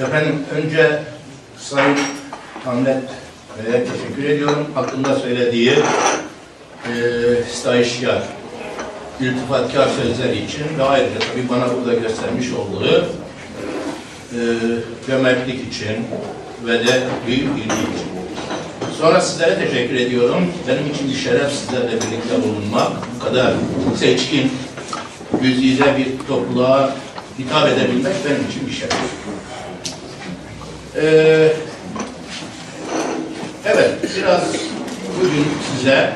Efendim önce Sayın Ahmet Bey'e teşekkür ediyorum. Hakkında söylediği e, stajyer, iltifatkar sözleri için ve ayrıca tabii bana burada göstermiş olduğu e, cömertlik için ve de büyük ilgi için. Sonra sizlere teşekkür ediyorum. Benim için bir şeref sizlerle birlikte bulunmak. Bu kadar seçkin, yüz yüze bir topluluğa hitap edebilmek benim için bir şeref. Ee, evet, biraz bugün size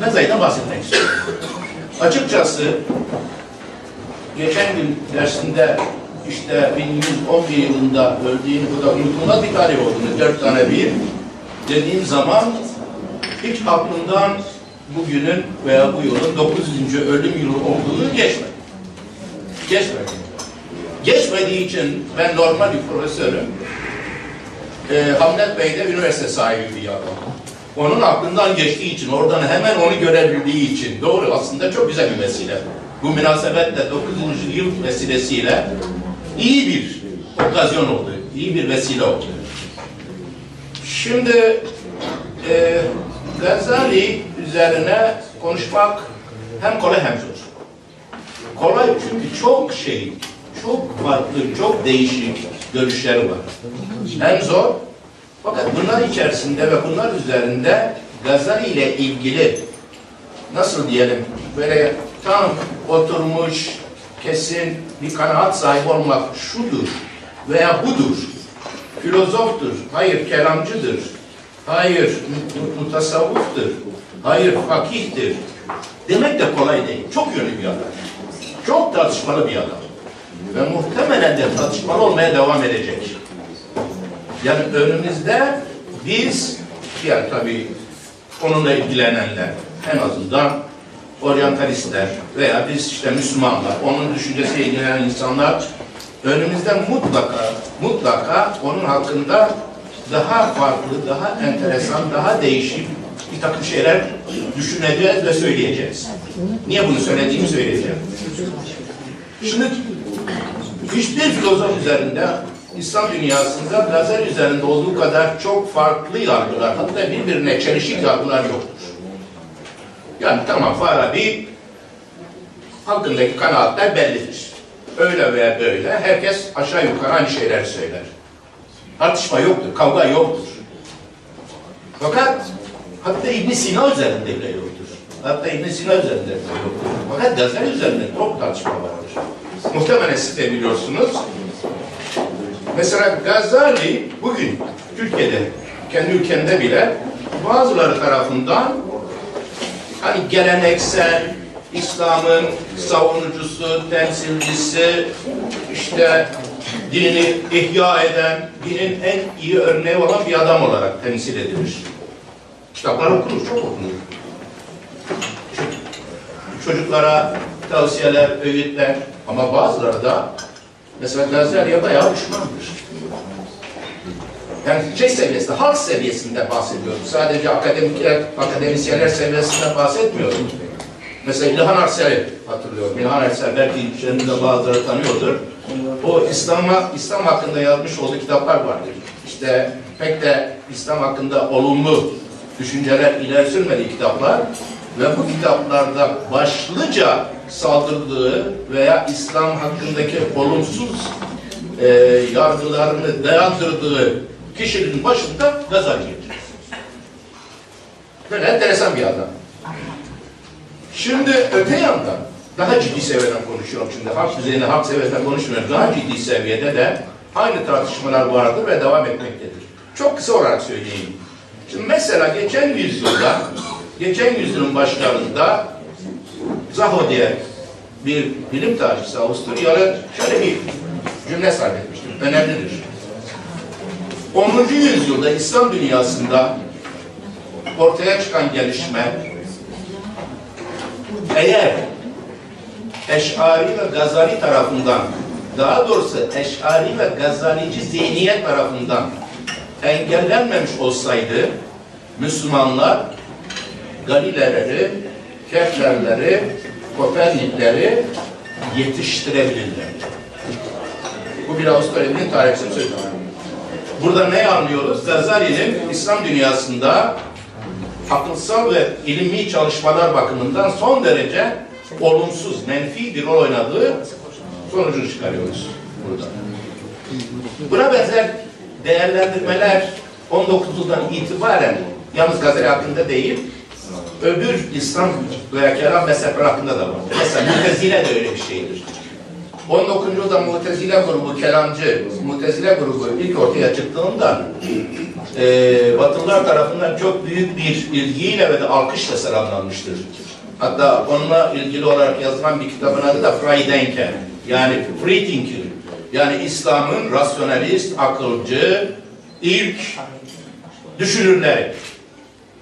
Mezay'dan bahsetmek istiyorum. Açıkçası geçen gün dersinde işte 1111 yılında öldüğünü, bu da unutulmaz bir tarih olduğunu, dört tane bir dediğim zaman hiç aklımdan bugünün veya bu yılın 900. ölüm yılı olduğunu geçmedi. Geçmedi. Geçmediği için ben normal bir profesörüm. Ee, Hamlet Bey de üniversite sahibi bir adam. Onun aklından geçtiği için, oradan hemen onu görebildiği için doğru aslında çok güzel bir vesile. Bu münasebetle 900. yıl vesilesiyle iyi bir okazyon oldu, iyi bir vesile oldu. Şimdi e, Gazali üzerine konuşmak hem kolay hem zor. Kolay çünkü çok şey, çok farklı, çok değişik görüşleri var. Hem zor, fakat bunlar içerisinde ve bunlar üzerinde Gazali ile ilgili nasıl diyelim böyle tam oturmuş kesin bir kanaat sahibi olmak şudur veya budur. Filozoftur, hayır kelamcıdır, hayır mutasavvuftur, hayır fakihtir. Demek de kolay değil. Çok yönlü bir adam. Çok tartışmalı bir adam. Ve muhtemelen de tartışmalı olmaya devam edecek. Yani önümüzde biz, yani tabii onunla ilgilenenler, en azından oryantalistler veya biz işte Müslümanlar, onun düşüncesiyle ilgilenen insanlar önümüzde mutlaka, mutlaka onun hakkında daha farklı, daha enteresan, daha değişik bir takım şeyler düşüneceğiz ve söyleyeceğiz. Niye bunu söylediğimi söyleyeceğim. Şimdi hiçbir filozof üzerinde İslam dünyasında Gazali üzerinde olduğu kadar çok farklı yargılar, hatta birbirine çelişik yargılar yoktur. Yani tamam Farabi hakkındaki kanaatler bellidir. Öyle veya böyle herkes aşağı yukarı aynı şeyler söyler. Tartışma yoktur, kavga yoktur. Fakat hatta ibn Sina üzerinde bile yoktur. Hatta ibn Sina üzerinde bile yoktur. Fakat Gazali üzerinde çok tartışma vardır. Muhtemelen siz de biliyorsunuz. Mesela Gazali bugün Türkiye'de, kendi ülkende bile bazıları tarafından hani geleneksel İslam'ın savunucusu, temsilcisi, işte dini ihya eden, dinin en iyi örneği olan bir adam olarak temsil edilir. Kitaplar okunur, çok okunur. Çocuklara tavsiyeler, öğütler ama bazıları da mesela Gazali'ye bayağı düşmandır. Yani şey seviyesinde, halk seviyesinde bahsediyorum. Sadece akademikler, akademisyenler seviyesinden bahsetmiyorum. Mesela İlhan Arsel'i hatırlıyorum. İlhan Arsel belki içerisinde bazıları tanıyordur. O İslam'a, İslam hakkında yazmış olduğu kitaplar vardır. İşte pek de İslam hakkında olumlu düşünceler ileri sürmediği kitaplar ve bu kitaplarda başlıca saldırdığı veya İslam hakkındaki olumsuz e, yargılarını dayandırdığı kişinin başında Gazali getirir. Böyle enteresan bir adam. Şimdi öte yandan daha ciddi seviyeden konuşuyorum şimdi. Halk düzeyinde, halk seviyeden konuşmuyorum. Daha ciddi seviyede de aynı tartışmalar vardır ve devam etmektedir. Çok kısa olarak söyleyeyim. Şimdi mesela geçen yüzyılda, geçen yüzyılın başlarında Zaho diye bir bilim tarihçisi Avusturyalı şöyle bir cümle sarf etmiştir. Önemlidir. 10. yüzyılda İslam dünyasında ortaya çıkan gelişme eğer Eş'ari ve Gazali tarafından daha doğrusu Eş'ari ve Gazalici zihniyet tarafından engellenmemiş olsaydı Müslümanlar Galileleri, Keplerleri, Kopernikleri yetiştirebilirlerdi. Bu bir Avustralya'nın tarihçisi sözü. Burada ne anlıyoruz? Gazali'nin İslam dünyasında akılsal ve ilmi çalışmalar bakımından son derece olumsuz, menfi bir rol oynadığı sonucunu çıkarıyoruz burada. Buna benzer değerlendirmeler 19'dan itibaren yalnız Gazali hakkında değil, öbür İslam veya kelam mezhepleri hakkında da var. Mesela Mutezile de öyle bir şeydir. 19. yüzyılda Mutezile grubu, kelamcı Mutezile grubu ilk ortaya çıktığında e, Batılılar tarafından çok büyük bir ilgiyle ve de alkışla selamlanmıştır. Hatta onunla ilgili olarak yazılan bir kitabın adı da Freidenker. Yani free thinker. Yani İslam'ın rasyonalist, akılcı, ilk düşünürleri.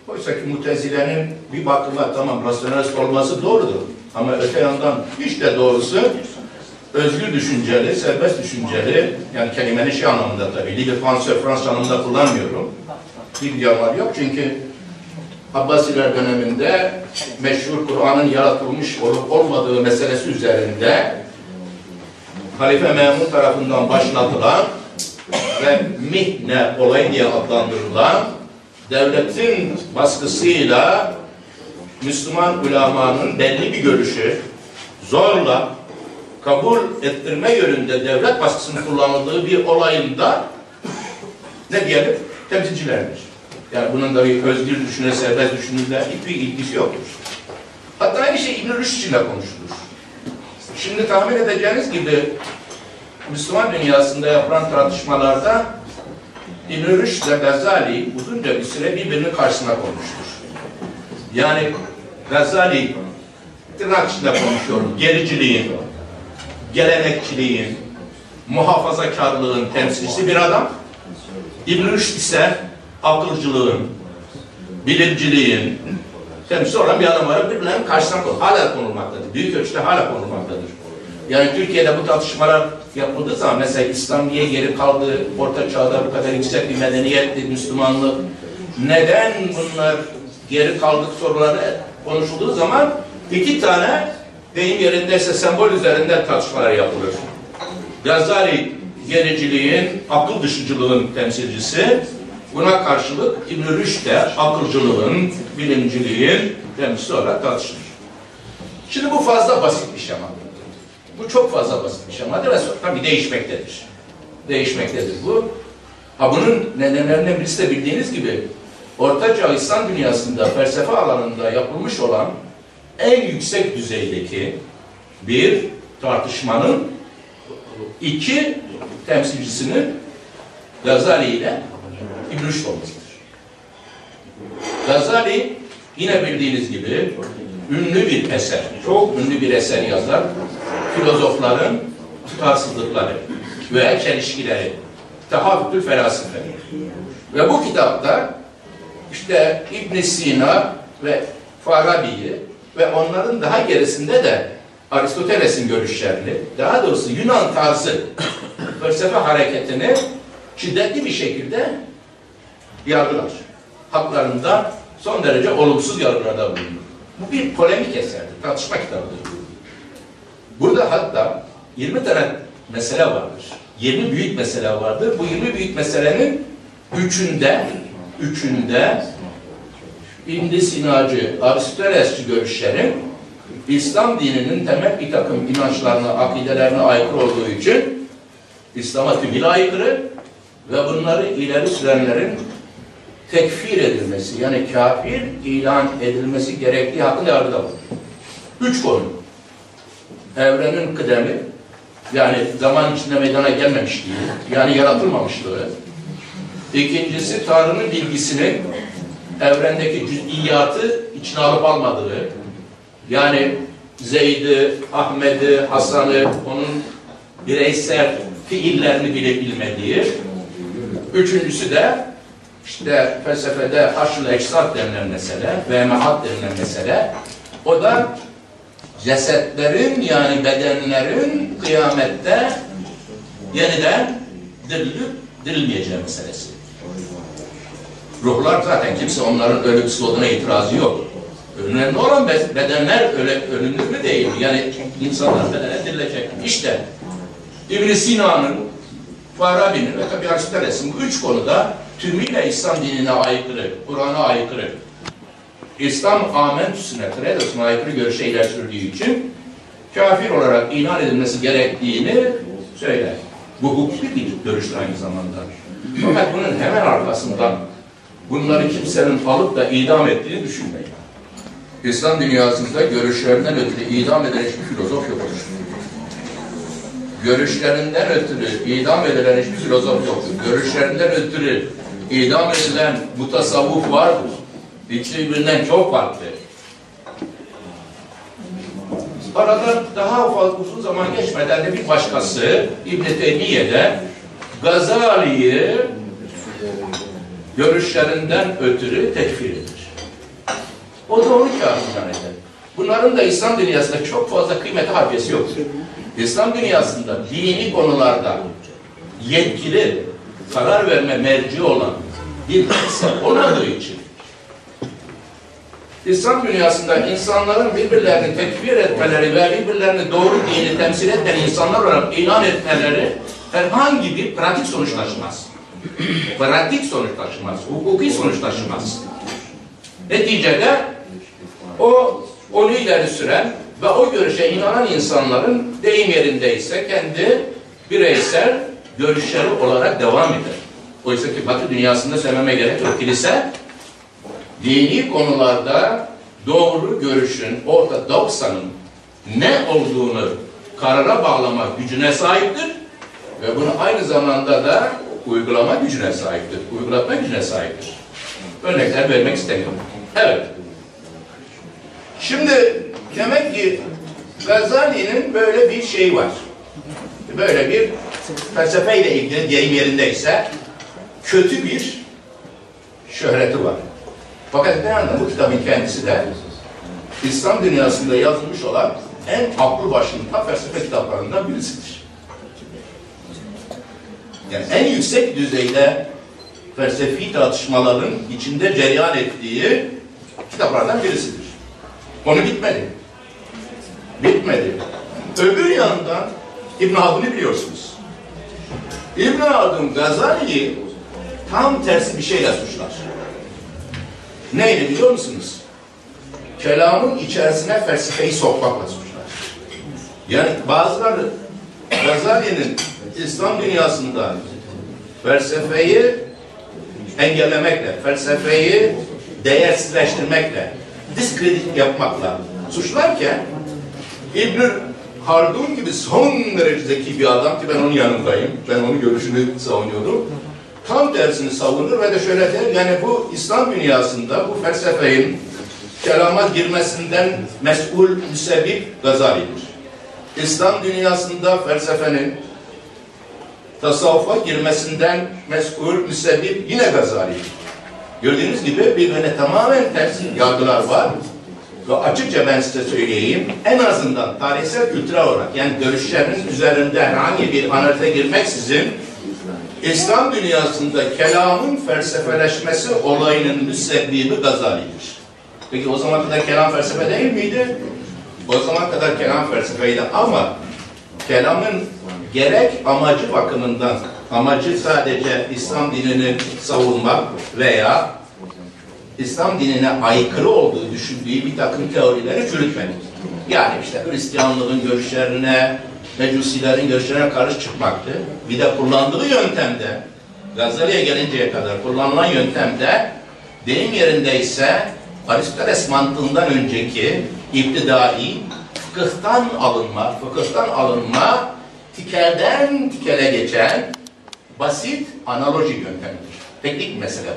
Oysa ki mutezilenin bir bakıma tamam rasyonalist olması doğrudur. Ama öte yandan hiç de doğrusu özgür düşünceli, serbest düşünceli, yani kelimenin şey anlamında tabii, libre Fransız, Fransız anlamında kullanmıyorum. Bir yalan yok çünkü Abbasiler döneminde meşhur Kur'an'ın yaratılmış olup olmadığı meselesi üzerinde Halife Memun tarafından başlatılan ve mihne olayı diye adlandırılan devletin baskısıyla Müslüman ulemanın belli bir görüşü zorla kabul ettirme yönünde devlet baskısının kullanıldığı bir olayında ne diyelim temsilcilerdir. Yani bunun da bir özgür düşünce, serbest düşünürle hiçbir ilgisi yoktur. Hatta aynı şey İbn-i Rüşd için de konuşulur. Şimdi tahmin edeceğiniz gibi Müslüman dünyasında yapılan tartışmalarda İbn-i Rüşd ile Gazali uzunca bir süre birbirinin karşısına konmuştur. Yani Gazali tırnak içinde konuşuyorum, gericiliğin, gelenekçiliğin, muhafazakarlığın temsilcisi bir adam. İbn-i Rüşd ise akılcılığın, bilimciliğin temsilcisi olan bir adam var. Birbirlerinin karşısına. Hala konulmaktadır. Büyük ölçüde hala konulmaktadır. Yani Türkiye'de bu tartışmalar yapıldığı zaman mesela İslam niye geri kaldı, Orta Çağ'da bu kadar yüksek bir medeniyetti, Müslümanlık, neden bunlar geri kaldık soruları konuşulduğu zaman iki tane deyim yerindeyse sembol üzerinden tartışmalar yapılır. Gazali gericiliğin, akıl dışıcılığın temsilcisi, buna karşılık İbn-i de akılcılığın, bilimciliğin temsilcisi olarak tartışılır. Şimdi bu fazla basit bir şemadır. Bu çok fazla basit bir şemadır ve tabii değişmektedir. Değişmektedir bu. Ha bunun nedenlerinden birisi de bildiğiniz gibi Orta Çağ İslam dünyasında felsefe alanında yapılmış olan en yüksek düzeydeki bir tartışmanın iki temsilcisinin Gazali ile İbn Rüşd olmasıdır. Gazali yine bildiğiniz gibi ünlü bir eser, çok ünlü bir eser yazar. Filozofların tutarsızlıkları ve çelişkileri, Tahavvütül Felasife. Ve bu kitapta işte İbn Sina ve Farabi'yi ve onların daha gerisinde de Aristoteles'in görüşlerini, daha doğrusu Yunan tarzı felsefe hareketini şiddetli bir şekilde yargılar. Haklarında son derece olumsuz yargılarda bulunur. Bu bir polemik eserdir, tartışma kitabıdır. Burada hatta 20 tane mesele vardır. 20 büyük mesele vardır. Bu 20 büyük meselenin üçünde üçünde İbn Sinacı, Aristotelesçi görüşlerin İslam dininin temel bir takım inançlarına, akidelerine aykırı olduğu için İslam'a tümüyle aykırı ve bunları ileri sürenlerin tekfir edilmesi yani kafir ilan edilmesi gerektiği hakkında yargıda var. Üç konu. Evrenin kıdemi yani zaman içinde meydana gelmemişliği yani yaratılmamışlığı. İkincisi Tanrı'nın bilgisinin evrendeki cüz'iyatı içine alıp almadığı yani Zeyd'i, Ahmet'i, Hasan'ı onun bireysel fiillerini bile bilmediği. Üçüncüsü de işte felsefede haşr eksat denilen mesele ve mehat denilen mesele. O da cesetlerin yani bedenlerin kıyamette yeniden dirilip dirilmeyeceği meselesi. Ruhlar zaten kimse onların ölümsüz olduğuna itirazı yok. Önemli olan bedenler öyle ölümlü mü değil? Yani insanlar bedene dirilecek. İşte İbn Sina'nın Farabi'nin ve tabi Aristoteles'in bu üç konuda tümüyle İslam dinine aykırı, Kur'an'a aykırı, İslam amentüsüne, kredosuna aykırı görüşe ileri sürdüğü için kafir olarak inan edilmesi gerektiğini söyler. Bu hukuki bir görüştür aynı zamanda. Fakat bunun hemen arkasından bunları kimsenin alıp da idam ettiğini düşünmeyin. İslam dünyasında görüşlerinden ötürü idam edilen hiçbir filozof yoktur. Görüşlerinden ötürü idam edilen hiçbir filozof yoktur. Görüşlerinden ötürü idam edilen mutasavvuf vardır. İkisi birbirinden çok farklı. Aradan daha fazla uzun zaman geçmeden de bir başkası İbn-i Teymiye'de Gazali'yi görüşlerinden ötürü tekfir eder. O da onu kafirden eder. Bunların da İslam dünyasında çok fazla kıymeti harbiyesi yoktur. İslam dünyasında dini konularda yetkili, karar verme merci olan bir kimse olmadığı için İslam dünyasında insanların birbirlerini tekfir etmeleri ve birbirlerini doğru dini temsil eden insanlar olarak ilan etmeleri herhangi bir pratik sonuç taşımaz. pratik sonuç taşımaz, hukuki sonuç taşımaz. Neticede o onu ileri süren ve o görüşe inanan insanların deyim yerindeyse kendi bireysel görüşleri olarak devam eder. Oysa ki Batı dünyasında söylememe gerek yok. Kilise dini konularda doğru görüşün, ortodoksanın ne olduğunu karara bağlama gücüne sahiptir ve bunu aynı zamanda da uygulama gücüne sahiptir, uygulatma gücüne sahiptir. Örnekler vermek istemiyorum. Evet. Şimdi demek ki Gazali'nin böyle bir şeyi var. Böyle bir felsefeyle ilgili deyim yerindeyse kötü bir şöhreti var. Fakat bir yandan bu kitabın kendisi de İslam dünyasında yazılmış olan en aklı başında felsefe kitaplarından birisidir. Yani en yüksek düzeyde felsefi tartışmaların içinde cereyan ettiği kitaplardan birisidir. Konu bitmedi. Bitmedi. Öbür yandan İbn Haldun'u biliyorsunuz. İbn Haldun Gazali'yi tam tersi bir şeyle suçlar. Neydi biliyor musunuz? Kelamın içerisine felsefeyi sokmakla suçlar. Yani bazıları Gazali'nin İslam dünyasında felsefeyi engellemekle, felsefeyi değersizleştirmekle, diskredit yapmakla suçlarken İbn Haldun gibi son derece bir adam ki ben onun yanındayım. Ben onun görüşünü savunuyordum. Tam tersini savunur ve de şöyle der, yani bu İslam dünyasında bu felsefenin kelama girmesinden mesul müsebbip Gazali'dir. İslam dünyasında felsefenin tasavvufa girmesinden mesul müsebbip yine Gazali'dir. Gördüğünüz gibi birbirine tamamen ters yargılar var. Ve açıkça ben size söyleyeyim, en azından tarihsel kültürel olarak, yani görüşlerinin üzerinde herhangi bir analize girmeksizin, İslam dünyasında kelamın felsefeleşmesi olayının müsebbibi Gazali'dir. Peki o zaman kadar kelam felsefe değil miydi? O zaman kadar kelam felsefeydi ama kelamın gerek amacı bakımından amacı sadece İslam dinini savunmak veya İslam dinine aykırı olduğu düşündüğü bir takım teorileri çürütmedik. Yani işte Hristiyanlığın görüşlerine, Mecusilerin görüşlerine karşı çıkmaktı. Bir de kullandığı yöntemde, Gazali'ye gelinceye kadar kullanılan yöntemde deyim yerindeyse Aristoteles mantığından önceki iptidai fıkıhtan alınma, fıkıhtan alınma tikelden tikele geçen basit analoji yöntemidir. Teknik mesele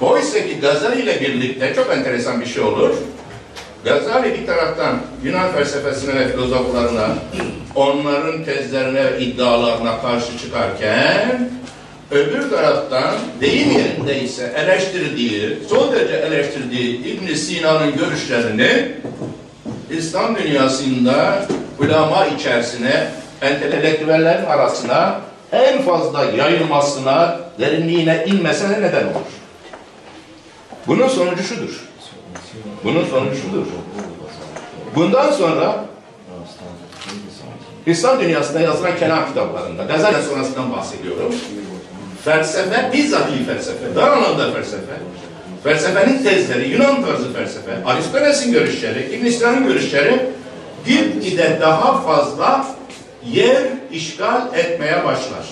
bu. Oysa ki Gazali ile birlikte çok enteresan bir şey olur. Gazali bir taraftan Yunan felsefesine ve filozoflarına, onların tezlerine ve iddialarına karşı çıkarken, öbür taraftan deyim yerindeyse eleştirdiği, son derece eleştirdiği ibn Sina'nın görüşlerini İslam dünyasında ulama içerisine, entelektüellerin arasına en fazla yayılmasına, derinliğine inmesine neden olur. Bunun sonucu şudur. Bunun sonucu şudur. Bundan sonra İslam dünyasında yazılan kelam kitaplarında, Gazali sonrasından bahsediyorum. Felsefe, bizzati felsefe, dar anlamda felsefe, felsefenin tezleri, Yunan tarzı felsefe, Aristoteles'in görüşleri, İbn Sina'nın görüşleri gitgide daha fazla yer işgal etmeye başlar.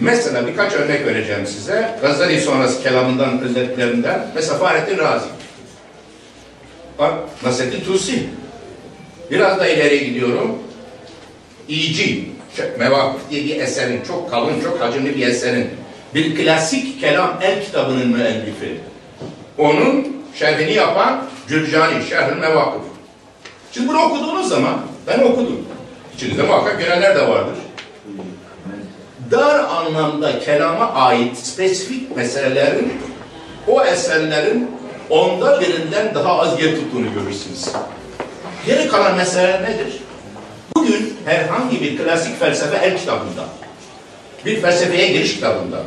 Mesela birkaç örnek vereceğim size. Gazali sonrası kelamından, özelliklerinden. Mesela Fahrettin Razi. Bak, Nasreddin Tusi. Biraz da ileriye gidiyorum. İyici, Mevakıf diye bir eserin, çok kalın, çok hacimli bir eserin, bir klasik kelam el kitabının müellifi. Onun şerhini yapan Cürcani, Şerh-ül Mevakıf. Şimdi bunu okuduğunuz zaman, ben okudum. İçinizde muhakkak görenler de vardır. Dar anlamda kelama ait spesifik meselelerin, o eserlerin onda birinden daha az yer tuttuğunu görürsünüz. Geri kalan mesele nedir? Bugün herhangi bir klasik felsefe el kitabında, bir felsefeye giriş kitabında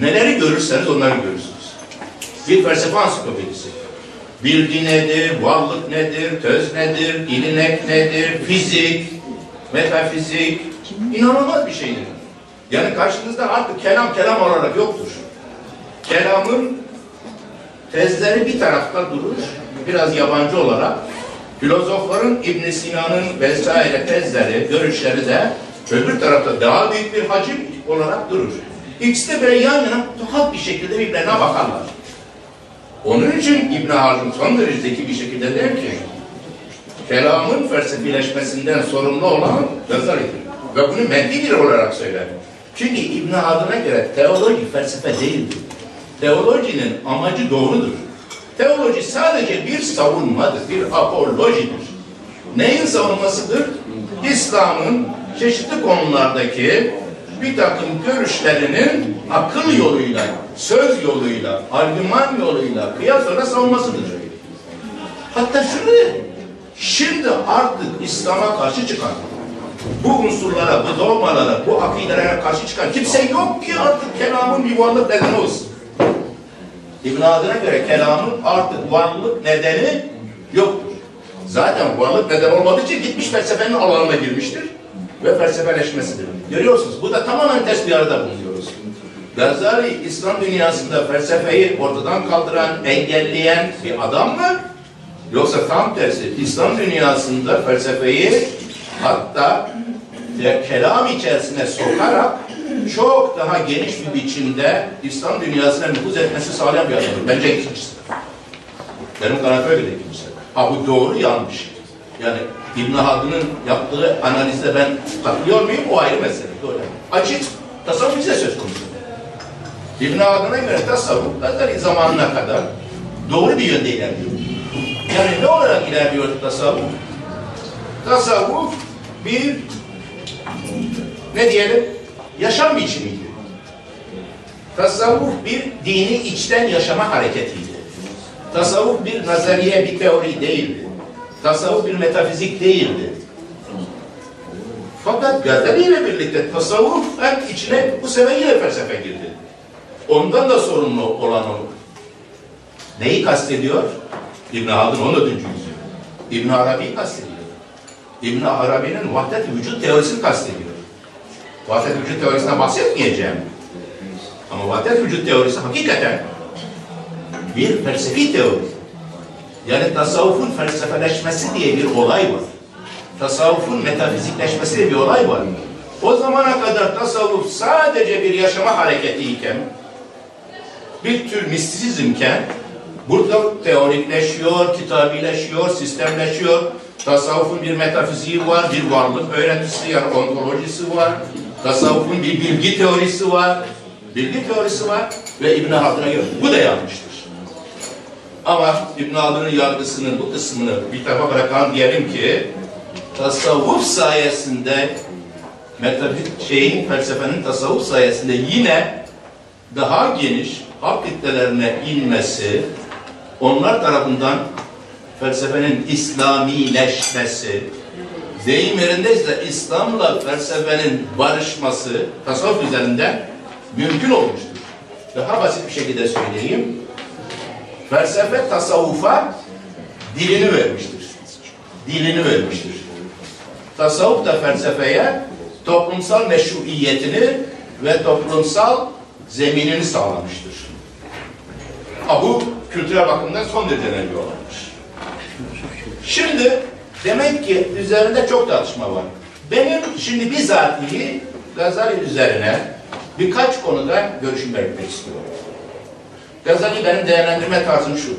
neleri görürseniz onları görürsünüz. Bir felsefe ansiklopedisi. Bilgi nedir, varlık nedir, töz nedir, ilinek nedir, fizik, metafizik, inanılmaz bir şeydir. Yani karşınızda artık kelam kelam olarak yoktur. Kelamın tezleri bir tarafta durur, biraz yabancı olarak. Filozofların İbn Sina'nın vesaire tezleri, görüşleri de öbür tarafta daha büyük bir hacim olarak durur. İkisi de böyle yan yana tuhaf bir şekilde birbirine bakarlar. Onun için İbn Haldun son derece bir şekilde der ki, kelamın felsefileşmesinden sorumlu olan Gazali'dir. Ve bunu menfi bir olarak söyler. Çünkü İbn Haldun'a göre teoloji felsefe değildir. Teolojinin amacı doğrudur. Teoloji sadece bir savunmadır, bir apolojidir. Neyin savunmasıdır? İslam'ın çeşitli konulardaki bir takım görüşlerinin akıl yoluyla, söz yoluyla, argüman yoluyla kıyas olarak savunmasıdır. Hatta şunu şimdi artık İslam'a karşı çıkan, bu unsurlara, bu dogmalara, bu akidelere karşı çıkan kimse yok ki artık kelamın bir varlık nedeni olsun. İbn Adına göre kelamın artık varlık nedeni yoktur. Zaten varlık neden olmadığı için gitmiş felsefenin alanına girmiştir ve felsefeleşmesidir. Görüyorsunuz bu da tamamen ters bir arada bulunuyoruz. Gazali İslam dünyasında felsefeyi ortadan kaldıran, engelleyen bir adam mı? Yoksa tam tersi İslam dünyasında felsefeyi hatta kelam içerisine sokarak çok daha geniş bir biçimde İslam dünyasına nüfuz etmesi sağlayan bir adamdır. Bence ikincisi. Benim kanaatim öyle de ikincisi. Ha bu doğru yanlış. Yani İbn Haldun'un yaptığı analizde ben katılıyor muyum? O ayrı mesele. Doğru. Açık tasavvuf bize söz konusu. İbn Haldun'a göre tasavvuf Gazali zamanına kadar doğru bir yönde ilerliyor. Yani ne olarak ilerliyor tasavvuf? Tasavvuf bir ne diyelim? Yaşam biçimiydi. Tasavvuf bir dini içten yaşama hareketiydi. Tasavvuf bir nazariye, bir teori değildi. Tasavvuf bir metafizik değildi. Fakat Gazali ile birlikte tasavvuf içine bu sefer yine felsefe girdi. Ondan da sorumlu olan o. Neyi kastediyor? İbn Haldun 14. yüzyıl. İbn Arabi kastediyor. İbn Arabi'nin vahdet vücut teorisini kastediyor. Vahdet vücut teorisinden bahsetmeyeceğim. Ama vahdet vücut teorisi hakikaten bir felsefi teori. Yani tasavvufun felsefeleşmesi diye bir olay var. Tasavvufun metafizikleşmesi diye bir olay var. O zamana kadar tasavvuf sadece bir yaşama hareketiyken, bir tür mistisizmken, burada teorikleşiyor, kitabileşiyor, sistemleşiyor. Tasavvufun bir metafiziği var, bir varlık öğretisi yani ontolojisi var. Tasavvufun bir bilgi teorisi var, bilgi teorisi var ve İbn Haldun'a göre bu da yanlıştır. Ama İbn Haldun'un yargısının bu kısmını bir tarafa bırakan diyelim ki tasavvuf sayesinde metafizik şeyin felsefenin tasavvuf sayesinde yine daha geniş halk kitlelerine inmesi, onlar tarafından felsefenin İslamileşmesi, deyim yerindeyse İslam'la felsefenin barışması tasavvuf üzerinden mümkün olmuştur. Daha basit bir şekilde söyleyeyim. Felsefe tasavvufa dilini vermiştir. Dilini vermiştir. tasavvuf da felsefeye toplumsal meşruiyetini ve toplumsal zeminini sağlamıştır. Ha, bu kültürel bakımdan son derece önemli olanmış. Şimdi demek ki üzerinde çok tartışma var. Benim şimdi bizatihi Gazali üzerine birkaç konuda görüşüm belirtmek istiyorum. Gazali benim değerlendirme tarzım şu.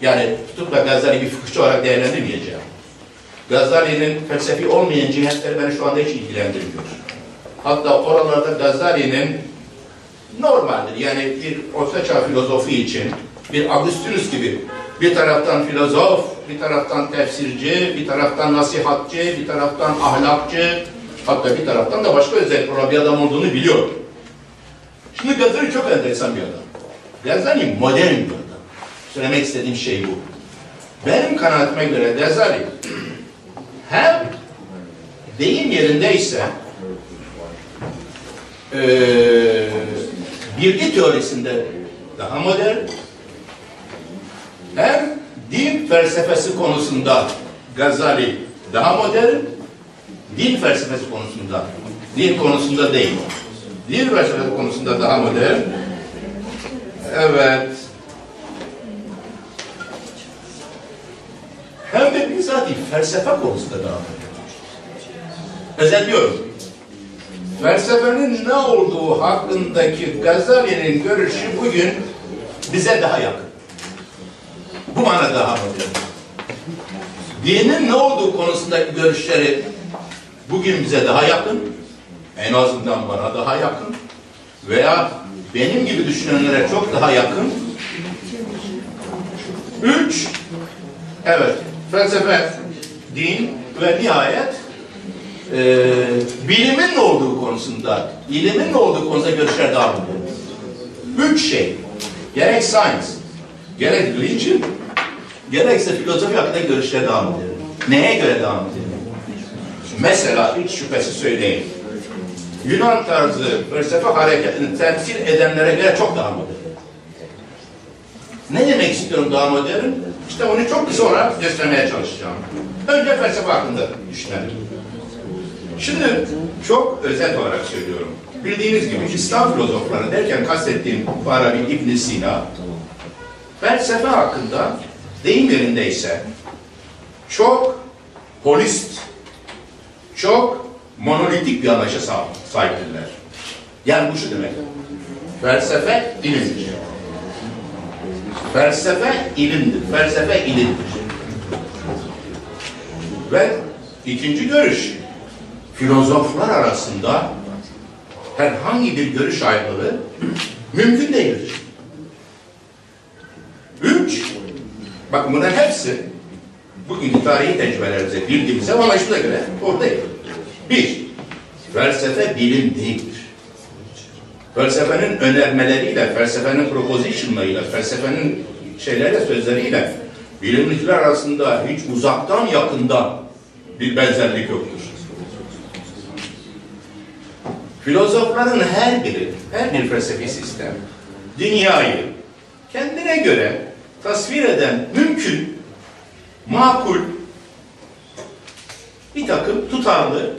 Yani tutup da Gazali bir fıkıhçı olarak değerlendirmeyeceğim. Gazali'nin felsefi olmayan cihetleri beni şu anda hiç ilgilendirmiyor. Hatta oralarda Gazali'nin normaldir. Yani bir ortaçağ filozofu için bir Augustinus gibi bir taraftan filozof, bir taraftan tefsirci, bir taraftan nasihatçı, bir taraftan ahlakçı, hatta bir taraftan da başka olan bir adam olduğunu biliyorum. Şimdi Gazali çok enteresan bir adam. Gazali modern bir adam. Söylemek istediğim şey bu. Benim kanaatime göre Gazali hem deyim yerindeyse eee bilgi teorisinde daha modern hem din felsefesi konusunda Gazali daha modern din felsefesi konusunda din konusunda değil. Din felsefesi konusunda daha modern. Evet. Hem de bizzat felsefe konusunda daha modern. Özetliyorum. Felsefenin ne olduğu hakkındaki Gazali'nin görüşü bugün bize daha yakın. Bu bana daha modern. Dinin ne olduğu konusundaki görüşleri bugün bize daha yakın. En azından bana daha yakın. Veya benim gibi düşünenlere çok daha yakın. Üç, evet, felsefe, din ve nihayet e, bilimin ne olduğu konusunda, ilimin ne olduğu konusunda görüşler daha modern. Üç şey, gerek science, gerek religion, gerekse filozofi hakkında görüşler daha modern. Neye göre daha modern? Mesela hiç şüphesiz söyleyeyim. Yunan tarzı felsefe hareketini temsil edenlere göre çok daha modern. Ne demek istiyorum daha modern? İşte onu çok kısa olarak göstermeye çalışacağım. Önce felsefe hakkında düşünelim. Şimdi çok özet olarak söylüyorum. Bildiğiniz gibi İslam filozofları derken kastettiğim Farabi İbn Sina felsefe hakkında deyim yerindeyse çok holist, çok monolitik bir anlayışa sahiptirler. Yani bu şu demek. Felsefe ilimdir. Felsefe ilimdir. Felsefe ilimdir. Ve ikinci görüş, filozoflar arasında herhangi bir görüş ayrılığı mümkün değildir. Üç, bak bunların hepsi bugünkü tarihi tecrübelerimize, bildiğimize, anlayışımıza göre oradayız. Bir, felsefe bilim değildir. Felsefenin önermeleriyle, felsefenin propositionlarıyla, felsefenin şeylerle, sözleriyle bilimciler arasında hiç uzaktan yakından bir benzerlik yoktur. Filozofların her biri, her bir felsefi sistem, dünyayı kendine göre tasvir eden mümkün, makul, bir takım tutarlı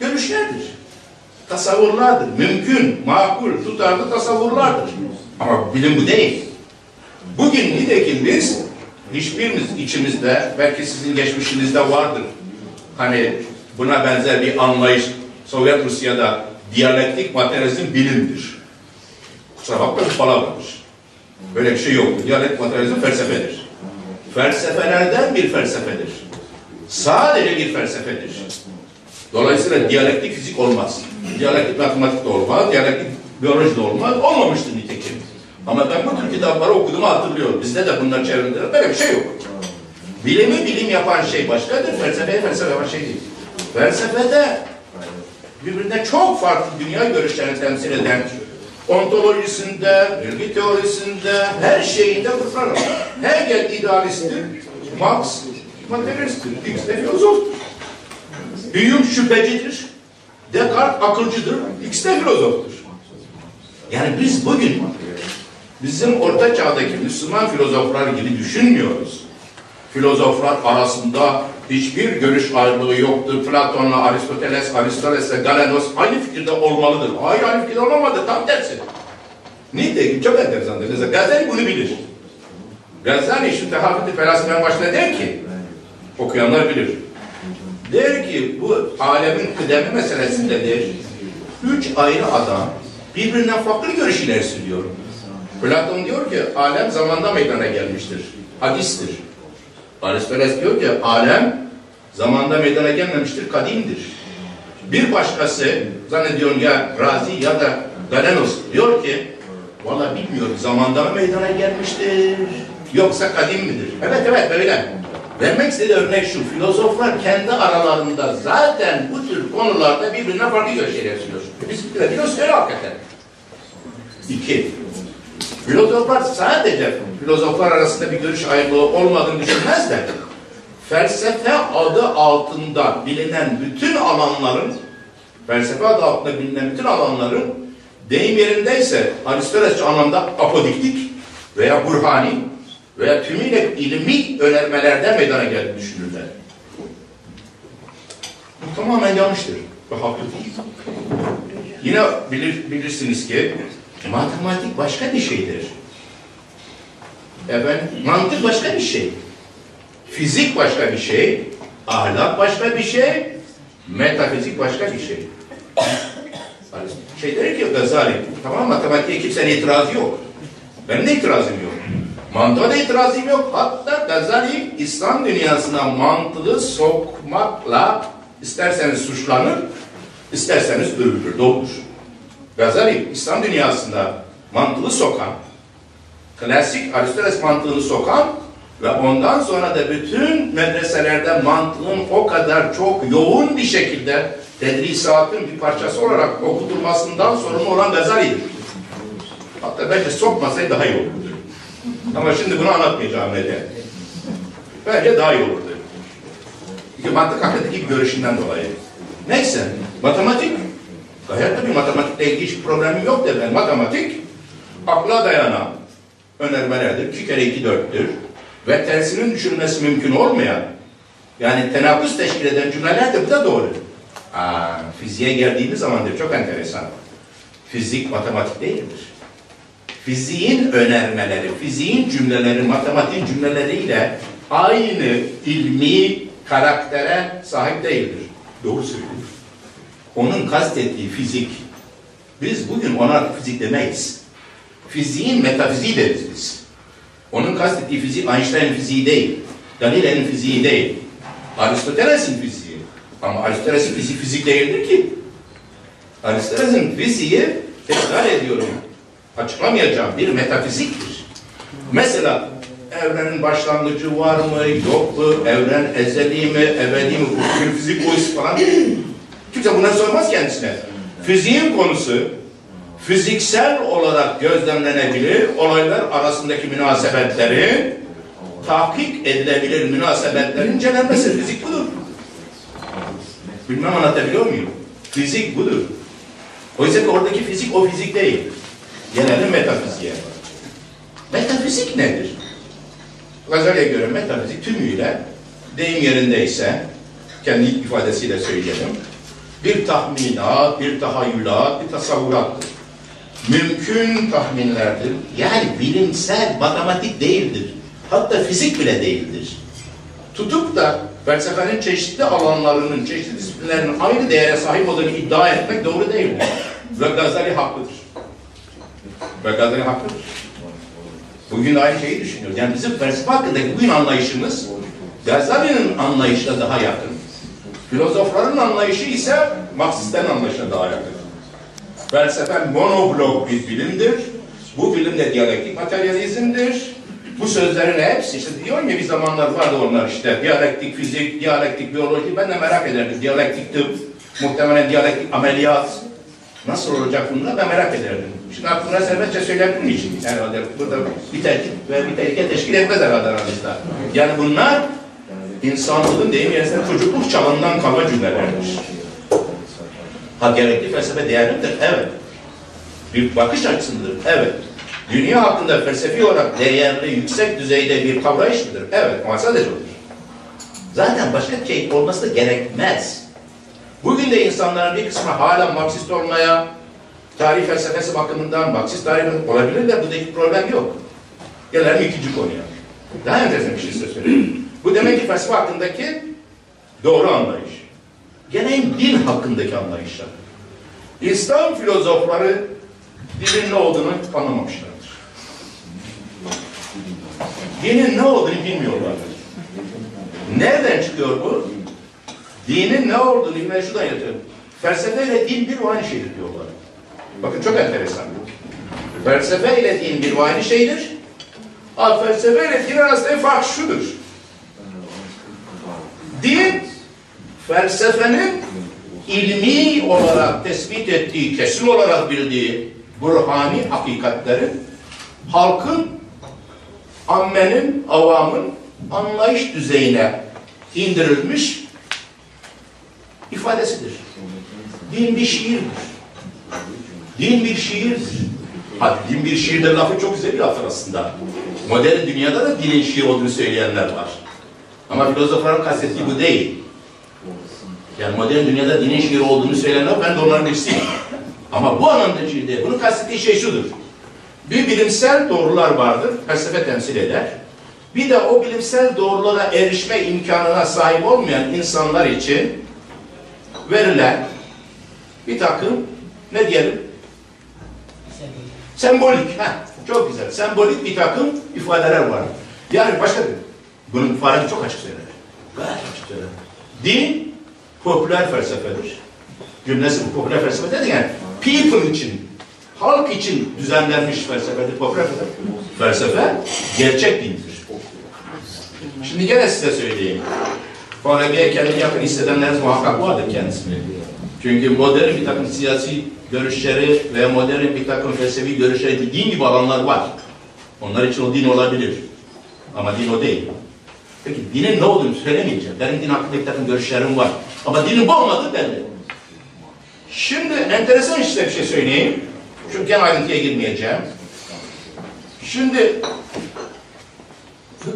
görüşlerdir. Tasavvurlardır. Mümkün, makul, tutarlı tasavvurlardır. Ama bilim bu değil. Bugün nitekim biz, hiçbirimiz içimizde, belki sizin geçmişinizde vardır. Hani buna benzer bir anlayış, Sovyet Rusya'da diyalektik materyalizm bilimdir. Kusura bakmayın palavradır. Böyle bir şey yok. Diyalektik materyalizm felsefedir. Felsefelerden bir felsefedir. Sadece bir felsefedir. Dolayısıyla diyalektik fizik olmaz. Diyalektik matematik de olmaz, diyalektik biyoloji de olmaz. Olmamıştır nitekim. Ama ben bu tür kitapları okuduğumu hatırlıyorum. Bizde de bunlar çevremde böyle bir şey yok. Bilimi bilim yapan şey başkadır, felsefeyi felsefe yapan şey değil. Felsefede birbirine çok farklı dünya görüşlerini temsil eden ontolojisinde, bilgi teorisinde, her şeyinde var. Hegel idealisttir, Marx materyalisttir, X de filozoftur. Hume şüphecidir, Descartes akılcıdır, X de filozoftur. Yani biz bugün bizim orta çağdaki Müslüman filozoflar gibi düşünmüyoruz. Filozoflar arasında hiçbir görüş ayrılığı yoktur. Platon'la Aristoteles, Aristoteles'le Galenos aynı fikirde olmalıdır. Hayır aynı fikirde olmamalı, tam tersi. Nitekim çok enteresandır. Mesela Gazali bunu bilir. Gazali şu tehaffütü felsefenin başında der ki, okuyanlar bilir. Der ki bu alemin kıdemi meselesindedir. Üç ayrı adam birbirinden farklı görüş ileri sürüyor. Platon diyor ki alem zamanda meydana gelmiştir. Hadistir. Aristoteles diyor ki alem zamanda meydana gelmemiştir, kadimdir. Bir başkası zannediyorum ya Razi ya da Galenos diyor ki valla bilmiyorum zamanda mı meydana gelmiştir yoksa kadim midir? Evet evet böyle. Vermek istediği örnek şu, filozoflar kendi aralarında zaten bu tür konularda birbirine farklı görüşler yapıyor. Biz biliyoruz öyle hakikaten. İki, filozoflar sadece filozoflar arasında bir görüş ayrılığı olmadığını düşünmezler. Felsefe adı altında bilinen bütün alanların, felsefe adı altında bilinen bütün alanların deyim yerindeyse Aristotelesçi anlamda apodiktik veya burhani veya tümüyle ilmi önermelerden meydana geldiğini düşünürler. Bu tamamen yanlıştır ve haklı. Yine bilir, bilirsiniz ki matematik başka bir şeydir. Efendim, mantık başka bir şey. Fizik başka bir şey. Ahlak başka bir şey. Metafizik başka bir şey. Şey der ki Gazali, tamam matematiğe kimsenin itirazı yok. Benim de itirazım yok. Mantığa da itirazım yok. Hatta Gazali İslam dünyasına mantığı sokmakla isterseniz suçlanır, isterseniz övülür, doğrudur. Gazali İslam dünyasında mantığı sokan, klasik Aristoteles mantığını sokan ve ondan sonra da bütün medreselerde mantığın o kadar çok yoğun bir şekilde tedrisatın bir parçası olarak okutulmasından sorumlu olan Gazali'dir. Hatta bence sokmasaydı daha iyi olurdu. Ama şimdi bunu anlatmayacağım neden. Bence daha iyi olurdu. Çünkü mantık hakkındaki görüşünden dolayı. Neyse, matematik, gayet tabii matematikle ilgili hiç problemim yok de ben. Matematik, akla dayanan önermelerdir. İki kere iki dörttür. Ve tersinin düşürülmesi mümkün olmayan, yani tenakuz teşkil eden cümleler de bu da doğru. Aa, fiziğe geldiğimiz zamandır çok enteresan. Fizik matematik değildir. Fiziğin önermeleri, fiziğin cümleleri, matematiğin cümleleriyle aynı ilmi karaktere sahip değildir. Doğru söylüyor. Onun kastettiği fizik, biz bugün ona fizik demeyiz. Fiziğin metafiziği deriz biz. Onun kastettiği fizik Einstein'ın fiziği değil. Galileo'nun fiziği değil. Aristoteles'in fiziği. Ama Aristoteles'in fiziği fizik değildir ki. Aristoteles'in fiziği, tekrar ediyorum, açıklamayacağım bir metafiziktir. Mesela evrenin başlangıcı var mı, yok mu, evren ezeli mi, ebedi mi, bu fizik boyusu falan. Kimse bunları sormaz kendisine. Fiziğin konusu fiziksel olarak gözlemlenebilir, olaylar arasındaki münasebetlerin tahkik edilebilir münasebetlerin incelenmesi. Fizik budur. Bilmem anlatabiliyor muyum? Fizik budur. Oysa ki oradaki fizik o fizik değil. Gelelim metafiziğe. Metafizik nedir? Gazali'ye göre metafizik tümüyle deyim yerindeyse kendi ifadesiyle söyleyelim. Bir tahminat, bir tahayyülat, bir tasavvurattır. Mümkün tahminlerdir. Yani bilimsel, matematik değildir. Hatta fizik bile değildir. Tutup da felsefenin çeşitli alanlarının, çeşitli disiplinlerinin aynı değere sahip olduğunu iddia etmek doğru değildir. Ve Gazali haklıdır. Ve Gazali haklıdır. Bugün aynı şeyi düşünüyoruz. Yani bizim felsefe hakkındaki bugün anlayışımız Gazali'nin anlayışına daha yakın. Filozofların anlayışı ise Marksistlerin anlayışına daha yakın. Felsefe monoblok bir bilimdir. Bu bilim de diyalektik materyalizmdir. Bu sözlerin hepsi işte diyorum ya bir zamanlar vardı onlar işte diyalektik fizik, diyalektik biyoloji ben de merak ederdim. Diyalektik tıp, muhtemelen diyalektik ameliyat. Nasıl olacak bunlar ben merak ederdim. Şimdi aklına serbestçe söyleyebilirim için herhalde burada bir tehdit ve bir tehlike teşkil etmez herhalde aranızda. Yani bunlar insanlığın deyim yerine çocukluk çağından kalma cümlelerdir. Ha gerekli felsefe değerlidir, evet. Bir bakış açısıdır, evet. Dünya hakkında felsefi olarak değerli, yüksek düzeyde bir kavrayış mıdır? Evet, ama sadece odur. Zaten başka şey olması da gerekmez. Bugün de insanların bir kısmı hala Marksist olmaya, tarih felsefesi bakımından Marksist tarih olabilirler. Buradaki problem yok. Gelelim ikinci konuya. Daha enteresan bir şey size söyleyeyim. Bu demek ki felsefe hakkındaki doğru anlayış. Gene din hakkındaki anlayışlar. İslam filozofları dinin ne olduğunu anlamamışlardır. Dinin ne olduğunu bilmiyorlardır. Nereden çıkıyor bu? Dinin ne olduğunu bilmeyi şuradan yatıyor. Felsefe ile din bir aynı şeydir diyorlar. Bakın çok enteresan. Felsefe ile din bir aynı şeydir. Ama felsefe ile din arasındaki fark şudur. Din, felsefenin ilmi olarak tespit ettiği, kesin olarak bildiği burhani hakikatlerin halkın, ammenin, avamın anlayış düzeyine indirilmiş ifadesidir. Din bir şiirdir. Din bir şiirdir. Hadi din bir şiirdir lafı çok güzel bir laf aslında. Modern dünyada da dinin şiir olduğunu söyleyenler var. Ama filozofların kastettiği bu değil. Yani modern dünyada dinin şiir olduğunu söyleyenler ben de onların birisiyim. Ama bu anlamda şiir değil. Bunun kastettiği şey şudur. Bir bilimsel doğrular vardır, felsefe temsil eder. Bir de o bilimsel doğrulara erişme imkanına sahip olmayan insanlar için verilen bir takım ne diyelim? Sembolik. Heh, çok güzel. Sembolik bir takım ifadeler var. Yani başka bunun farkı çok açık söyler. Gayet açık söyler. Din popüler felsefedir. Cümlesi bu popüler felsefe dedi yani people için, halk için düzenlenmiş felsefedir. Popüler felsefe. Gerçek dindir. Şimdi gene size söyleyeyim. Farabi'ye kendini yakın hissedenler muhakkak vardır kendisini. Çünkü modern bir takım siyasi görüşleri ve modern bir takım felsefi görüşleri din gibi alanlar var. Onlar için o din olabilir. Ama din o değil. Peki dinin ne olduğunu söylemeyeceğim. Benim din hakkında bir takım görüşlerim var. Ama dinin bu olmadığı belli. Şimdi enteresan işte bir şey söyleyeyim. Çünkü gene ayrıntıya girmeyeceğim. Şimdi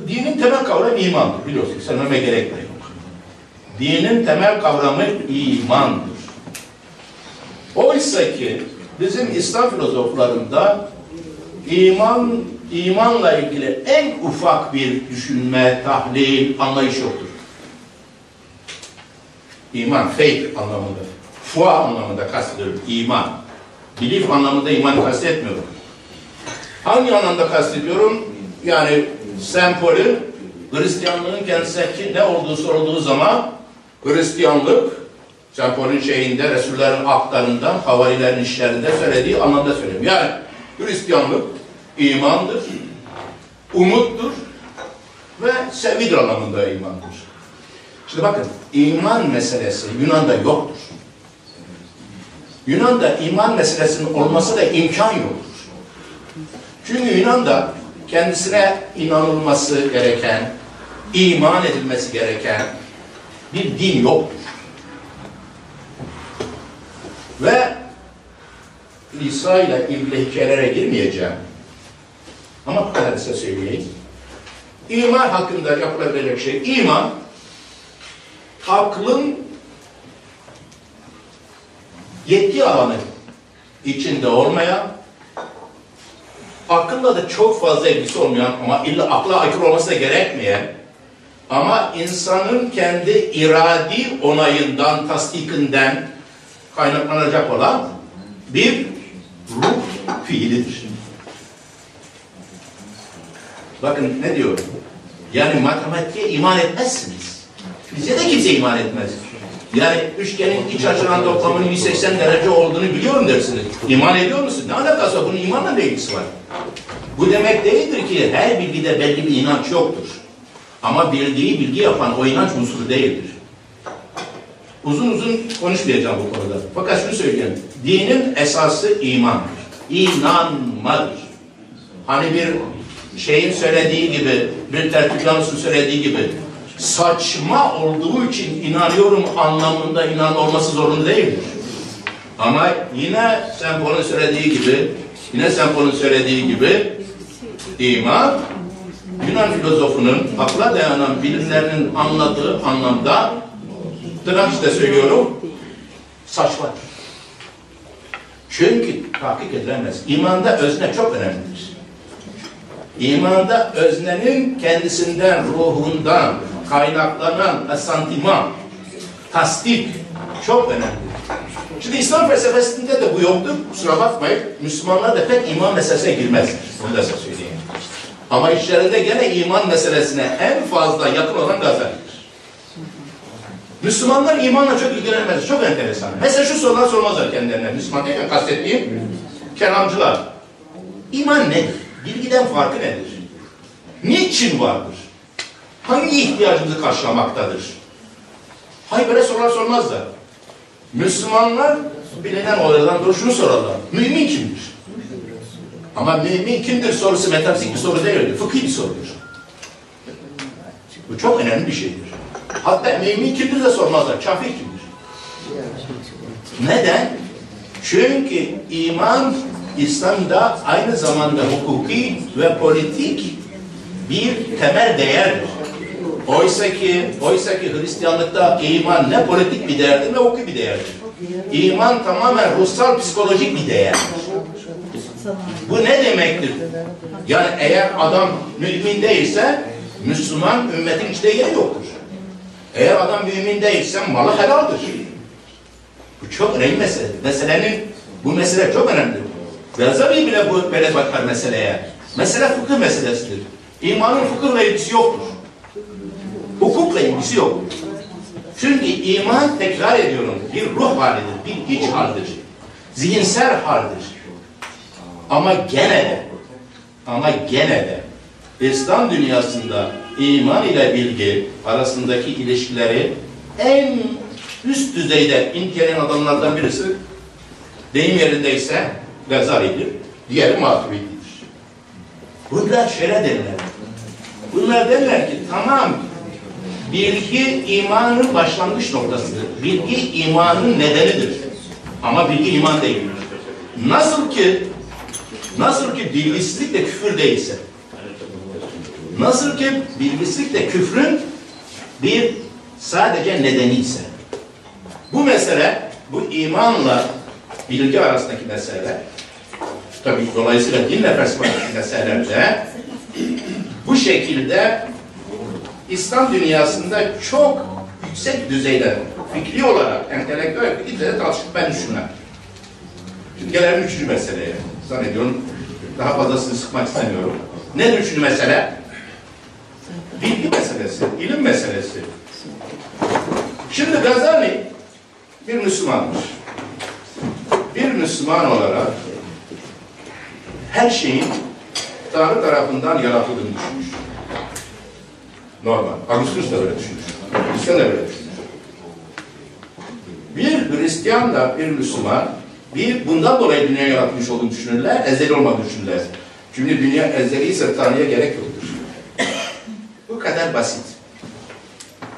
dinin temel kavramı imandır biliyorsunuz. Söylememe gerek yok. Dinin temel kavramı imandır. Oysa ki bizim İslam filozoflarında iman imanla ilgili en ufak bir düşünme, tahlil, anlayış yoktur. İman, faith anlamında, fua anlamında kastediyorum, iman. Bilif anlamında iman kastetmiyorum. Hangi anlamda kastediyorum? Yani sembolü Hristiyanlığın kendisindeki ne olduğu sorulduğu zaman Hristiyanlık Sempol'ün şeyinde, Resullerin aktarından, havarilerin işlerinde söylediği anlamda söylüyorum. Yani Hristiyanlık imandır, umuttur ve sevgidir anlamında imandır. Şimdi bakın, iman meselesi Yunan'da yoktur. Yunan'da iman meselesinin olması da imkan yoktur. Çünkü Yunan'da kendisine inanılması gereken, iman edilmesi gereken bir din yoktur. Ve İsa ile ilgili hikayelere girmeyeceğim. Ama bu kadar size söyleyeyim. İman hakkında yapılabilecek şey, iman, aklın yetki alanı içinde olmayan, akılla da çok fazla ilgisi olmayan ama illa akla aykırı olması da gerekmeyen, ama insanın kendi iradi onayından, tasdikinden kaynaklanacak olan bir ruh fiilidir. Bakın ne diyor? Yani matematiğe iman etmezsiniz. Bize de kimse iman etmez. Yani üçgenin iç açılan toplamının 180 derece olduğunu biliyorum dersiniz. İman ediyor musun? Ne alakası var? Bunun imanla ne ilgisi var? Bu demek değildir ki her bilgide belli bir inanç yoktur. Ama bildiği bilgi yapan o inanç unsuru değildir. Uzun uzun konuşmayacağım bu konuda. Fakat şunu söyleyeyim. Dinin esası imandır. İnanmadır. Hani bir şeyin söylediği gibi, bir tertiplanısın söylediği gibi saçma olduğu için inanıyorum anlamında inan olması zorunlu değildir. Ama yine Sempon'un söylediği gibi, yine Sempon'un söylediği gibi iman Yunan filozofunun akla dayanan bilimlerinin anladığı anlamda tırnak içinde söylüyorum saçmadır. Çünkü tahkik edilemez. İmanda özne çok önemlidir. İmanda öznenin kendisinden, ruhundan kaynaklanan asantiman, tasdik çok önemlidir. Şimdi İslam felsefesinde de bu yoktur. Kusura bakmayın. Müslümanlar da pek iman meselesine girmez. Bunu da size söyleyeyim. Ama içlerinde gene iman meselesine en fazla yakın olan Gazali'dir. Müslümanlar imanla çok ilgilenmez. Çok enteresan. Mesela şu sorular sormazlar kendilerine. Müslüman derken kastettiğim kelamcılar. İman nedir? Bilgiden farkı nedir? Niçin vardır? Hangi ihtiyacımızı karşılamaktadır? Hayır böyle sorular sormazlar. Müslümanlar bilinen olaylardan doğru şunu sorarlar. Mümin kimdir? Ama mümin kimdir sorusu metafizik bir soru değildir. Fıkhi bir sorudur. Bu çok önemli bir şeydir. Hatta mümin kimdir de sormazlar. Kafir kimdir? Neden? Çünkü iman İslam'da aynı zamanda hukuki ve politik bir temel değerdir. Oysa ki, oysa ki Hristiyanlıkta iman ne politik bir değerdir ne hukuki bir değerdir. İman tamamen ruhsal psikolojik bir değerdir. Bu ne demektir? Yani eğer adam mümin değilse Müslüman ümmetin içinde yeri yoktur. Eğer adam mümin değilse malı helaldir. Bu çok önemli mesele. Meselenin bu mesele çok önemli. Gazali bile bu böyle bakar meseleye. Mesele fıkıh meselesidir. İmanın fıkıhla ilgisi yoktur. Hukukla ilgisi yoktur. Çünkü iman tekrar ediyorum bir ruh halidir, bir iç haldir. Zihinsel haldir. Ama gene de ama gene de İslam dünyasında iman ile bilgi arasındaki ilişkileri en üst düzeyde inceleyen adamlardan birisi deyim yerindeyse Gazali'dir. Diğeri Maturidi'dir. Bunlar şöyle derler. Bunlar derler ki tamam bilgi imanın başlangıç noktasıdır. Bilgi imanın nedenidir. Ama bilgi iman değildir. Nasıl ki nasıl ki bilgisizlik de küfür değilse nasıl ki bilgisizlik de küfrün bir sadece nedeni ise bu mesele bu imanla bilgi arasındaki mesele tabii dolayısıyla dinle felsefedeki meselelerde bu şekilde İslam dünyasında çok yüksek düzeyde fikri olarak, entelektüel fikri düzeyde tartışıp ben düşünmem. Şimdi gelelim üçüncü meseleye. Zannediyorum daha fazlasını sıkmak istemiyorum. Nedir üçüncü mesele? Bilgi meselesi, ilim meselesi. Şimdi Gazali bir Müslümandır. Bir Müslüman olarak her şeyin Tanrı tarafından yaratıldığını düşünmüş. Normal. Agustinus da böyle düşünmüş. Hristiyan da böyle düşünmüş. Bir Hristiyan da bir Müslüman bir bundan dolayı dünya yaratmış olduğunu düşünürler, ezeli olmadığını düşünürler. Çünkü dünya ezeli ise Tanrı'ya gerek yoktur. Bu kadar basit.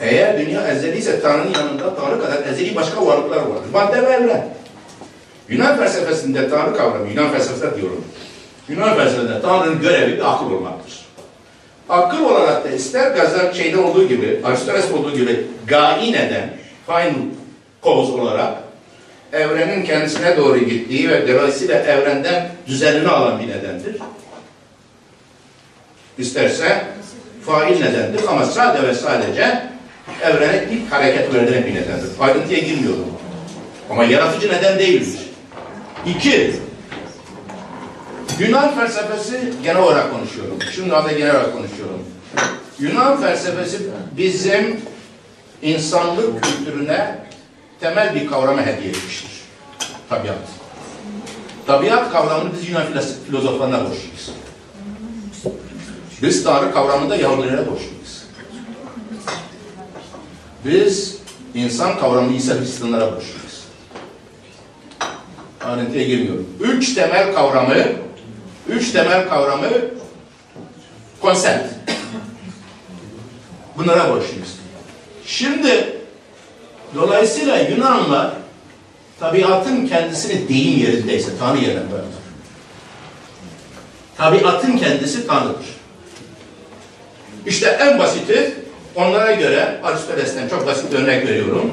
Eğer dünya ezeli ise Tanrı'nın yanında Tanrı kadar ezeli başka varlıklar vardır. Madde ve evren. Yunan felsefesinde Tanrı kavramı, Yunan felsefesinde diyorum. Yunan felsefesinde Tanrı'nın görevi bir akıl olmaktır. Akıl olarak da ister Gazal şeyde olduğu gibi, Aristoteles olduğu gibi gain eden, final cause olarak evrenin kendisine doğru gittiği ve dolayısıyla evrenden düzenini alan bir nedendir. İsterse fail nedendir ama sadece ve sadece evrene ilk hareket verdiren bir nedendir. Ayrıntıya girmiyorum. Ama yaratıcı neden değildir. İki, Yunan felsefesi genel olarak konuşuyorum. Şimdi anda genel olarak konuşuyorum. Yunan felsefesi bizim insanlık kültürüne temel bir kavramı hediye etmiştir. Tabiat. Tabiat kavramını biz Yunan filozoflarına borçluyuz. Biz Tanrı kavramında Yahudilere borçluyuz. Biz insan kavramını ise Hristiyanlara borçluyuz. Ayrıntıya girmiyorum. Üç temel kavramı üç temel kavramı konsept. Bunlara borçluyuz. Şimdi dolayısıyla Yunanlar tabiatın kendisini deyim yerindeyse Tanrı yerine koyarlar. Tabiatın kendisi Tanrı'dır. İşte en basiti onlara göre Aristoteles'ten çok basit bir örnek veriyorum.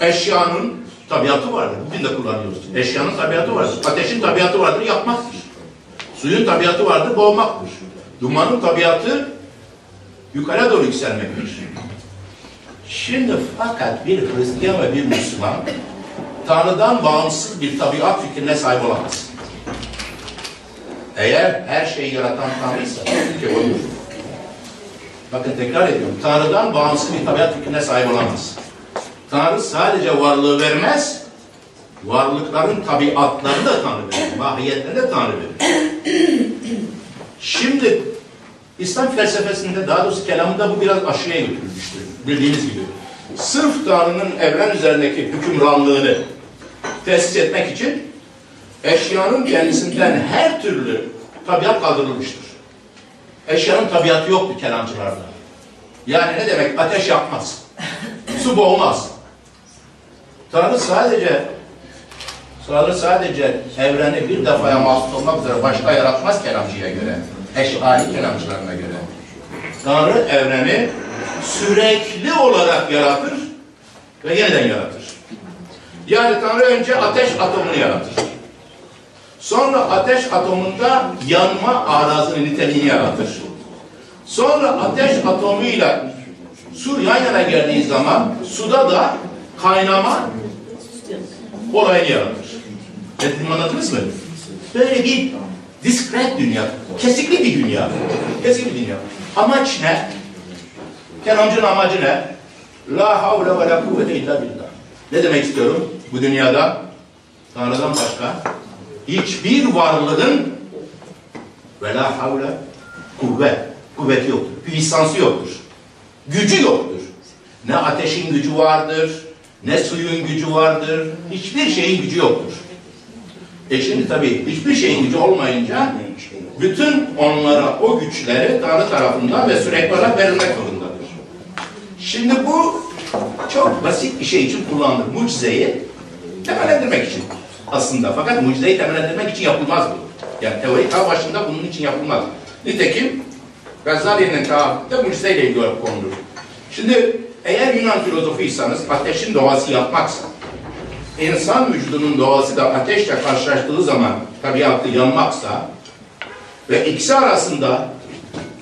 Eşyanın tabiatı vardır. Bugün de kullanıyoruz. Eşyanın tabiatı vardır. Ateşin tabiatı vardır, yakmaktır. Suyun tabiatı vardır, boğmaktır. Dumanın tabiatı yukarı doğru yükselmektir. Şimdi fakat bir Hristiyan ve bir Müslüman Tanrı'dan bağımsız bir tabiat fikrine sahip olamaz. Eğer her şeyi yaratan Tanrıysa ki olur. Bakın tekrar ediyorum. Tanrı'dan bağımsız bir tabiat fikrine sahip olamaz. Tanrı sadece varlığı vermez, varlıkların tabiatlarını da Tanrı verir. Mahiyetlerini de Tanrı verir. Şimdi İslam felsefesinde daha doğrusu kelamında bu biraz aşırıya götürülmüştür. Bildiğiniz gibi. Sırf Tanrı'nın evren üzerindeki hükümranlığını tesis etmek için eşyanın kendisinden her türlü tabiat kaldırılmıştır. Eşyanın tabiatı yoktu kelamcılarda. Yani ne demek? Ateş yapmaz. Su boğmaz. Tanrı sadece Tanrı sadece evreni bir defaya mahsus olmak üzere başka yaratmaz kelamcıya göre. Eşari kelamcılarına göre. Tanrı evreni sürekli olarak yaratır ve yeniden yaratır. Yani Tanrı önce ateş atomunu yaratır. Sonra ateş atomunda yanma arazının niteliğini yaratır. Sonra ateş atomuyla su yan yana geldiği zaman suda da kaynama olayını yaratır. Dedim anladınız mı? Böyle bir diskret dünya, kesikli bir dünya. Kesikli bir dünya. Amaç ne? Kelamcının amacı ne? La havle ve la kuvvete illa billah. Ne demek istiyorum? Bu dünyada Tanrı'dan başka hiçbir varlığın ve la havle kuvvet, kuvveti yoktur. Puissansı yoktur. Gücü yoktur. Ne ateşin gücü vardır, ne suyun gücü vardır. Hiçbir şeyin gücü yoktur. E şimdi tabii hiçbir şeyin gücü olmayınca bütün onlara o güçleri Tanrı tarafından ve sürekli olarak verilmek zorundadır. Şimdi bu çok basit bir şey için kullanılır. Mucizeyi temellendirmek için aslında. Fakat mucizeyi temellendirmek için yapılmaz bu. Yani teori ta başında bunun için yapılmaz. Nitekim Gazali'nin taahhütte mucizeyle ilgili konulur. Şimdi eğer Yunan filozofuysanız ateşin doğası yapmaksa, insan vücudunun doğası da ateşle karşılaştığı zaman tabiatı yanmaksa ve ikisi arasında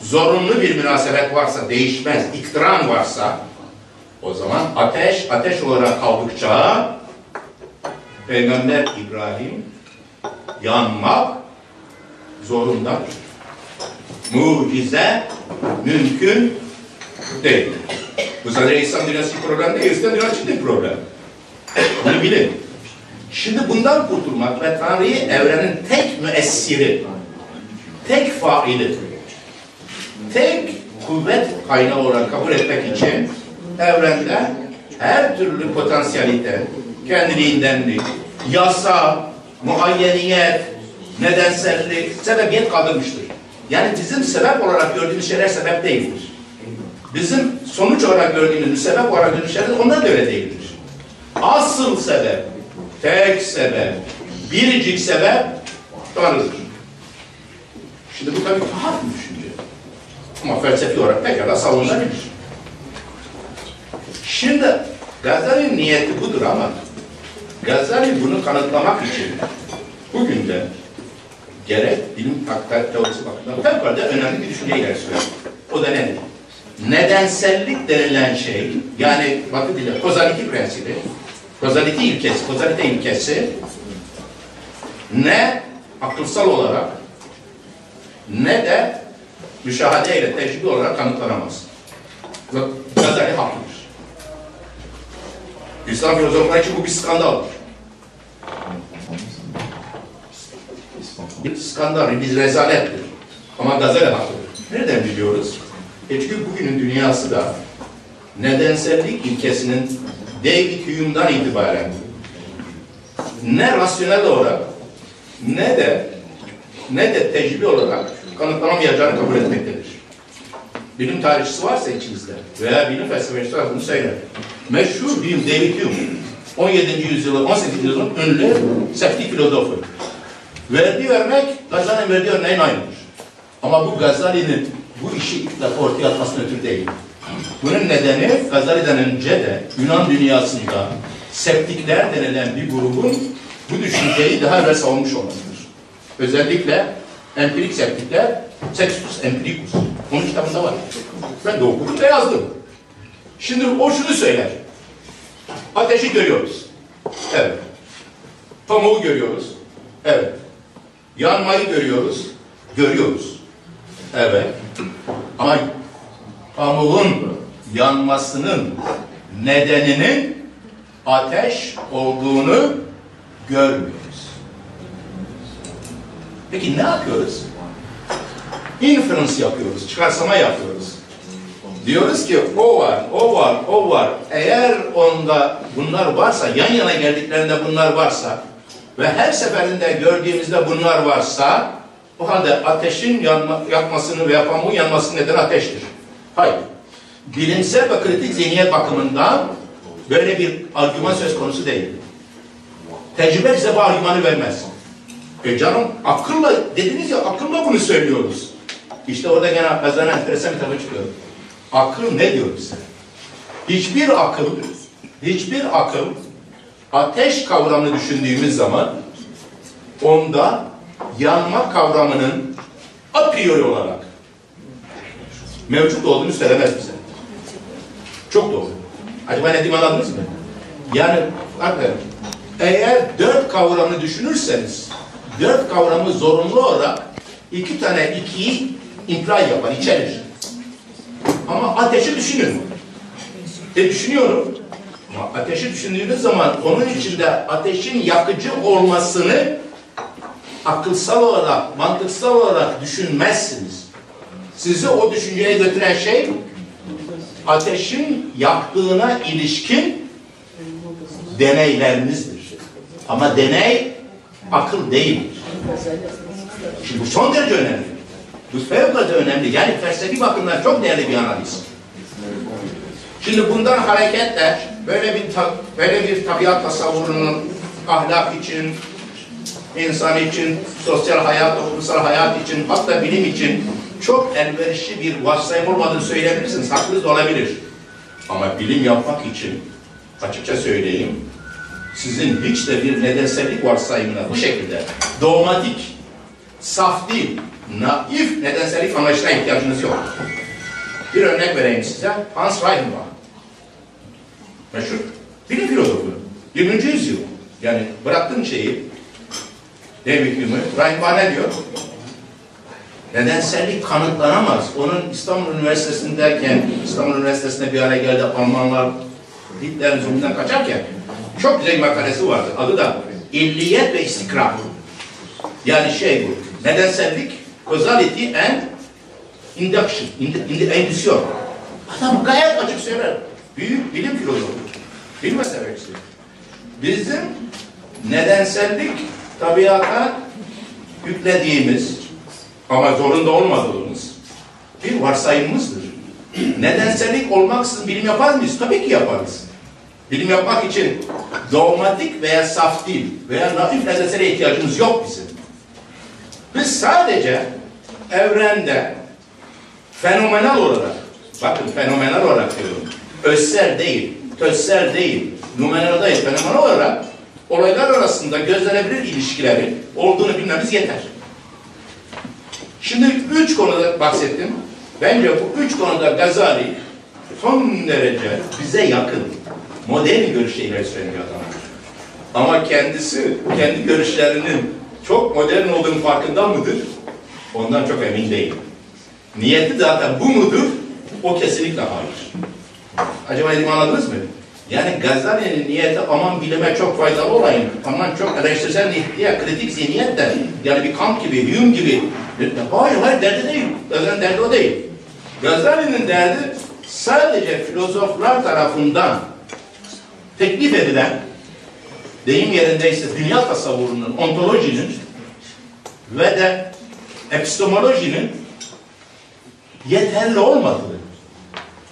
zorunlu bir münasebet varsa, değişmez, iktiran varsa o zaman ateş, ateş olarak kaldıkça Peygamber İbrahim yanmak zorundadır. Mucize mümkün değil. Bu sadece İslam dünyası problem değil, İslam dünyası için problem. Bunu bilin. Şimdi bundan kurtulmak ve Tanrı'yı evrenin tek müessiri, tek faili, tek kuvvet kaynağı olarak kabul etmek için evrende her türlü potansiyelite, kendiliğindenlik, yasa, muayyeniyet, nedensellik, sebebiyet kaldırmıştır. Yani bizim sebep olarak gördüğümüz şeyler sebep değildir. Bizim sonuç olarak gördüğümüz, sebep olarak gördüğümüz şeyler onlar da öyle değildir. Asıl sebep, tek sebep, biricik sebep Tanrı'dır. Şimdi bu tabii tuhaf bir düşünce. Ama felsefi olarak pekala savunulabilir. Şimdi Gazali'nin niyeti budur ama Gazali bunu kanıtlamak için bugün de gerek bilim haktat teorisi bakımından fevkalade önemli bir düşünce ileri sürüyor. O da nedir? Nedensellik denilen şey, yani batı dili, kozaliti prensibi, kozaliti ilkesi, kozalite ilkesi ne akılsal olarak ne de müşahede ile tecrübe olarak kanıtlanamaz. Gazali haklıdır. İslam filozofları için bu bir skandaldır. Bir skandal, bir rezalettir. Ama Gazali haklıdır. Nereden biliyoruz? E çünkü bugünün dünyası da nedensellik ilkesinin David Hume'dan itibaren ne rasyonel olarak ne de ne de tecrübe olarak kanıtlanamayacağını kabul etmektedir. Bilim tarihçisi varsa içinizde veya bilim felsefecisi varsa bunu söyler. Meşhur bilim David Hume 17. yüzyılın 18. yüzyılın ünlü septik filozofu. Verdiği örnek Gazali'nin verdiği örneğin aynıdır. Ama bu Gazali'nin bu işi ilk defa ortaya atmasına ötürü değil. Bunun nedeni Gazali'den önce de Yunan dünyasında septikler denilen bir grubun bu düşünceyi daha evvel savunmuş olmasıdır. Özellikle empirik septikler, sextus empiricus. Onun kitabında var. Ben de okudum ve yazdım. Şimdi o şunu söyler. Ateşi görüyoruz. Evet. Pamuğu görüyoruz. Evet. Yanmayı görüyoruz. Görüyoruz. Evet. Ama pamuğun yanmasının nedeninin ateş olduğunu görmüyoruz. Peki ne yapıyoruz? Inference yapıyoruz, çıkarsama yapıyoruz. Diyoruz ki o var, o var, o var. Eğer onda bunlar varsa, yan yana geldiklerinde bunlar varsa ve her seferinde gördüğümüzde bunlar varsa o halde ateşin yanma, yakmasını veya pamuğun yanmasının nedeni ateştir. Hayır. Bilimsel ve kritik zihniyet bakımından böyle bir argüman söz konusu değil. Tecrübe bize bu argümanı vermez. E canım akılla dediniz ya akılla bunu söylüyoruz. İşte orada gene kazana enteresan bir tablo çıkıyor. Akıl ne diyor bize? Hiçbir akıl, hiçbir akıl ateş kavramını düşündüğümüz zaman onda yanma kavramının a priori olarak mevcut olduğunu söylemez bize. Çok doğru. Acaba ne diyeyim anladınız mı? Yani bakın eğer dört kavramı düşünürseniz dört kavramı zorunlu olarak iki tane ikiyi imply yapar, içerir. Ama ateşi düşünün. E düşünüyorum. Ama ateşi düşündüğünüz zaman onun içinde ateşin yakıcı olmasını akılsal olarak, mantıksal olarak düşünmezsiniz. Sizi o düşünceye götüren şey ateşin yaktığına ilişkin deneylerinizdir. Ama deney akıl değildir. Şimdi bu son derece önemli. Bu fevkalade önemli. Yani felsefi bakımdan çok değerli bir analiz. Şimdi bundan hareketle böyle bir böyle bir tabiat tasavvurunun ahlak için, insan için, sosyal hayat, toplumsal hayat için, hatta bilim için çok elverişli bir varsayım olmadığını söyleyebilirsiniz. Haklınız olabilir. Ama bilim yapmak için açıkça söyleyeyim, sizin hiç de bir nedensellik varsayımına bu şekilde dogmatik, saf değil, naif nedensellik anlayışına ihtiyacınız yok. Bir örnek vereyim size. Hans Reichenbach. Meşhur bilim filozofu. 20. yüzyıl. Yani bıraktığın şeyi David Hume'u. Reichenbach ne diyor? Nedensellik kanıtlanamaz. Onun İstanbul Üniversitesi'ndeyken, İstanbul Üniversitesi'nde bir araya geldi Almanlar Hitler'in zulmünden kaçarken çok güzel bir makalesi vardı. Adı da İlliyet ve İstikrar. Yani şey bu, nedensellik, causality and induction, indüsyon. Adam gayet açık söyler. Büyük bilim filozofu. Demek istiyor. Bizim nedensellik tabiata yüklediğimiz ama zorunda olmadığımız bir varsayımımızdır. Nedensellik olmaksızın bilim yapar mıyız? Tabii ki yaparız. Bilim yapmak için dogmatik veya saf değil veya naif nedensele ihtiyacımız yok bizim. Biz sadece evrende fenomenal olarak, bakın fenomenal olarak diyorum, özsel değil, tözsel değil, numenal değil, fenomenal olarak olaylar arasında gözlenebilir ilişkilerin olduğunu bilmemiz yeter. Şimdi üç konuda bahsettim. Bence bu üç konuda Gazali son derece bize yakın, modern görüşle ileri süren bir adamdır. Ama kendisi, kendi görüşlerinin çok modern olduğunu farkında mıdır? Ondan çok emin değilim. Niyeti zaten bu mudur? O kesinlikle hayır. Acaba dedim anladınız mı? Yani Gazali'nin niyeti aman bilime çok faydalı olayım, aman çok eleştirsel ihtiya, kritik zihniyet de, yani bir Kant gibi, Hume gibi. Hayır, hayır derdi değil. Gazali'nin derdi o değil. Gazali'nin derdi sadece filozoflar tarafından teklif edilen, deyim yerindeyse dünya tasavvurunun, ontolojinin ve de epistemolojinin yeterli olmadığı.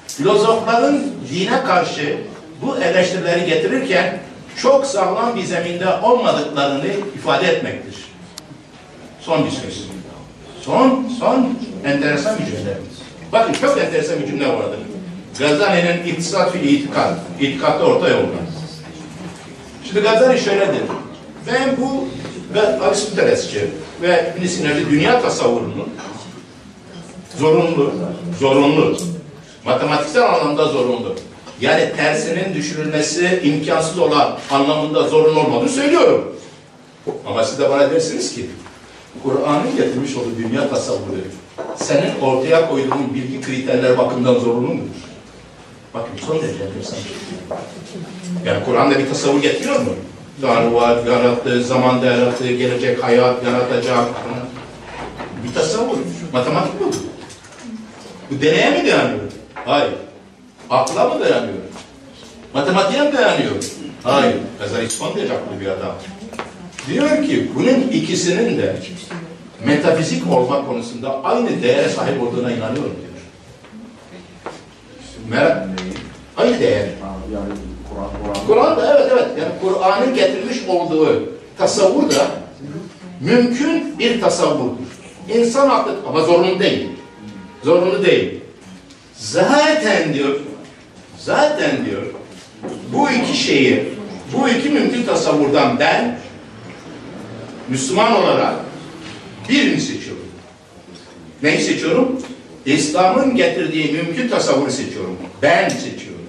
Filozofların dine karşı bu eleştirileri getirirken çok sağlam bir zeminde olmadıklarını ifade etmektir. Son bir söz. Son, son enteresan bir cümle. Bakın çok enteresan bir cümle vardır. Gazali'nin İktisat fil İtikat, İtikat'ta orta yolda. Şimdi Gazali şöyledir. Ben bu Aristotelesçi ve İbn dünya tasavvurunun zorunlu, zorunlu, matematiksel anlamda zorunlu. Yani tersinin düşürülmesi imkansız olan anlamında zorunlu olmadığını söylüyorum. Ama siz de bana dersiniz ki Kur'an'ın getirmiş olduğu dünya tasavvuru senin ortaya koyduğun bilgi kriterler bakımından zorunlu mudur? Bakın son derece enteresan. Yani Kur'an'da bir tasavvur getiriyor mu? Tanrı var, yarattı, zamanda yarattı, gelecek hayat, yaratacak. Bir tasavvur. Matematik bu. Bu deneye mi dayanıyor? Hayır. Akla mı dayanıyor? Matematiğe mi dayanıyor? Hayır. Derece akıllı bir adam. Diyor ki bunun ikisinin de metafizik olma konusunda aynı değere sahip olduğuna inanıyorum diyor. Merak, aynı değer. Yani Kur'an. Kur'an'da evet evet yani Kur'an'ın getirmiş olduğu tasavvur da mümkün bir tasavvurdur. İnsan aklı ama zorunlu değil. Zorunlu değil. Zaten diyor zaten diyor bu iki şeyi bu iki mümkün tasavvurdan ben Müslüman olarak birini seçiyorum. Neyi seçiyorum? İslam'ın getirdiği mümkün tasavvuru seçiyorum. Ben seçiyorum.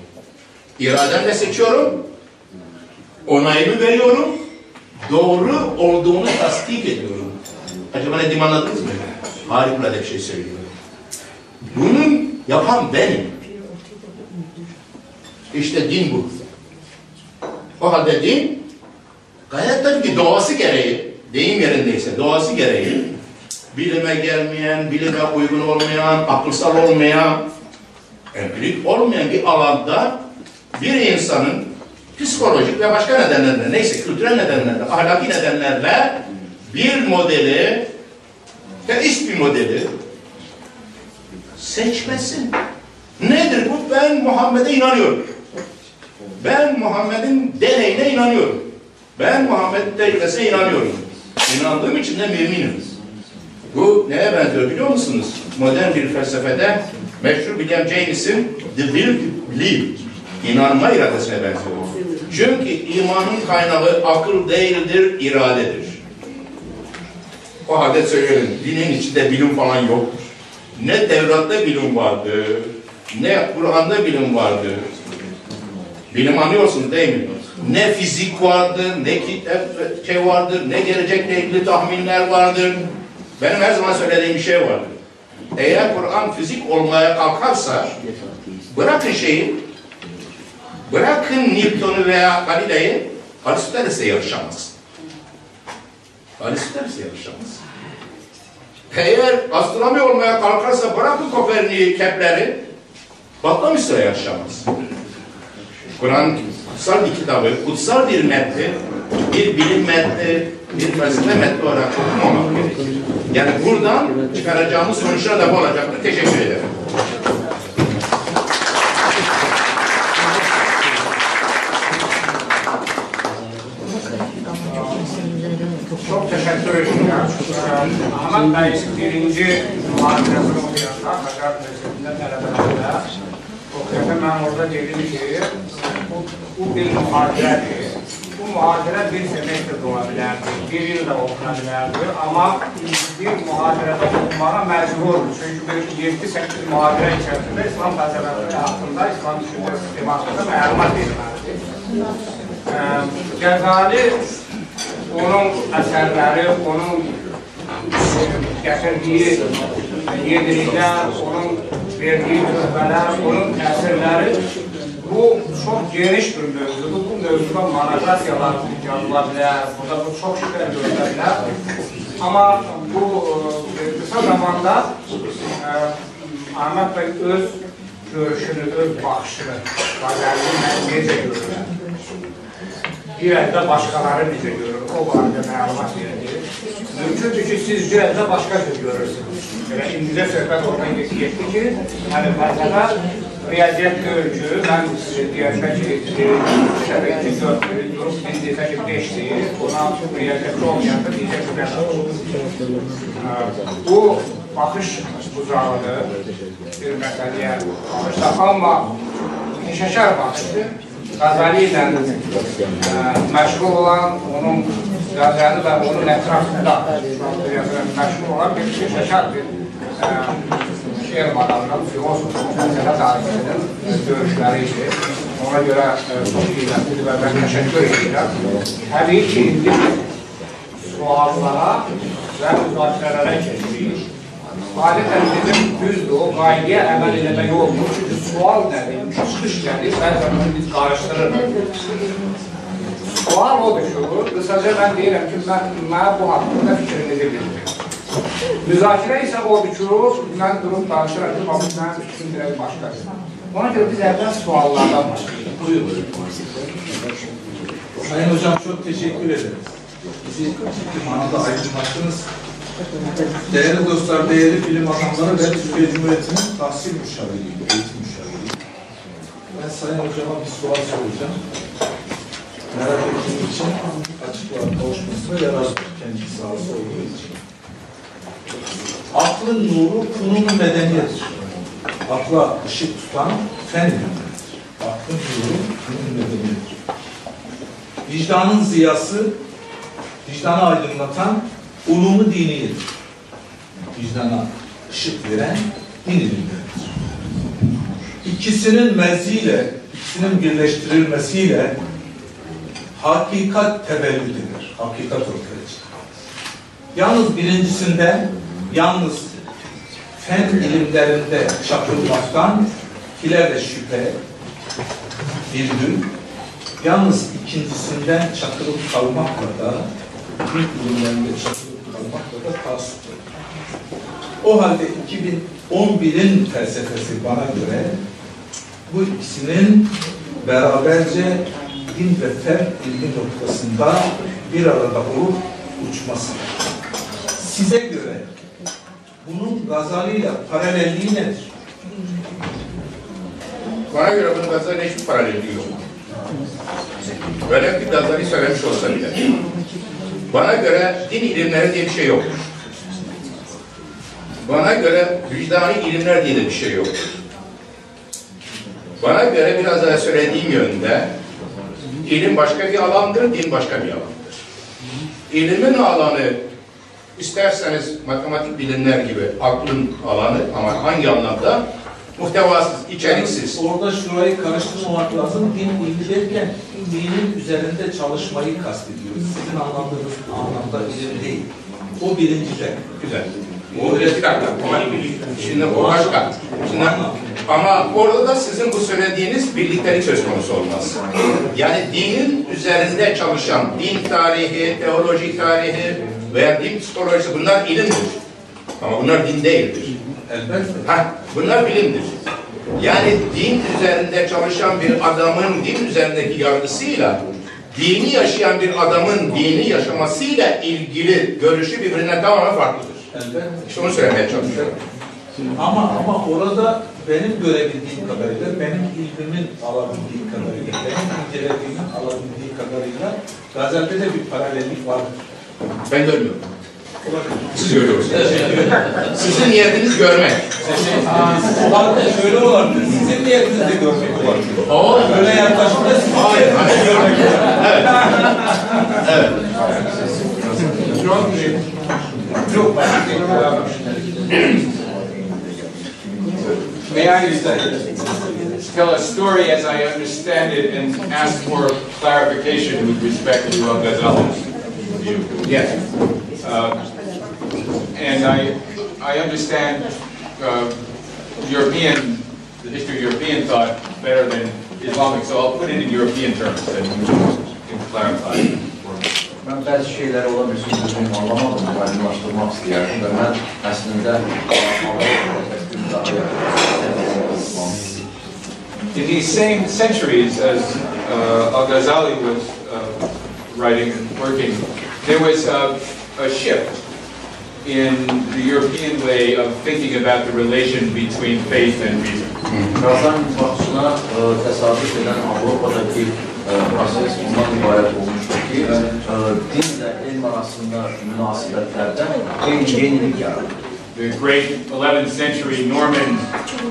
İrademle seçiyorum. Onayımı veriyorum. Doğru olduğunu tasdik ediyorum. Acaba ne anladınız mı? Harikulade bir şey söylüyorum. Bunun yapan benim. İşte din bu. O halde din gayet tabii ki doğası gereği, deyim yerindeyse doğası gereği bilime gelmeyen, bilime uygun olmayan, akılsal olmayan, empirik olmayan bir alanda bir insanın psikolojik ve başka nedenlerle, neyse kültürel nedenlerle, ahlaki nedenlerle bir modeli, teist bir modeli seçmesin. Nedir bu? Ben Muhammed'e inanıyorum. Ben Muhammed'in deneyine inanıyorum. Ben Muhammed'in tecrübesine inanıyorum. İnandığım için de müminim. Bu neye benziyor biliyor musunuz? Modern bir felsefede meşhur William James'in The Will to Believe inanma iradesine benziyor. Çünkü imanın kaynağı akıl değildir, iradedir. O halde söyleyelim, dinin içinde bilim falan yoktur. Ne Tevrat'ta bilim vardı, ne Kur'an'da bilim vardı. Bilim anlıyorsunuz değil mi? Ne fizik vardır, ne kitap şey vardır, ne gelecekle ilgili tahminler vardır. Benim her zaman söylediğim bir şey vardır. Eğer Kur'an fizik olmaya kalkarsa, bırakın şeyi, bırakın Newton'u veya Galile'yi, Aristoteles'e yarışamaz. Aristoteles'e yarışamaz. Eğer astronomi olmaya kalkarsa bırakın Kopernik'i, Kepler'i, Batlamyus'la yarışamaz. Kur'an kutsal bir kitabı, kutsal bir metni, bir bilim metni, bir felsefe metni olarak okumamak gerekir. Yani buradan çıkaracağımız sonuçlar da bu olacaktır. Teşekkür ederim. Çok teşekkür ederim. Ahmet Bey birinci muhabiresini okuyanda, Hacer Meclisi'nde tələbələrdə okuyanda ben orada dedim ki, bu, bir muhabiredir. Bu muhabire bir semestr ola bilərdi, bir yıl da okuna bilərdi. Ama bir muhabirede okumaya mecburdur. Çünkü bir 7-8 muhabire içerisinde İslam felsefesi hakkında, İslam düşüncesi sistemi hakkında məlumat verilməlidir. Ee, Cezali onun əsərləri, onun gətirdiyi yediliklər, onun verdiyi tövbələr, onun təsirləri bu çox geniş bir mövzudur. Bu mövzuda monografiyalar yazıla bilər, burada bu çox şeylər görülə bilər. Amma bu e, qısa zamanda e, Ahmet Bey öz görüşünü, öz baxışını, Qazəlini necə görürlər? bir əldə başqaları necə görür, o barədə məlumat verir. Mümkündür ki, siz bir əldə başqa cür görürsünüz. Elə indicə söhbət oradan getdi ki, həmin məsələ riyaziyyət görür ki, mən deyəndə ki, şəriyyəti gördür, durub biz deyək ki, 5-dir, ona riyaziyyətli olmayanda deyəcək ki, bəşədir. Bu baxış bucağıdır bir məsələyə yəni, baxışda, amma inşəkər baxışdır. Qazali ilə e, məşğul olan, onun Qazali və onun ətrafında məşğul olan bir peşəkar bir e, şeir adamının, filosofun, məsələ tarixinin döyüşləri idi. Ona görə e, çox qiymətlidir və mən təşəkkür edirəm. Təbii ki, indi suallara və müzakirələrə keçirik. Adeten dedim düzdür, o gayeye emel eleme yoktur. Çünkü sual nedir, çıkış nedir, her zaman biz karıştırırız. Sual odur şu, kısaca ben deyirəm ki, mən, mən bu haqqında fikrinizi bildirim. Müzakirə isə odur ki, mən durub danışıram ki, bax, mənim fikrim biraz başqadır. Ona görə biz əvvəl suallardan başlayırıq. Buyurun. Sayın Hocam çok teşekkür ederiz. Bizi ciddi manada aydınlattınız. Değerli dostlar, değerli bilim adamları ben Türkiye Cumhuriyeti'nin tahsil müşaviriyim, eğitim müşaviriyim. Ben Sayın Hocama bir sual soracağım. Merak ettiğim için açıklığa kavuşmasına yarar var. Kendisi sahası olduğu için. Aklın nuru fununu medeniyedir. Akla ışık tutan fen. Aklın nuru fununu medeniyedir. Vicdanın ziyası, vicdanı aydınlatan ulumu diniyedir. Vicdana ışık veren din ilimleridir. İkisinin mezziyle, ikisinin birleştirilmesiyle hakikat tevellüd edilir. Hakikat ortaya çıkar. Yalnız birincisinde, yalnız fen ilimlerinde çakılmaktan kile ve şüphe, virgül, Yalnız ikincisinden çakılıp kalmakla da bir ilimlerinde çakılıp kalmakla da tasvip O halde 2011'in felsefesi bana göre bu ikisinin beraberce din ve fen ilmi noktasında bir arada olup uçması. Size göre bunun Gazali ile paralelliği nedir? Bana göre bunun Gazali'yle hiçbir paralelliği yok. Velev ki Gazali söylemiş olsa bile. Bana göre din ilimleri diye bir şey yoktur. Bana göre vicdani ilimler diye de bir şey yoktur. Bana göre biraz daha söylediğim yönde ilim başka bir alandır, din başka bir alandır. İlimin alanı isterseniz matematik bilimler gibi aklın alanı ama hangi anlamda? Muhtevasız, içeriksiz. Orada şurayı karıştırmamak lazım. Din ilmi derken dinin üzerinde çalışmayı kastediyoruz. Sizin anladığınız anlamda ilim değil. O birincide. Güzel. O dakika. Ama Şimdi o başka. Şimdi, ama orada da sizin bu söylediğiniz birliktelik söz konusu olmaz. Yani dinin üzerinde çalışan, din tarihi, teoloji tarihi veya din psikolojisi bunlar ilimdir. Ama bunlar din değildir. Elbette. Ha, bunlar bilimdir. Yani din üzerinde çalışan bir adamın din üzerindeki yargısıyla dini yaşayan bir adamın dini yaşamasıyla ilgili görüşü birbirinden tamamen farklıdır. Elbette. İşte onu söylemeye çalışıyorum. Ama ama orada benim görebildiğim kadarıyla, benim ilmimin alabildiği kadarıyla, benim incelediğimin alabildiği kadarıyla de bir paralellik vardır. Ben görmüyorum. Siz niyetiniz görmek. Şöyle. Sizin niyetiniz de görmek Böyle yaklaşımda Hayır, hayır. görmek Evet. Evet. Çok çok May I tell a story as I understand it and ask for clarification with respect to uh, View? Yes. Uh, And I, I understand uh, European, the history of European thought better than Islamic, so I'll put it in European terms and you can clarify for me. Ben bazı şeyler olan bir sözünü anlamadım, aydınlaştırmak istedim ve ben aslında In these same centuries as uh, Al-Ghazali was uh, writing and working, there was uh, a shift in the European way of thinking about the relation between faith and reason. Qazan baxışına təsadüf edən proses bundan ibarət olmuşdur ki, e, dinlə elm arasında münasibətlərdə eyni yenilik yaradır. The great 11th century Norman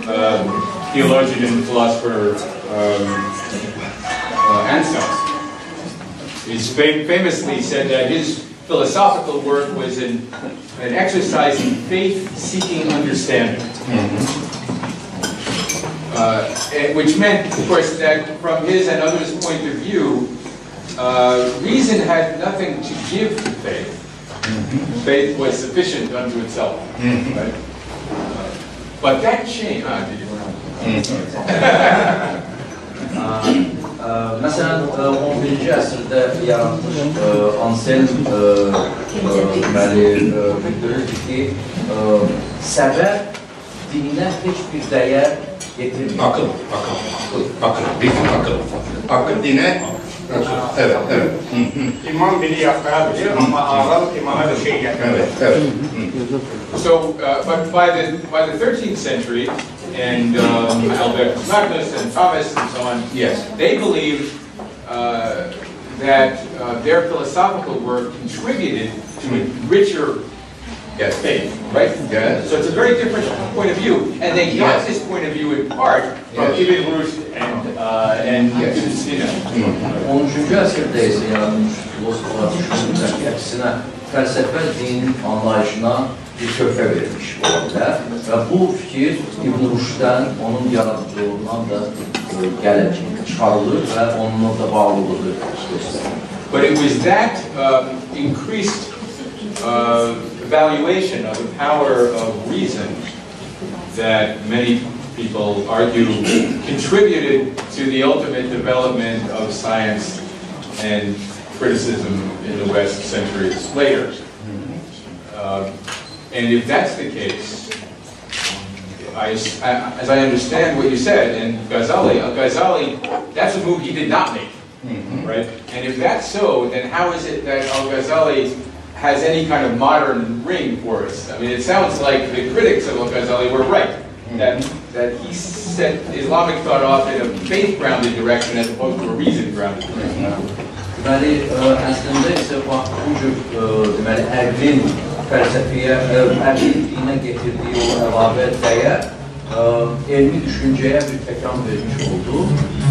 uh, theologian and philosopher um, uh, Anselm is fam- famously said that his philosophical work was an, an exercise in faith-seeking understanding. Uh, which meant, of course, that from his and others' point of view, uh, reason had nothing to give to faith. Faith was sufficient unto itself. Right? Uh, But that changed. Ah, did you? Ə, Məsələn, ə, 11-ci əsrdə yaranmış ə, Anselm ə, ə, deməli ə, bildirir ki, ə, səbəb dinə heç bir dəyər yetirmir. Akıl, akıl, akıl, akıl, bizim akıl. Akıl dine, evet, evet, hı, hı, İman dili yaklayabilir ama ağıl imana bir şey getirir. evet, evet. So, uh, but by the by the 13th century, and um, Albertus Magnus and Thomas and so on, Yes. they believed uh, that uh, their philosophical work contributed to a richer Yes. faith, right? Yes. So it's a very different point of view, and they got Yes. this point of view in part from Yes. Ibn Rushd and uh, and Yes. Ibn Sina. 13-cü əsrdə isə yaranmış filosoflar düşünürlər ki, əksinə dinin anlayışına bir töhfə verilmiş ola bilər və bu fikir İbn onun yaradıcılığından da gəlir, çıxarılır və onunla da bağlılığı. But it was that um, increased uh, evaluation of the power of reason that many people argue contributed to the ultimate development of science and criticism in the West centuries later. Uh, and if that's the case, I, as I understand what you said, and Ghazali, uh, Ghazali, that's a move he did not make right? And if that's so, then how is it that Al-Ghazali has any kind of modern ring for us? I mean, it sounds like the critics of Al-Ghazali were right, that, that he set Islamic thought off in a faith-grounded direction as opposed to a reason-grounded direction. Əslində isə fəlsəfiyə, ə, əqlin dinə getirdiyi o əlavə dəyər ə, elmi düşüncəyə bir təkan vermiş oldu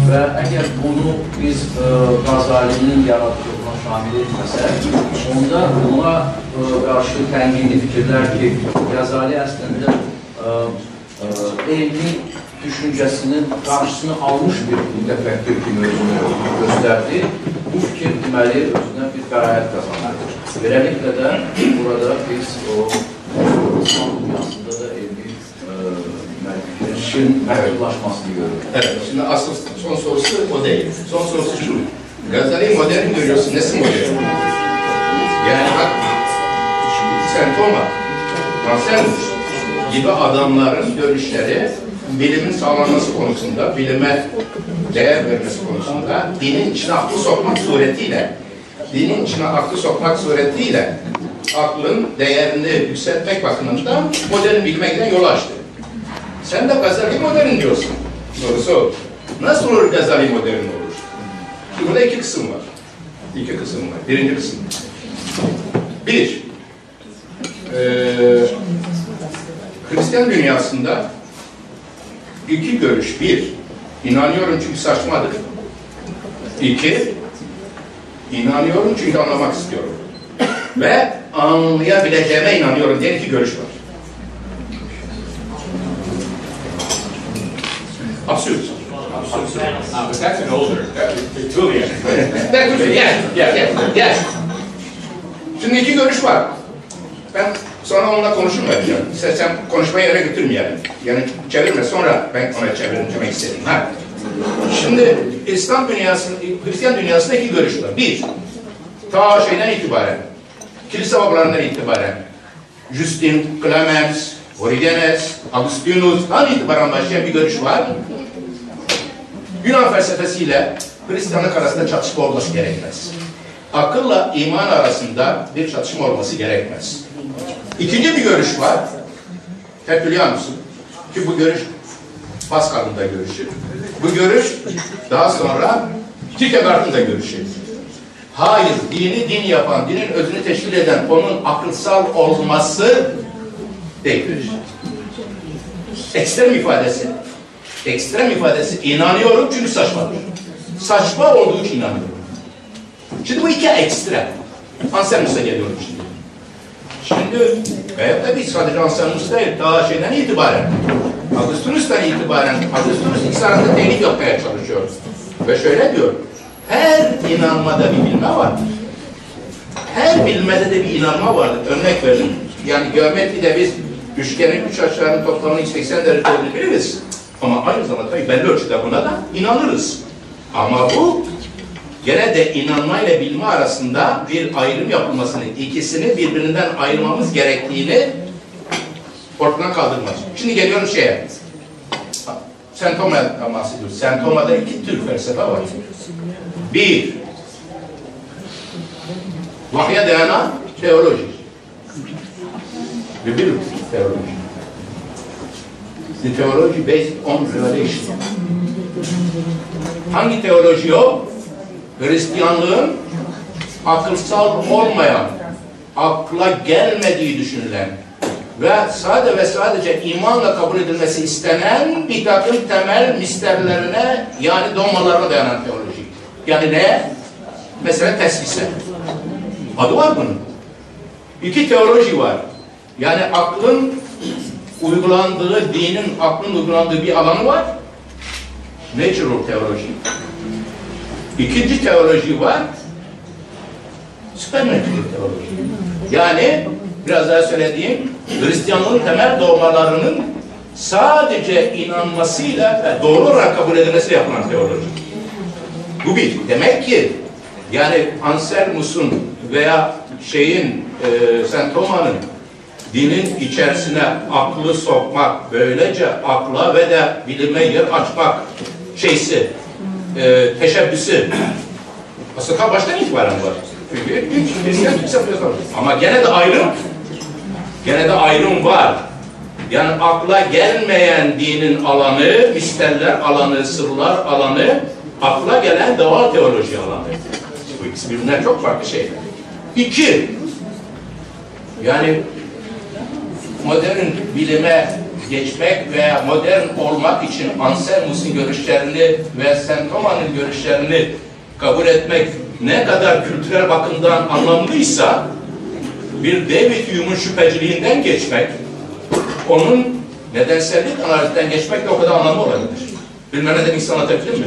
və əgər bunu biz ə, Qazalinin yaradıcılığına şamil etməsək, onda buna ə, qarşı tənqidi fikirlər ki, Qazali əslində ə, ə, elmi düşüncəsinin qarşısını almış bir mütəfəkkir kimi özünü göstərdi. Bu fikir deməli özünə bir bəraət qazanır. Beləliklə də burada biz o İslam dünyasında da elmi e, deməli, fikrin məhdudlaşmasını görürük. Evet, şimdi asıl son sorusu o değil. Son sorusu şu. Gazali modern görüyorsun, nesi modern? Yani bak, sen Toma, Marcel gibi adamların görüşleri bilimin sağlanması konusunda, bilime değer vermesi konusunda dinin içine aklı sokmak suretiyle dinin içine aklı sokmak suretiyle aklın değerini yükseltmek bakımından modern bilime giden yol açtı. Sen de Gazali modern diyorsun. Sorusu o. Nasıl olur Gazali modern olur? Şimdi burada iki kısım var. İki kısım var. Birinci kısım. Bir, eee Hristiyan dünyasında iki görüş. Bir, inanıyorum çünkü saçmadır. İki, inanıyorum çünkü anlamak istiyorum. Ve anlayabileceğime inanıyorum diye iki görüş var. Absürt. Ah, but that's an older, Tertullian. Gel, gel. Şimdi iki görüş var. Ben sonra onunla ben. İstersen konuşmayı yere götürmeyelim. Yani çevirme sonra ben ona çevirmek istedim. Ha. Şimdi İslam dünyasında, Hristiyan dünyasında iki görüş var. Bir, ta şeyden itibaren, kilise babalarından itibaren, Justin, Clemens, Origenes, Augustinus'tan itibaren başlayan bir görüş var. Yunan felsefesiyle Hristiyanlık arasında çatışma olması gerekmez. Akılla iman arasında bir çatışma olması gerekmez. İkinci bir görüş var. Tertullianus'un ki bu görüş Pascal'ın da görüşü. Bu görüş daha sonra Kierkegaard'ın da görüşü. Hayır, dini din yapan, dinin özünü teşkil eden onun akılsal olması değildir. Ekstrem ifadesi. Ekstrem ifadesi inanıyorum çünkü saçmadır. Saçma olduğu için inanıyorum. Şimdi bu iki ekstrem. Anselmus'a geliyorum şimdi. Şimdi gayet tabii sadece Anselmus değil, daha şeyden itibaren, Augustinus'tan itibaren, Augustinus ilk sanatı telif yapmaya çalışıyor. Ve şöyle diyor, her inanmada bir bilme vardır. Her bilmede de bir inanma vardır. Örnek verin. Yani geometride biz üçgenin üç açılarının toplamının 80 derece olduğunu biliriz. Ama aynı zamanda tabii belli ölçüde buna da inanırız. Ama bu gene de inanma ile bilme arasında bir ayrım yapılmasını, ikisini birbirinden ayırmamız gerektiğini ortadan kaldırmaz. Şimdi geliyorum şeye. Saint Thomas'tan bahsediyoruz. Saint Thomas'da iki tür felsefe var. Bir, vahye dayanan teoloji. Ve bir teoloji. The theology based on revelation. Hangi teoloji o? Hristiyanlığın akılsal olmayan, akla gelmediği düşünülen ve sade ve sadece imanla kabul edilmesi istenen bir takım temel misterlerine yani dogmalarına dayanan teoloji. Yani ne? Mesela teslise. Adı var bunun. İki teoloji var. Yani aklın uygulandığı, dinin aklın uygulandığı bir alanı var. Natural teoloji. İkinci teoloji var. Supernatural teoloji. Yani biraz daha söylediğim Hristiyanlığın temel dogmalarının sadece inanmasıyla ve doğru olarak kabul edilmesi yapılan teoloji. Bu bir. Demek ki yani Anselmus'un veya şeyin e, Saint Thomas'ın dinin içerisine aklı sokmak, böylece akla ve de bilime yer açmak şeysi, e, teşebbüsü aslında baştan itibaren var. Çünkü ilk Hristiyan kimse yapıyor. Ama gene de ayrım, gene de ayrım var. Yani akla gelmeyen dinin alanı, misterler alanı, sırlar alanı, akla gelen doğal teoloji alanı. Bu ikisi birbirinden çok farklı şeyler. İki, yani modern bilime geçmek veya modern olmak için Anselmus'un görüşlerini ve Saint Thomas'ın görüşlerini kabul etmek ne kadar kültürel bakımdan anlamlıysa bir David Hume'un şüpheciliğinden geçmek onun nedensellik analizinden geçmek de o kadar anlamlı olabilir. Bilmem ne demek anlatabildim mi?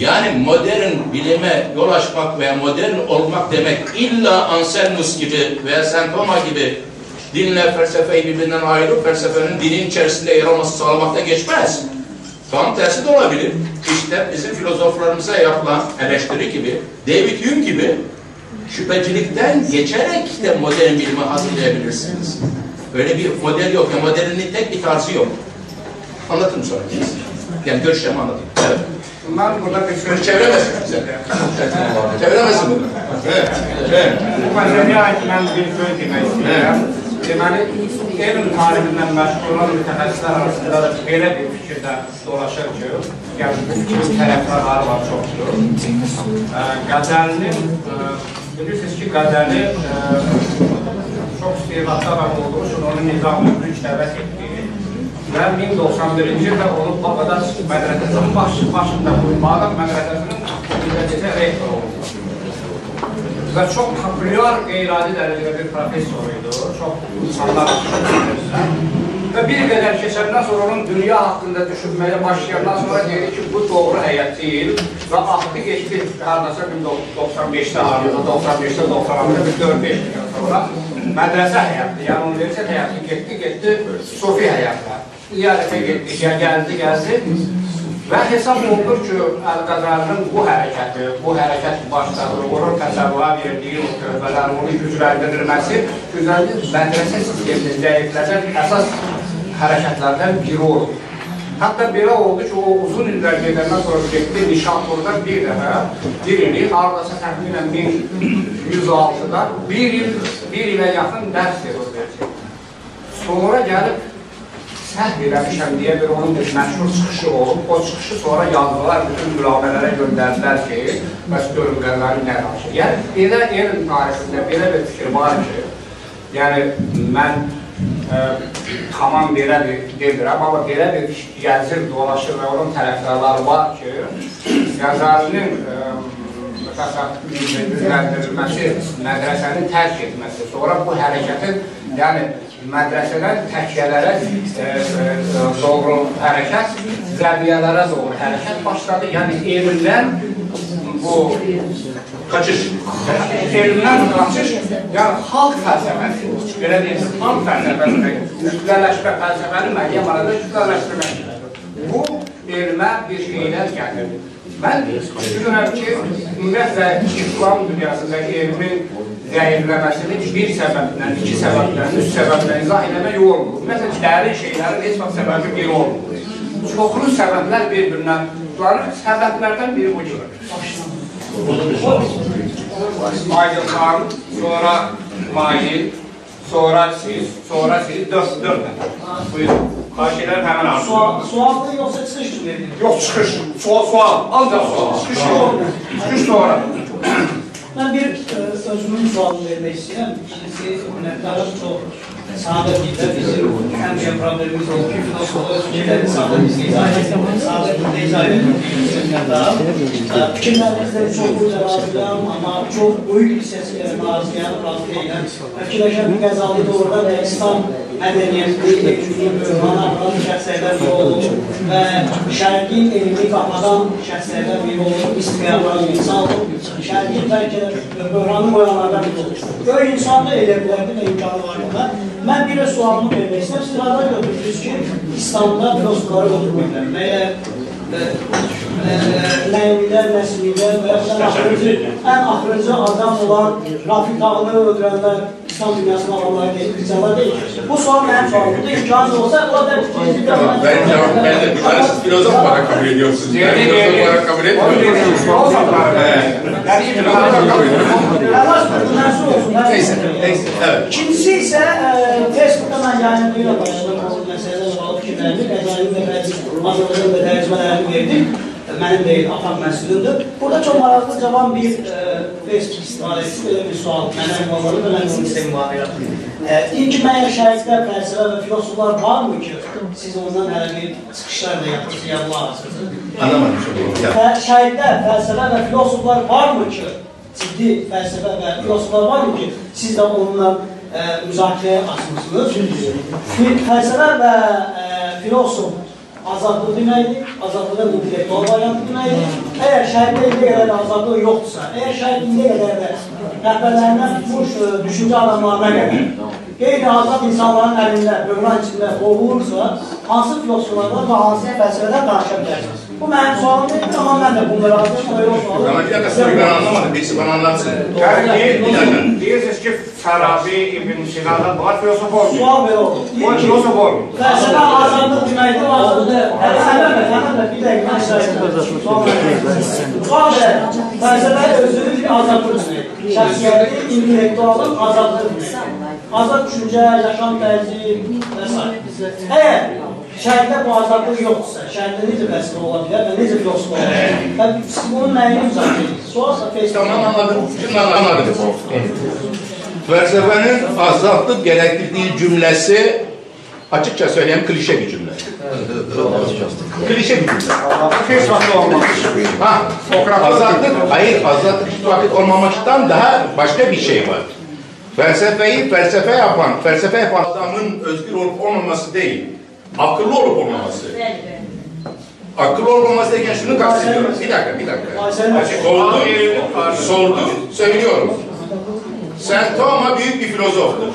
Yani modern bilime yol açmak veya modern olmak demek illa Anselmus gibi veya Saint Thomas gibi dinle felsefeyi birbirinden ayırıp felsefenin dinin içerisinde yer alması sağlamakta geçmez. Tam tersi de olabilir. İşte bizim filozoflarımıza yapılan eleştiri gibi, David Hume gibi şüphecilikten geçerek de modern bilimi hazırlayabilirsiniz. Öyle bir model yok. Yani modernin tek bir tarzı yok. Anlatın sonra. Yani görüşlerimi anlatayım. Evet. Bunlar burada bir Bunu çeviremezsin bize. Çeviremezsin bunu. Evet. Evet. Bu meseleye ait ben bir söz demək istəyirəm. Deməli, elm talimindən məşğul olan mütəxəssislər arasında da belə bir fikirdə dolaşır ki, yəni bu fikrin tərəfdarları var çoxdur. Ə, bilirsiniz ki, Qəzəli ə, çox istedadlı adam olduğu üçün onu Nizam Ülküc dəvət etdi. Və 1091-ci ildə onu Bağdad mədrəsəsinin baş, başında qoymağa mədrəsəsinin birinci rektor oldu. Və çox populyar qeyri-adi dərəcədə bir professor idi. Çox insanlar. Və bir qədər keçəndən sonra onun dünya haqqında düşünməyə başlayandan sonra dedi ki, bu doğru həyat deyil və axtı geçdi hardasa 95-də, hardasa 95-də, 96-da bir 4-5 il sonra mədrəsə həyatı, yəni universitet həyatı getdi, getdi, sofi həyatına. İyalətə getdi, gəldi, gəldi. Və hesab olunur ki, Əl-Qəzəlinin bu hərəkəti, bu hərəkət başladığı, onun təsəvvüra verdiyi o tövbələr, onu gücləndirilməsi, gücləndirilməsi mədrəsə sistemini zəiflədən əsas hərəkətlərdən biri olub. Hətta belə oldu ki, o uzun illər gedəndən sonra getdi Nişapurda bir dəfə, bir ili, hardasa təxminən 1106-da bir il, bir ilə yaxın dərs verir. Sonra gəlib səhv eləmişəm deyə bir onun bir məşhur çıxışı olub. O çıxışı sonra yazdılar, bütün mürabələrə göndərdilər ki, bəs görünlərləri nə danışır. Yəni, belə elm tarixində belə bir fikir var ki, yəni mən ə, tamam belə bir demirəm, amma belə bir gəzir dolaşır və onun tərəfdarları var ki, Qəzalinin ə, müzələndirilməsi, mədrəsəni tərk etməsi, sonra bu hərəkətin, yəni mədrəsədən təkiyyələrə doğru hərəkət, zəviyyələrə doğru hərəkət başladı. Yəni elmdən bu Kaçış. elmdən qaçış, yəni xalq fəlsəfəsi, belə deyilsin, xalq fəlsəfəsi, kütlələşmə fəlsəfəni müəyyən manada kütlələşdirmək. Bu elmə bir şeylər gətirdi. Mən düşünürəm ki, ümumiyyətlə İslam dünyasında elmin zəifləməsini bir səbəbdən, iki səbəbdən, üç səbəbdən izah eləmək olmur. Məsələn, dərin şeylərin heç vaxt səbəbi bir olmur. Çoxlu səbəblər bir-birindən tutarır. Səbəblərdən biri bu cür. Aydın xan, sonra Mail, sonra siz, sonra siz, dörd, dörd. Buyurun. Edirəm həmən arzu. Sual, sual mı yoksa çıxış mı verdiniz? Yox, çıxış. Sual, sual. Ancaq sual. Çıxış yox. Çıxış sonra. Ben bir e, özümün sualını vermek istedim. İkincisi, minnettarım çok sağda bizdə bizim ən böyük problemimiz o ki, fikirlər insanlarımızı izah etmək, sağda bizdə izah etməyimiz fikirlərimizdə çox razıyam, amma çox böyük hissəsi ilə razıyam, razı deyiləm. Fikirləşən bir qəzalı doğruda və İslam mədəniyyətli böhrana atılan şəxslərdən biri olur və şərqi elmi baxmadan şəxslərdən biri olur, istiqyarlar insan olur, şərqi bəlkə böhranı qoyanlardan biri olur. Gör insanda elə bilərdi və imkanı var da. Mən bir də sualımı vermək istəyirəm. Siz rada götürdünüz ki, İslamda filozofları götürmürlər. Məgər Nəymilər, Nəsimilər və yaxud ən axırıncı, ən axırıncı adam olan Rafiq Dağını öldürənlər İslam dünyasının adamları deyil, Hristiyanlar deyil. Bu sual mənim sualımdır. İmkanı olsa, o da fikrinizi Tamam, ben cevap ben de bir tanesi filozof olarak kabul ediyorsunuz. Ben filozof olarak kabul etmiyorum. Yəni, Filozof olarak kabul ediyorum. Yavaş məsul olsun. mən- Neyse, neyse. Evet. İkincisi isə e, Facebookda mən yayınlayıram başladım bu məsələdə fikirlərimi, qəzalim və bəzi hazırlığım və tərcümələrini verdim. E, Mənim deyil, atam məhsulumdur. Burada çox maraqlı cavan bir e, Facebook istifadəsi belə bir sual mənə ünvanladı və mən bunu sizə ünvan edirəm. E, ki, məyər şəriklər, fəlsəfə və filosoflar varmı ki, siz ondan hələ bir çıxışlar da yapırsınız, ya bu arasınız? Anlamadım. Ya. Şəhidlər, fəlsəfə və filosoflar varmı ki, ciddi fəlsəfə və filosoflar varmı ki, siz də onunla e, müzakirəyə açmışsınız? Fi- Fəlsəfə və e, filosof azadlıq deməkdir, azadlığın intellektual variantı deməkdir. Əgər şəhiddə indiyə qədər də azadlıq yoxdursa, əgər şəhid indiyə qədər də rəhbərlərindən tutmuş e, düşüncə adamlarına qədər qeyri-azad insanların əlində, böhran içində boğulursa, hansı filosoflardan və hansı fəlsəfədən danışa bilərsiniz? Diyersiniz ki, Fərabi, İbn Sina'dan bunlar filosof olmuyor. Bunlar filosof olmuyor. Fəlsəfə azadlıq deməkdir, azadlıq. Fəlsəfə, fəlsəfə, bir dəqiqə, bir dəqiqə. Fəlsəfə özünün bir azadlıqdır. Şəxsiyyəti, intellektualın azadlıqdır. Azad düşüncə, yaşam tərzi və s. Əgər şəhərdə bu azadlıq yoxdursa, şəhərdə necə fəlsəfə ola bilər və necə filosof ola bilər? Və siz bunun nəyini müzakirə edirsiniz? Sualsa Tamam Facebook'da. anladım. Şimdi anladım. Felsefenin azatlık gerektirdiği cümlesi açıkça söyleyeyim klişe bir cümle. klişe bir cümle. Vaxt olmaz. Ha, azatlık, hayır azatlık hiç vakit olmamaktan daha başka bir şey var. Felsefeyi felsefe yapan, felsefe yapan adamın özgür olup olmaması değil, akıllı olup olmaması. Akıllı olmaması derken şunu kastediyorum. Bir dakika, bir dakika. Sordum, sordum, söylüyorum. Saint Thomas büyük bir filozoftur.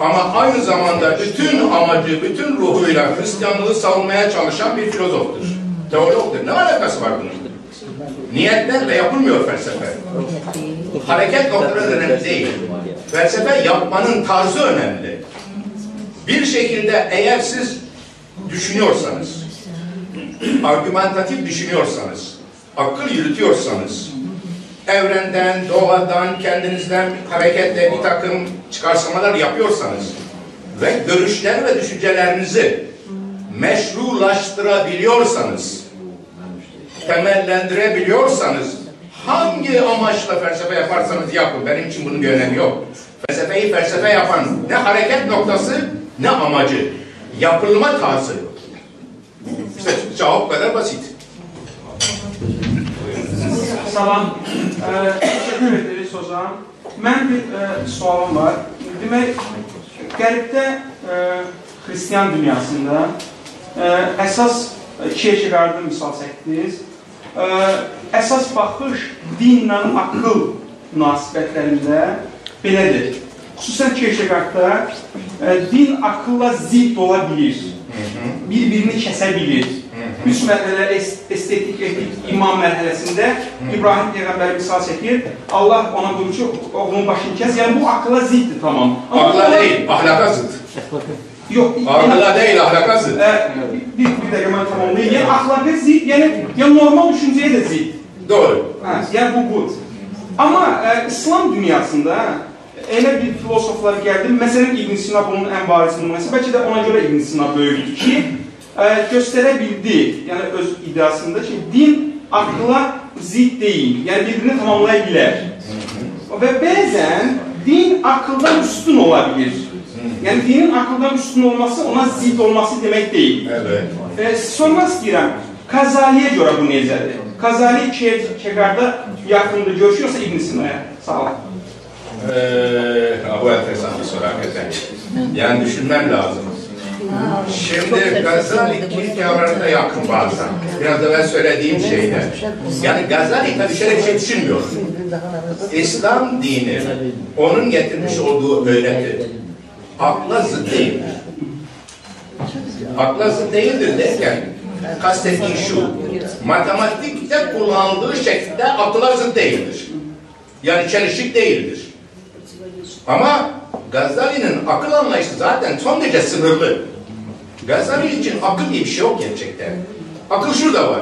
Ama aynı zamanda bütün amacı, bütün ruhuyla Hristiyanlığı savunmaya çalışan bir filozoftur. Teologdur. Ne alakası var bunun? Niyetlerle yapılmıyor felsefe. Hareket noktaları önemli değil. Felsefe yapmanın tarzı önemli. Bir şekilde eğer siz düşünüyorsanız, argümentatif düşünüyorsanız, akıl yürütüyorsanız, evrenden, doğadan, kendinizden hareketle bir takım çıkarsamalar yapıyorsanız ve görüşler ve düşüncelerinizi meşrulaştırabiliyorsanız, temellendirebiliyorsanız, hangi amaçla felsefe yaparsanız yapın. Benim için bunun bir önemi yok. Felsefeyi felsefe yapan ne hareket noktası ne amacı. Yapılma tarzı. İşte cevap kadar basit. Salam. Ə, Təşəkkür ederiz hocam. Mən bir ə, sualım var. Demək, Qərbdə ə, xristian dünyasında ə, əsas Kierkegaard'ı misal çəkdiniz. Ə, əsas baxış dinlə akıl münasibətlərində belədir. Xüsusən Kierkegaardda ə, din akılla zidd ola bilir. Bir-birini kəsə bilir. Üç mərhələ es- estetik, etik, iman mərhələsində İbrahim Peyğəmbəri misal çəkir. Allah ona buyurur ki, oğlunun başını kəs. Yəni bu akıla ziddir tamam. Akla değil, ahlaka zıt. Yox, Akla değil, ahlaka zıt. Ə, bir, bir dəqiqə mən tamamlayayım. Yəni əxlaqə zidd, yəni, yəni normal düşüncəyə də zidd. Doğru. Hə, yəni bu bu. Amma ə, İslam dünyasında elə bir filosoflar gəldi. Məsələn İbn Sina bunun ən bariz nümunəsi. Bəlkə də ona görə İbn Sina böyük idi ki, ə, göstərə bildi, yəni öz iddiasında ki, din akla zidd deyil. Yəni bir-birini tamamlaya bilər. Və bəzən din akıldan üstün ola bilir. Yəni dinin akıldan üstün olması ona zidd olması demək deyil. Evet. E, sormaq istəyirəm, Kazaliyə görə bu necədir? Kazali Kierkegaard'a yaxındır, görüşüyorsa İbn Sina'ya. Sağ olun. Ee, bu enteresan bir soru hakikaten. Yani düşünmem lazım. Şimdi Gazali Kierkegaard'a yakın bazen. Biraz evvel söylediğim şeyler. Yani Gazali tabii şöyle bir şey düşünmüyor. İslam dini, onun getirmiş olduğu öğreti, akla zıt değildir. Akla zıt değildir derken, kastettiği şu, matematikte kullanıldığı şekilde akla zıt değildir. Yani çelişik değildir. Ama Gazali'nin akıl anlayışı zaten son derece sınırlı. Gazali için akıl diye bir şey yok gerçekten. Akıl şurada var.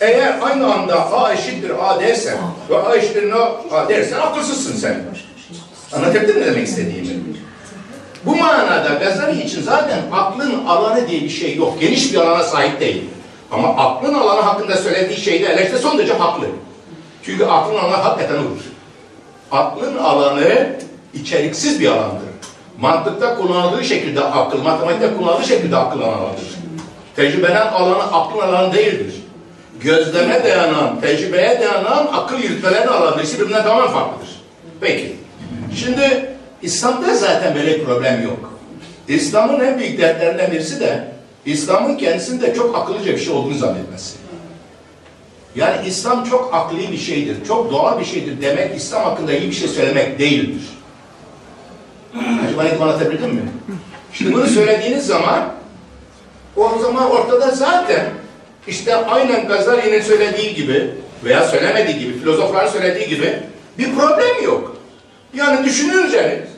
Eğer aynı anda A eşittir A dersen ve A eşittir A dersen akılsızsın sen. Anlatabildim mi demek istediğimi? Bu manada Gazali için zaten aklın alanı diye bir şey yok. Geniş bir alana sahip değil. Ama aklın alanı hakkında söylediği şeyde işte son derece haklı. Çünkü aklın alanı hakikaten odur. Aklın alanı içeriksiz bir alandır. Mantıkta kullanıldığı şekilde akıl, matematikte kullanıldığı şekilde akıl alanıdır. Tecrübeden alanı aklın alanı değildir. Gözleme dayanan, tecrübeye dayanan akıl yürütmelerin alanı ikisi birbirinden tamamen farklıdır. Peki. Şimdi İslam'da zaten böyle problem yok. İslam'ın en büyük dertlerinden birisi de İslam'ın kendisinde çok akıllıca bir şey olduğunu zannetmesi. Yani İslam çok akli bir şeydir, çok doğal bir şeydir demek İslam hakkında iyi bir şey söylemek değildir. Net anlatabildim mi? Şimdi bunu söylediğiniz zaman o zaman ortada zaten işte aynen Gazali'nin söylediği gibi veya söylemediği gibi, filozofların söylediği gibi bir problem yok. Yani düşünürseniz,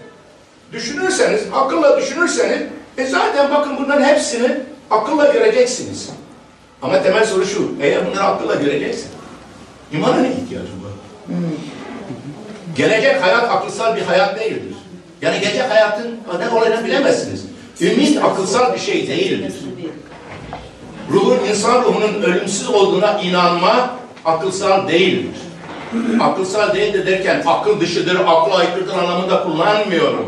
düşünürseniz, akılla düşünürseniz, e zaten bakın bunların hepsini akılla göreceksiniz. Ama temel soru şu, eğer bunları akılla göreceksin, imana ne ihtiyacın var? Gelecek hayat akılsal bir hayat değildir. Yani gelecek hayatın ne olacağını bilemezsiniz. Ümit akılsal bir şey değildir. Ruhun, insan ruhunun ölümsüz olduğuna inanma akılsal değildir. Akılsal değildir derken akıl dışıdır, akla aykırıdır anlamında kullanmıyorum.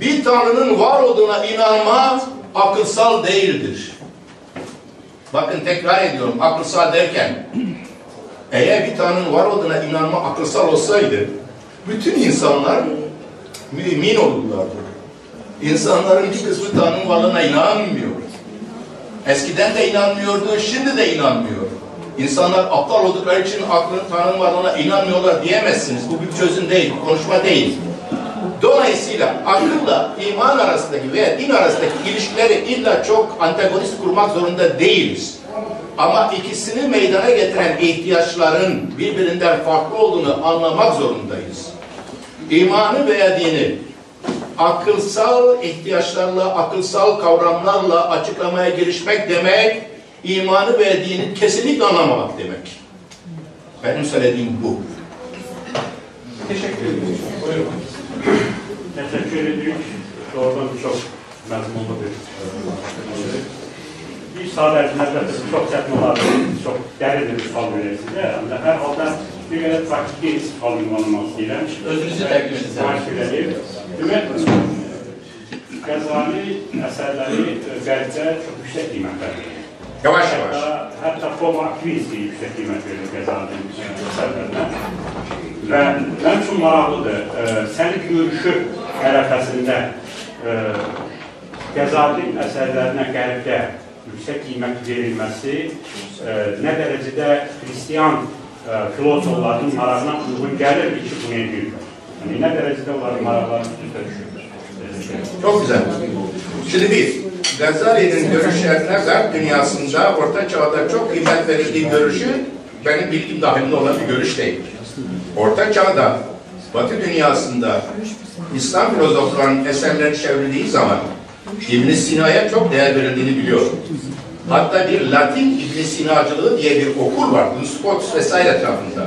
Bir Tanrı'nın var olduğuna inanma akılsal değildir. Bakın tekrar ediyorum akılsal derken eğer bir Tanrı'nın var olduğuna inanma akılsal olsaydı bütün insanlar mümin olurlardı. İnsanların bir kısmı Tanrı'nın varlığına inanmıyor. Eskiden de inanmıyordu, şimdi de inanmıyor. İnsanlar aptal oldukları için aklın Tanrı'nın varlığına inanmıyorlar diyemezsiniz. Bu bir çözüm değil, konuşma değil. Dolayısıyla akılla iman arasındaki veya din arasındaki ilişkileri illa çok antagonist kurmak zorunda değiliz. Ama ikisini meydana getiren ihtiyaçların birbirinden farklı olduğunu anlamak zorundayız. İmanı veya dini akılsal ihtiyaçlarla, akılsal kavramlarla açıklamaya girişmek demek, imanı ve dini kesinlikle anlamamak demek. Benim söylediğim bu. Teşekkür ederim. Buyurun. Teşekkür ediyoruz. Doğrudan çok memnunum bir bir saat ərzində çox çətin olar, çox dərindir bu sual. Ancaq hər halda bir qədər praktiki sual ünvanlamaq istəyirəm. Özünüzü təqdim edin. Xahiş edəyim. Demək, Qəzali əsərləri qərbdə çox yüksək qiymətlər verir. Yavaş yavaş. Hatta Poma Akvinski yüksək qiymət verir Qəzalinin əsərlərinə. Və mənim üçün maraqlıdır, sənin görüşü ərəfəsində e, Qəzalinin əsərlərinə qərbdə yüksək qiymət verilməsi e, nə dərəcədə xristiyan e, filosofların marağına uyğun gəlirdi ki, bunu edirlər. Yəni, nə dərəcədə onların maraqlarını üstə. Çok güzel. Şimdi bir, Gazali'nin görüşlerine Garp dünyasında Orta Çağ'da çok kıymet verildiği görüşü benim bilgim dahilinde olan bir görüş değil. Orta Çağ'da Batı dünyasında İslam filozoflarının eserleri çevrildiği zaman ibn Sina'ya çok değer verildiğini biliyorum. Hatta bir Latin ibn Sinacılığı diye bir okul var. Dunscots vesaire etrafında.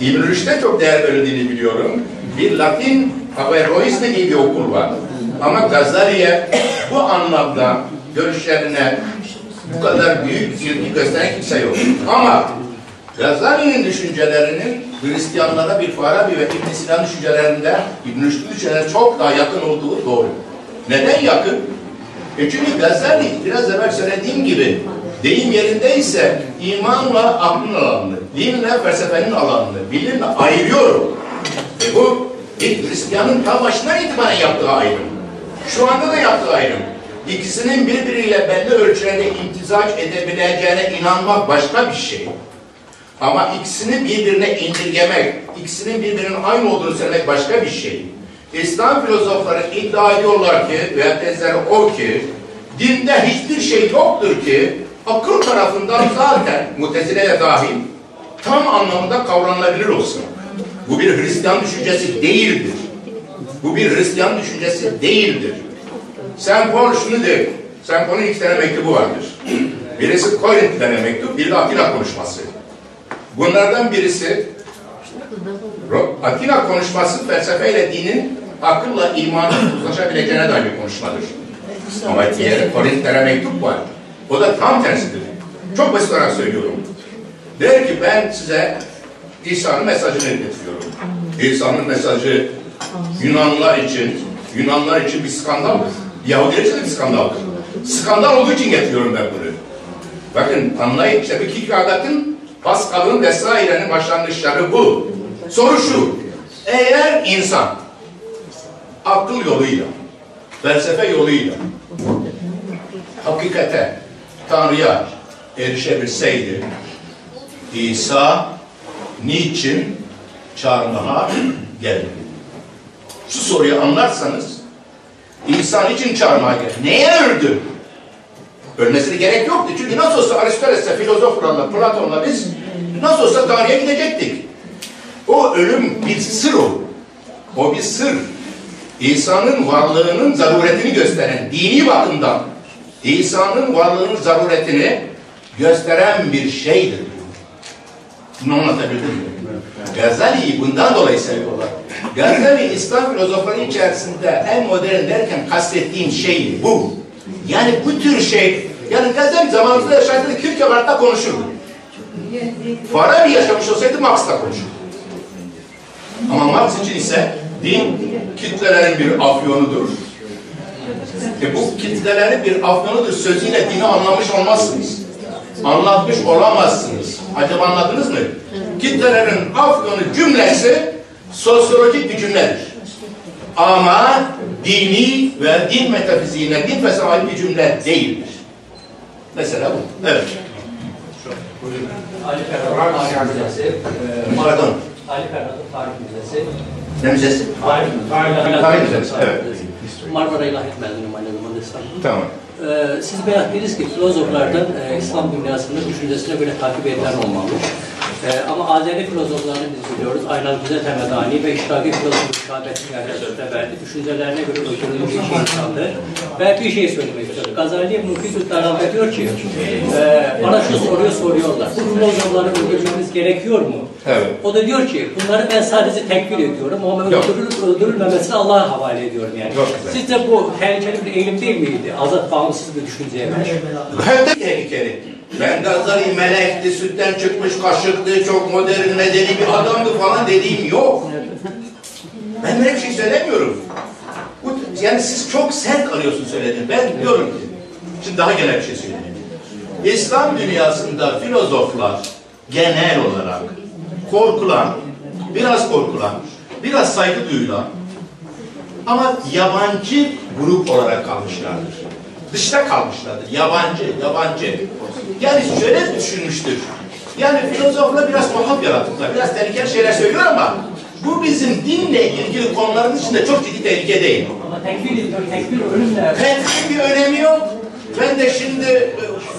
İbn Rüşd'e çok değer verildiğini biliyorum. Bir Latin Averrois'te diye bir okul var. Ama Gazali'ye bu anlamda görüşlerine bu kadar büyük ilgi gösteren kimse yok. Ama Gazali'nin düşüncelerinin Hristiyanlara bir Farabi ve İbn Sina düşüncelerinde İbn Rüşd'ün düşüncelerine çok daha yakın olduğu doğru. Neden yakın? E çünkü Gazali biraz evvel söylediğim gibi deyim yerindeyse imanla aklın alanını, dinle felsefenin alanını, bilimle ayırıyorum. E bu bir Hristiyanın ta başından itibaren yaptığı ayrım. Şu anda da yaptığı ayrım. İkisinin birbiriyle belli ölçülerde imtizac edebileceğine inanmak başka bir şey. Ama ikisini birbirine indirgemek, ikisinin birbirinin aynı olduğunu söylemek başka bir şey. İslam filozofları iddia ediyorlar ki, veya tezleri o ki, dinde hiçbir şey yoktur ki, akıl tarafından zaten, mutezile de dahil, tam anlamında kavranılabilir olsun. Bu bir Hristiyan düşüncesi değildir. Bu bir Hristiyan düşüncesi değildir. Sen Paul şunu de, Sen Paul'un iki tane mektubu vardır. Birisi Korintlilere mektup, biri de Atina konuşması. Bunlardan birisi Atina konuşması felsefeyle dinin akılla imanın uzlaşabileceğine dair bir konuşmadır. Ama diğer Korintlilere mektup var. O da tam tersidir. Çok basit olarak söylüyorum. Der ki ben size İsa'nın mesajını iletiyorum. İsa'nın mesajı Yunanlılar için, Yunanlılar için bir skandaldır. Yahudiler için de bir skandaldır. Skandal olduğu için getiriyorum ben bunu. Bakın anlayın işte bir Kierkegaard'ın, Pascal'ın vesairenin başlangıçları bu. Soru şu, eğer insan akıl yoluyla, felsefe yoluyla hakikate, Tanrı'ya erişebilseydi İsa niçin çarmıha geldi? Şu soruyu anlarsanız İsa niçin çarmıha geldi? Neye öldü? Ölmesine gerek yoktu. Çünkü nasıl olsa Aristoteles'le, filozoflarla, Platon'la biz nasıl olsa Tanrı'ya gidecektik. O ölüm bir sır o. O bir sır. İsa'nın varlığının zaruretini gösteren, dini bakımdan İsa'nın varlığının zaruretini gösteren bir şeydir. Bunu anlatabildim mi? Gazali'yi bundan dolayı seviyorlar. Gazali İslam filozofları içerisinde en modern derken kastettiğim şey bu. Yani bu tür şey, yani Gazali zamanımızda yaşadığı Kierkegaard'da konuşurdu. Farabi yaşamış olsaydı Marx'la konuşurdu. Ama Marx için ise din kitlelerin bir afyonudur. E bu kitlelerin bir afyonudur sözüyle dini anlamış olmazsınız. Anlatmış olamazsınız. Acaba anladınız mı? Kitlelerin afyonu cümlesi sosyolojik bir cümledir. Ama dini ve din metafiziğine, din felsefeye bir cümle değildir. Mesela bu. Evet. Ali Ferhat'ın Tarih Müzesi. e, Pardon. Ali Ferhat'ın Tarih Müzesi. Ne müzesi? Tarih Tarih Müzesi, evet. Marmara İlahiyat mezunuyum aynı zamanda. Tamam. Ee, siz beyan ettiniz ki filozoflardan e, İslam dünyasında düşüncesine böyle takip edilen olmalı. Ee, ama Azeri filozoflarını biz biliyoruz. Aynan Güzel Temedani ve İşraki filozofu Şahabettin Teberli düşüncelerine göre öldürülmüş bir insandır. Ve bir şey söylemek istiyorum. Gazali Mufidü Darab'da diyor ki, e, bana şu soruyu soruyorlar. Bu filozofları öldürmemiz gerekiyor mu? Evet. O da diyor ki, bunları ben sadece tekbir ediyorum ama Yok. öldürülüp öldürülmemesini Allah'a havale ediyorum yani. Güzel. Sizce bu tehlikeli bir eğilim değil miydi? Azat bağımsız bir düşünceye karşı. Hem de tehlikeli. Ben Gazali melekti, sütten çıkmış kaşıktı, çok modern, medeni bir adamdı falan dediğim yok. Ben böyle bir şey söylemiyorum. Yani siz çok sert alıyorsun söylediğini. Ben diyorum ki, şimdi daha genel bir şey söyleyeyim. İslam dünyasında filozoflar genel olarak korkulan, biraz korkulan, biraz saygı duyulan ama yabancı grup olarak kalmışlardır. Dışta kalmışlardır. Yabancı, yabancı. Yani şöyle düşünmüştür. Yani filozoflar biraz tuhaf yaratıklar, biraz tehlikeli şeyler söylüyor ama bu bizim dinle ilgili konuların içinde çok ciddi tehlike değil. Ama tekbir tekbir ölümle. Tekfirin bir önemi yok. Ben de şimdi e,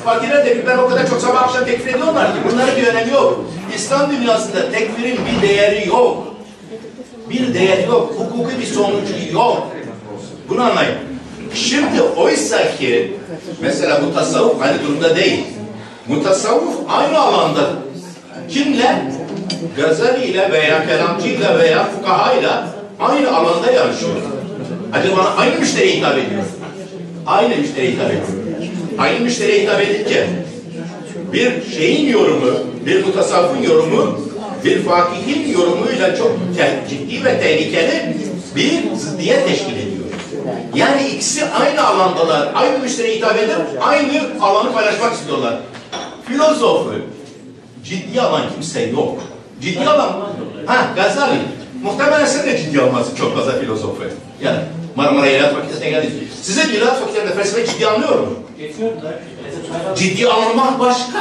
fakire de ben o kadar çok sabah akşam tekfir ediyorlar ki bunların bir önemi yok. İslam dünyasında tekfirin bir değeri yok. Bir değeri yok. Hukuki bir sonucu yok. Bunu anlayın. Şimdi oysa ki mesela bu tasavvuf aynı durumda değil. Mutasavvuf aynı alanda. Kimle? Gazali ile veya kelamcı ile veya fukaha ile aynı alanda yarışıyor. Acaba aynı müşteriye hitap ediyor. Aynı müşteriye hitap ediyor. Aynı müşteriye hitap edince bir şeyin yorumu, bir mutasavvufun yorumu, bir fakihin yorumuyla çok ciddi ve tehlikeli bir ziddiyet teşkil ediyor. Yani ikisi aynı alandalar, aynı müşteriye hitap edip aynı alanı paylaşmak istiyorlar. Filozofu ciddi alan kimse yok. Ciddi alan, ha Gazali. Muhtemelen sen de ciddi almazsın çok fazla filozofu. Yani Marmara İlahiyat Fakültesi'ne geldiniz. Size İlahiyat Fakültesi'nde felsefe ciddi anlıyor mu? Ciddi almak başka.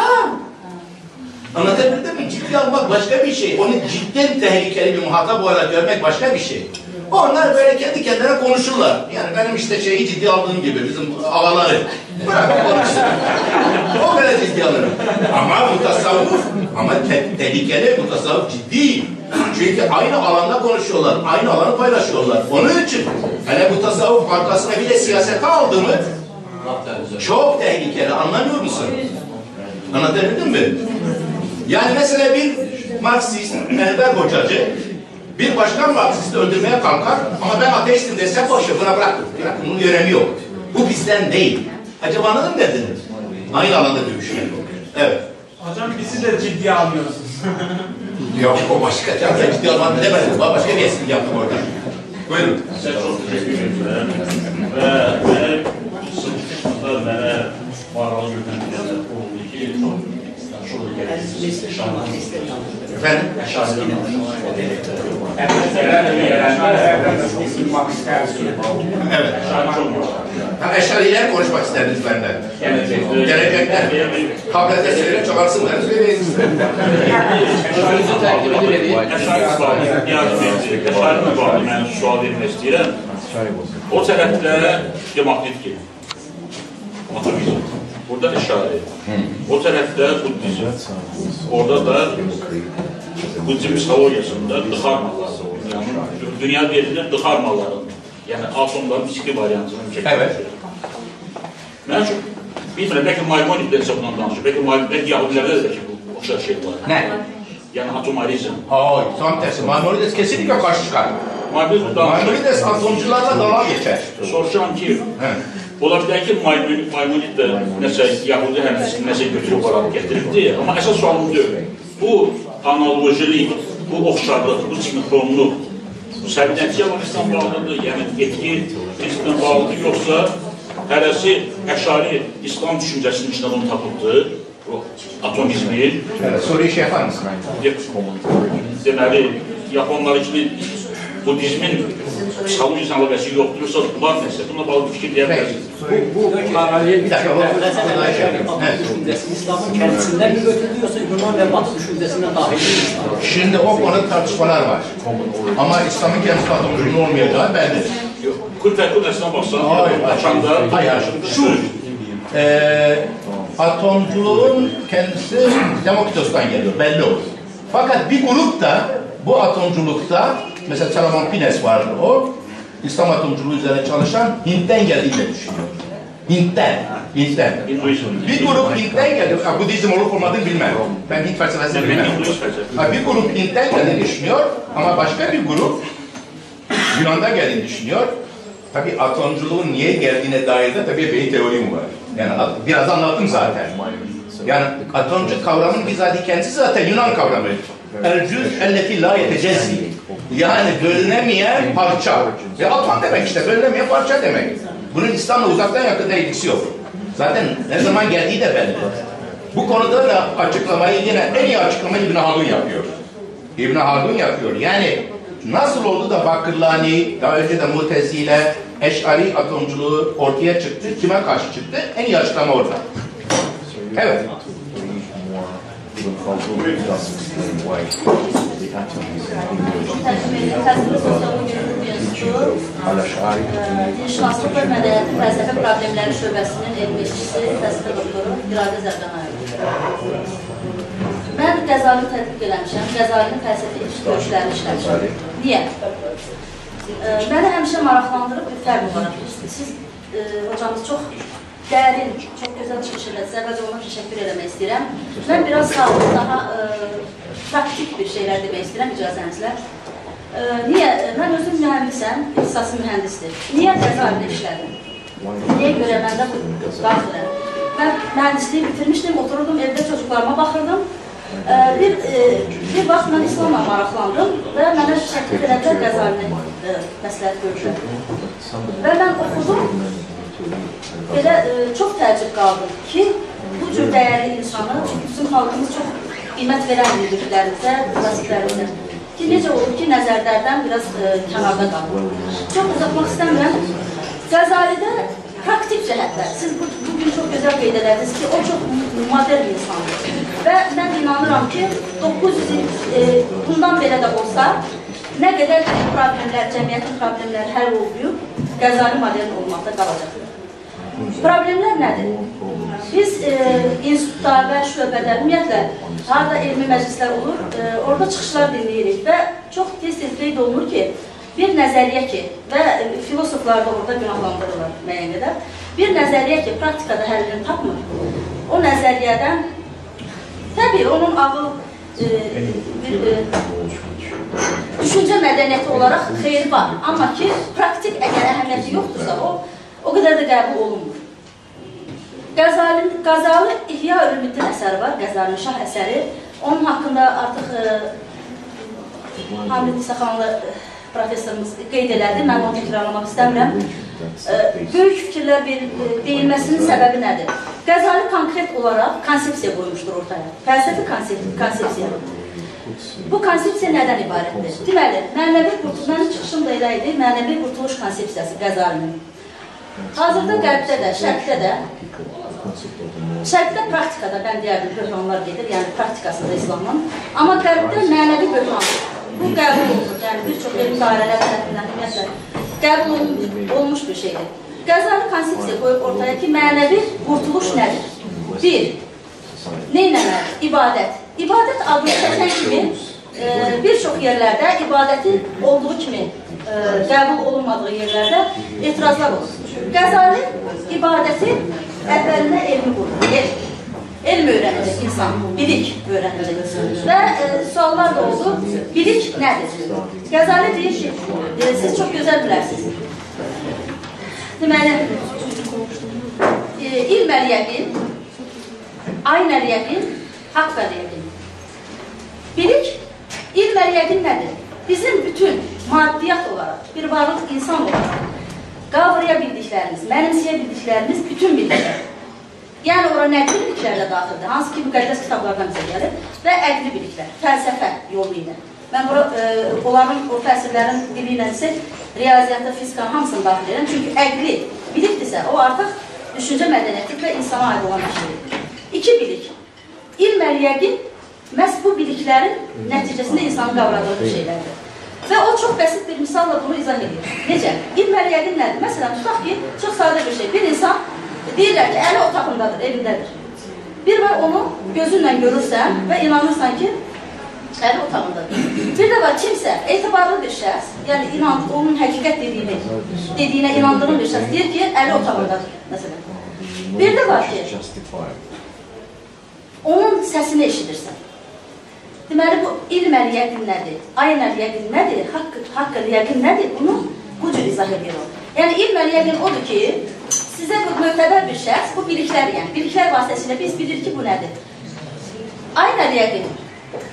Anlatabildim mi? Ciddi almak başka bir şey. Onu cidden tehlikeli bir muhatap olarak görmek başka bir şey. Onlar böyle kendi kendine konuşurlar. Yani benim işte şeyi ciddi aldığım gibi bizim ağaları. Bırak konuşsun. o böyle ciddi alırım. Ama mutasavvuf, ama te- tehlikeli mutasavvuf ciddi. Çünkü aynı alanda konuşuyorlar, aynı alanı paylaşıyorlar. Onun için hele mutasavvuf arkasına bir de siyasete aldı mı çok tehlikeli anlamıyor musun? Anlatabildim mi? Yani mesela bir Marksist, Enver Hocacı bir başkan Marksist'i öldürmeye kalkar ama ben ateistim dese boşver buna bırakın. Bırakın bunun önemi yok. Bu bizden değil. Acaba anladın mı dediniz? Aynı alanda dövüşmek. Evet. Hocam bizi de ciddiye almıyorsunuz. Yok o başka. Ya ben ciddi almam demedim. Ben başka bir espri yaptım orada. Buyurun. Sizə çox təşəkkür edirəm və mənim sınıfımda mənə maralı götürülən oldu ki, şurada gələcək şanlı Efendim? Evet. Ha, eşariler konuşmak isterdiniz benden. Gelecekler. Tablete söyleyin, çoğalsınlar. Söyleyin. Əşari sualı, yardım edici, əşari bağlı mən sual istəyirəm. O tərəfdə demagnet ki, atomizm, burada əşari, o tərəfdə buddizm, orada da buddizm psixologiyasında dıxarmalar, yəni dünya verilir dıxarmaların, yəni atomların fiziki variantını çəkir. Evet. Mən üçün, bilmirəm, bəlkə Maimonides bundan danışır, bəlkə Maimonides, Yahudilərdə də bəlkə bu oxşar şey var. Ne? Yəni atomarizm. Hayır, tam tersi. Maimonides kesinlikle karşı çıkar. Maimonides. Maimonides atomcularla dalga geçer. Soruşuram ki, He. Ola bilər ki, Maimon- Maimonid də nəsə Yahudi həmçinin nəsə götürüb olaraq gətiribdi, amma əsas sualım deyil. Bu analojilik, bu oxşarlıq, bu sinxronluq, bu səbiyyətçiyə baxışdan bağlıdır, yəni etki prinsiplə bağlıdır, yoxsa hərəsi əşari İslam düşüncəsinin içində bunu tapıbdır, bu atomizmi, Evet, soruyu şey yapar mısın? deməli, Yaponlar kimi Budizmin psixoloji əlaqəsi yoxdur, yoxsa var bununla bağlı bir fikir deyə bilərsiniz. Bu, bu bir dakika. Düşüncesi İslam'ın kendisinden mi götürülüyorsa Yunan ve Batı düşüncesinden dahil değil. Şimdi o konuda tartışmalar var. Ama İslam'ın kendisi atomcunun olmayacağı belli. Baxsan, Hayır, açanda hayır, hayır. Şu, eee atomculuğun kendisi Demokritos'tan geliyor, belli olur. Fakat bir grup da bu atomculukta mesela Salomon Pines vardı o. İslam atomculuğu üzerine çalışan Hint'ten geldiğini düşünüyor. Hint'ten. Hint'ten. Bir grup Hint'ten geldi. Ha, Budizm olup olmadığını bilmem. Ben Hint felsefesini bilmem. Ha, bir grup Hint'ten geldiğini düşünüyor ama başka bir grup Yunan'dan geldiğini düşünüyor. Tabi atomculuğun niye geldiğine dair de tabii bir teorim var. Yani biraz anlattım zaten. Yani atomcu kavramın bizzat kendisi zaten Yunan kavramı. El cüz elleti la yetecezzi. Yani bölünemeyen parça. Ve atom demek işte bölünemeyen parça demek. Bunun İslam'la uzaktan yakında ilgisi yok. Zaten ne zaman geldiği de belli. Bu konuda da açıklamayı yine en iyi açıklamayı İbn Haldun yapıyor. İbn Haldun yapıyor. Yani nasıl oldu da Bakırlani, daha önce de Mutezile, Eş'ari atomculuğu ortaya çıktı, kime karşı çıktı? En iyi açıklama orada. Evet. Təcrübəli təhsil sosioloq institutu, dinşünaslıq və mədəniyyətin fəlsəfə problemləri şöbəsinin elmi işçisi, fəlsəfə doktoru İradə Zərdanayev. Mən Qəzali tədqiq eləmişəm, Qəzalinin fəlsəfi görüşlərini işləmişəm. Niyə? Məni həmişə maraqlandırıb bir fərq olaraq. Siz, e, hocamız çox dərin, çox gözəl çıxış elədiniz. Əvvəlcə ona təşəkkür eləmək istəyirəm. Mən biraz sağlıq, daha e, praktik bir şeylər demək istəyirəm icazənizlə. E, niyə? Mən özüm mühəndisəm, ixtisasım mühəndisdir. Niyə Qəzalidə işlədim? Niyə görə məndə bu daxiləm? Mən mühəndisliyi bitirmişdim, otururdum evdə çocuklarıma baxırdım. E, bir, e, bir vaxt mən İslamla maraqlandım və mənə təklif elədilər Qəzalini e, məsləhət görüşlər. Və mən oxudum, Belə e, çox təəccüb qaldım ki, bu cür dəyərli insanı, çünki bizim xalqımız çox qiymət verən müdürlərimizə, klasiklərimizə ki, necə olur ki, nəzərlərdən biraz e, kənarda qalır. Çox uzatmaq istəmirəm. Qəzalidə praktik cəhətlər, siz bu, bugün çox gözəl qeyd elədiniz ki, o çox modern insandır. Və mən inanıram ki, 900 il e, bundan belə də olsa, nə qədər problemlər, cəmiyyətin problemləri həll olunub, Qəzali modern olmaqda qalacaqdır. Problemlər nədir? Biz e, institutda və şöbədə, ümumiyyətlə, harada elmi məclislər olur, e, orada çıxışlar dinləyirik və çox tez-tez qeyd olunur ki, bir nəzəriyyə ki, və filosoflar da orada günahlandırırlar müəyyən qədər, bir nəzəriyyə ki, praktikada həllini tapmır, o nəzəriyyədən, təbii, onun ağıl, e, bir, e, düşüncə mədəniyyəti olaraq xeyri var, amma ki, praktik əgər əhəmiyyəti yoxdursa, o, o qədər də qəbul olunmur. Qəzali, Qazalı İhya Ölümüddin əsəri var, Qəzalinin şah əsəri. Onun haqqında artıq e, Hamid İsaxanlı e, professorumuz qeyd elədi, mən onu təkrarlamaq istəmirəm. E, böyük fikirlər ver, e, deyilməsinin səbəbi nədir? Qəzali konkret olaraq konsepsiya qoymuşdur ortaya. Fəlsəfi konsep konsepsiya. Bu konsepsiya nədən ibarətdir? Deməli, mənəvi qurtuluş, mənim çıxışım da elə idi, mənəvi qurtuluş konsepsiyası Qəzalinin. Hazırda qərbdə də, şərqdə də, şərqdə praktikada, mən deyərdim, böhranlar gedir, yəni praktikasında İslamın. Amma qərbdə mənəvi böhran, bu qəbul olunur, yəni bir çox elm dairələr tərəfindən ümumiyyətlə qəbul olunmuş, olmuş bir şeydir. Qəzali konsepsiya qoyub ortaya ki, mənəvi qurtuluş nədir? Bir, neynəməli? İbadət. İbadət adını çəkən kimi e, bir çox yerlərdə ibadətin olduğu kimi qəbul olunmadığı yerlərdə etirazlar olur. Qəzali ibadəti əvvəlinə elmi qurur. Elm. Öyrənəcək insan, bilik öyrənəcək. Və e, suallar da oldu, bilik nədir? Qəzali deyir ki, e, siz çox gözəl bilərsiniz. Deməli, e, ilm əl-yəqin, ayn əl-yəqin, haqq əl-yəqin. Bilik, ilm əl-yəqin nədir? Bizim bütün maddiyyat olaraq, bir varlıq insan olaraq qavraya bildiklərimiz, mənimsəyə bildiklərimiz bütün biliklər. Yəni ora nəqli biliklər də daxildir, hansı ki müqəddəs kitablardan bizə gəlir və əqli biliklər, fəlsəfə yolu ilə. Mən bura, e, onların o təsirlərin dili ilə isə riyaziyyatda, fizikanın hamısını daxil edirəm. Çünki əqli bilikdirsə, o artıq düşüncə mədəniyyəti və insana aid olan bir şeydir. İki bilik. İlm əl-yəqin məhz bu biliklərin nəticəsində insanın qavradığı şeylərdir. Və o çox bəsit bir misalla bunu izah edir. Necə? İlm əl-yəqin nədir? Məsələn, tutaq ki, çox sadə bir şey. Bir insan deyirlər ki, əli otağındadır, evindədir. Bir və onu gözünlə görürsən və inanırsan ki, Əli otağındadır. Bir də var kimsə, etibarlı bir şəxs, yəni inan, onun həqiqət dediyini, dediyinə inandığın bir şəxs deyir ki, əli otağındadır, məsələn. Bir də var ki, onun səsini eşidirsən. Deməli, bu ilm əli yəqin nədir? Ayn əli yəqin nədir? Haqq, haqq əli yəqin nədir? Bunu bu cür izah edir o. Yəni, ilm əli yəqin odur ki, sizə bu möhtəbər bir şəxs, bu biliklər yəni, biliklər vasitəsilə biz bilirik ki, bu nədir? Ayn əli yəqin.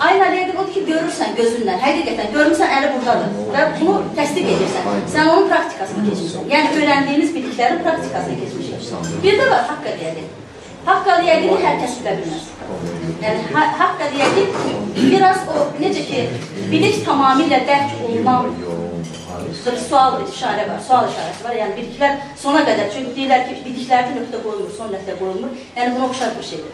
Ayn əli yəqin odur ki, görürsən gözünlə, həqiqətən görmüsən əli buradadır və bunu təsdiq edirsən. Sən onun praktikasını keçirsən. Yəni, öyrəndiyiniz biliklərin praktikasını keçmişsən. Bir də var haqq əli yəqin. Haqq əli yəqini hər kəs bilə bilməz. Yəni, ha haqq əli yəqin biraz o, necə ki, bilik tamamilə dərk olunan bir sual, bir işarə var, sual işarəsi var. Yəni, biliklər sona qədər, çünki deyirlər ki, biliklərdə nöqtə qoyulmur, son nöqtə qoyulmur. Yəni, buna oxşar bir şeydir.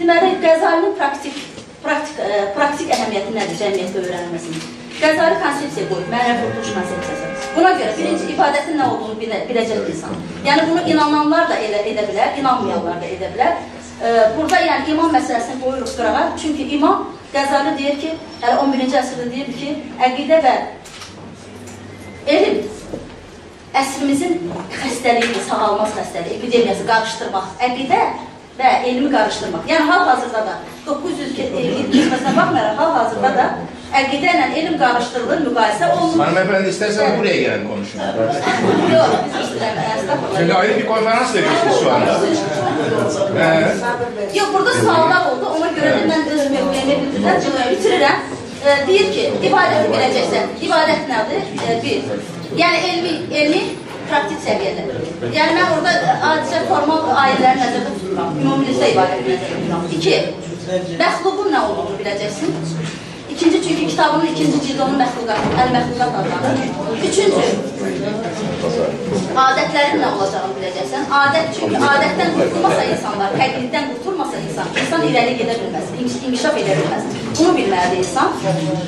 Deməli, Qəzalinin praktik, praktik, ə, praktik əhəmiyyəti nədir cəmiyyətdə öyrənilməsinin? Qəzali konsepsiya qoyub, mənəvi qurtuluş konsepsiyası. Buna görə birinci ibadətin nə olduğunu bilə, biləcək insan. Yəni bunu inananlar da elə edə bilər, inanmayanlar da edə bilər. Ə, burada yəni imam məsələsini qoyuruq qırağa. Çünki imam Qəzali deyir ki, hələ 11-ci əsrdə deyir ki, əqidə və elm əsrimizin xəstəliyidir, sağalmaz xəstəliyi, epidemiyası qarışdırmaq. Əqidə və elmi qarışdırmaq. Yəni hal-hazırda da 900 illik keçməsinə baxmayaraq hal-hazırda da əqidə ilə elm qarışdırılır, müqayisə olunur. Hanımefendi istersen buraya gelen konuşun. Yox, biz istəyirəm, Çünkü ayrı bir konferans veriyorsunuz şu anda. Ee, Yox, burada suallar oldu. Ona görə də mən öz bildirəm, bitirirəm. E, deyir ki, ibadəti biləcəksən. İbadət nədir? E, bir. Yəni elmi, elmi praktik səviyyədə. Yəni mən orada adicə formal ayələri nəzərdə tuturam. Ümumilikdə ibadəti nəzərdə tuturam. İki. Məxluqun nə olduğunu biləcəksin. İkinci çünki kitabının ikinci cildi onun məxluqat, əl-məxluqat adlanır. Üçüncü, adətlərin nə olacağını biləcəksən. Adət çünki adətdən qurtulmasa insanlar, təqliddən qurtulmasa insan, insan irəli gedə bilməz, inkişaf edə bilməz. Bunu bilməlidir insan.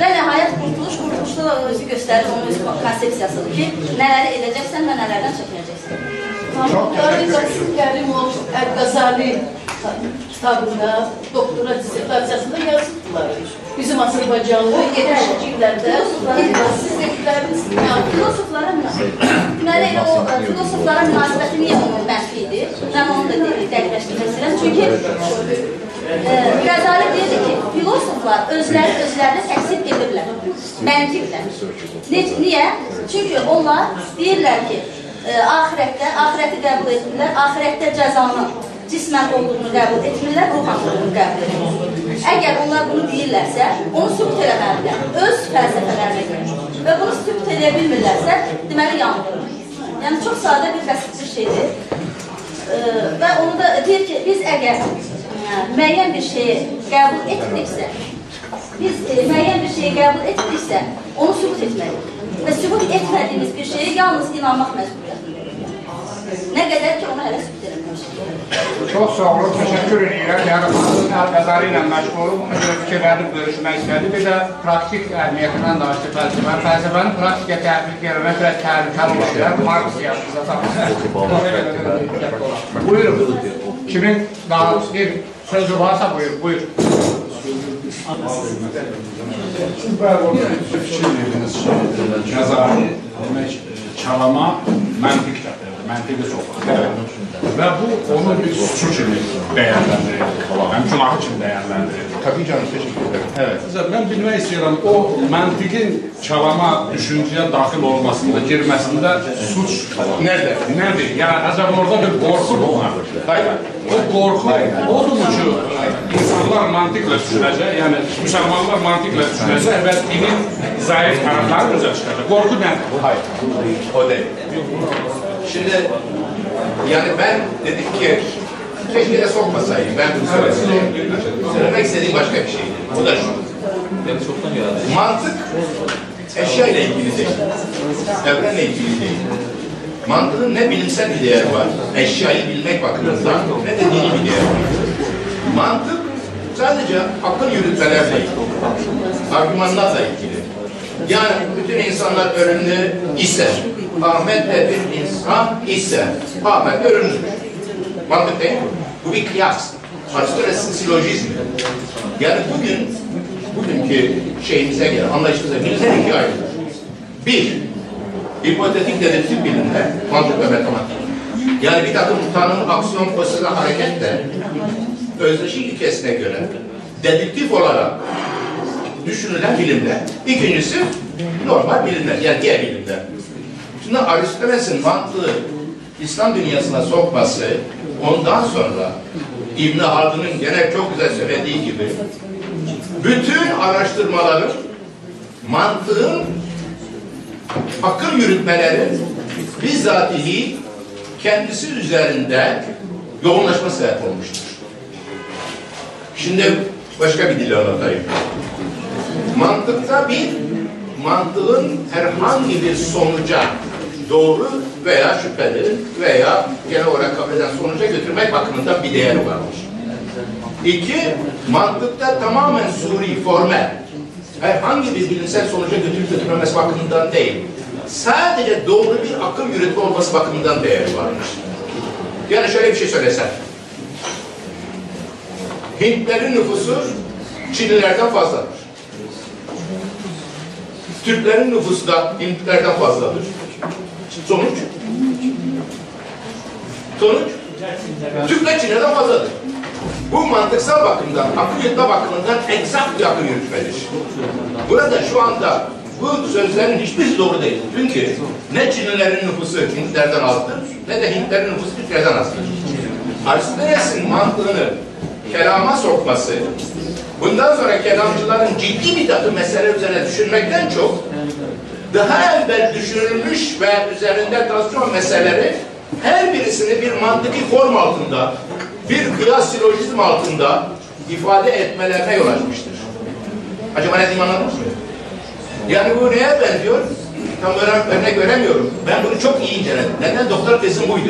Və nəhayət qurtuluş, qurtuluşda da özü göstərir, onun öz konsepsiyasıdır ki, nələri edəcəksən və nələrdən çəkinəcəksən. Mahmudları Qasim Kərimov Əl-Qazali kitabında, doktora dissertasiyasında yazıbdılar. Bizim Azərbaycanlı 70-ci illərdə sizdekilərimiz Filosoflara. Deməli, o e, filosoflara münasibəti niyə onun mənfidir? Mən onu da dəqiqləşdirmək. Çünki e, Qəzali deyirdi ki, filosoflar özləri özlərini təksib edirlər. Məntiqlə. Ne, niyə? Çünki onlar deyirlər ki, e, axirətdə, axirəti qəbul etmirlər, axirətdə cəzanın cismən olduğunu qəbul etmirlər, ruhan olduğunu qəbul etmirlər. Əgər onlar bunu deyirlərsə, onu sübut eləməlidirlər, öz fəlsəfələrinə görə. Və bunu sübut edə bilmirlərsə, deməli yanılır. Yəni çox sadə bir bəsit bir şeydir. Ee, və onu da deyir ki, biz əgər ə, müəyyən bir şeyi qəbul etmiriksə, biz e, müəyyən bir şeyi qəbul etmiriksə, onu sübut etməliyik. Və sübut etmədiyimiz bir şeyə yalnız inanmaq məcburiyyətindəyik. Nə qədər ki, onu hələ sübut eləməmişik. Çox sağ olun, təşəkkür edirəm. Yəni, xanımın Əl-Qəzali ilə məşğulum, ona görə fikirlərini bölüşmək istədi. Bir də praktik əhəmiyyətindən danışdı fəlsəfə. Fəlsəfənin praktikə tətbiq eləmək biraz təhlükəli ola bilər. Marks yazdı zaten. Buyurun. Kimin daha bir sözü varsa buyur, buyur. Qəzali demək çalama məntiq məntiqi çox. Və bu onu bir suçu kimi dəyərləndirir, həm günahı kimi dəyərləndirir. canım teşekkür ederim. Evet. Mən bilmək istəyirəm, o məntiqin çalama düşüncəyə daxil olmasında, girməsində suç Nerede? nədir? Yəni, acaba orada bir qorxu var? O qorxu odur ki, insanlar mantıqla düşünəcək, yəni müsəlmanlar mantıqla düşünəcək və dinin zayıf tərəfləri üzə çıxacaq. Qorxu nədir? Hayır. O değil. Şimdi yani ben dedim ki keşke de sokmasaydım. Ben bunu söyledim. Söylemek istediğim başka bir şeydi. O da şu. Mantık eşya ile ilgili değil. Evrenle ilgili değil. Mantığın ne bilimsel bir değeri var, eşyayı bilmek bakımından ne de dini bir değeri var. Mantık sadece akıl yürütmelerle ilgili, argümanlarla ilgili. Yani bütün insanlar ölümlü ise, Ahmet de insan ise, Ahmet ölümlüdür. Mantık değil mi? Bu bir kıyas. Aristoteles'in silojizmi. Yani bugün bugünkü şeyimize göre, anlayışımıza bilimler ikiye ayrılır. Bir, hipotetik dedektif bilimler, mantık ve matematik. Yani bir takım tanım, aksiyon, prosesine hareketle özdeşik ilkesine göre dedektif olarak düşünülen bilimler. İkincisi normal bilimler, yani diğer bilimler. Şimdi Aristoteles'in mantığı İslam dünyasına sokması ondan sonra İbn Haldun'un gene çok güzel söylediği gibi bütün araştırmaların mantığın akıl yürütmelerin bizzatihi kendisi üzerinde yoğunlaşma sebep olmuştur. Şimdi başka bir dil anlatayım. Mantıkta bir mantığın herhangi bir sonuca doğru veya şüpheli veya genel olarak kabul eden sonuca götürmek bakımından bir değeri varmış. İki, mantıkta tamamen suri, formel, herhangi bir bilimsel sonuca götürüp götürmemesi bakımından değil, sadece doğru bir akıl yürütme olması bakımından değeri varmış. Yani şöyle bir şey söylesem, Hintlerin nüfusu Çinlilerden fazladır. Türklerin nüfusu da Hintlilerden fazladır. Sonuç? Sonuç? Türkler Çin'den fazladır. Bu mantıksal bakımdan, akıl yürütme bakımından eksakt bir akıl yürütmedir. Burada şu anda bu sözlerin hiçbirisi doğru değil. Çünkü ne Çinlilerin nüfusu Hintlerden azdır, ne de Hintlerin nüfusu Türklerden azdır. Aristoteles'in mantığını kelama sokması, bundan sonra kelamcıların ciddi bir takım mesele üzerine düşünmekten çok, daha evvel düşünülmüş ve üzerinde tartışma meseleleri her birisini bir mantıki form altında, bir kıyas silojizm altında ifade etmelerine yol açmıştır. Acaba ne diyeyim anladınız mı? Yani bu neye benziyor? Tam örnek, göremiyorum. Ben bunu çok iyi inceledim. Neden? Doktor tezim buydu.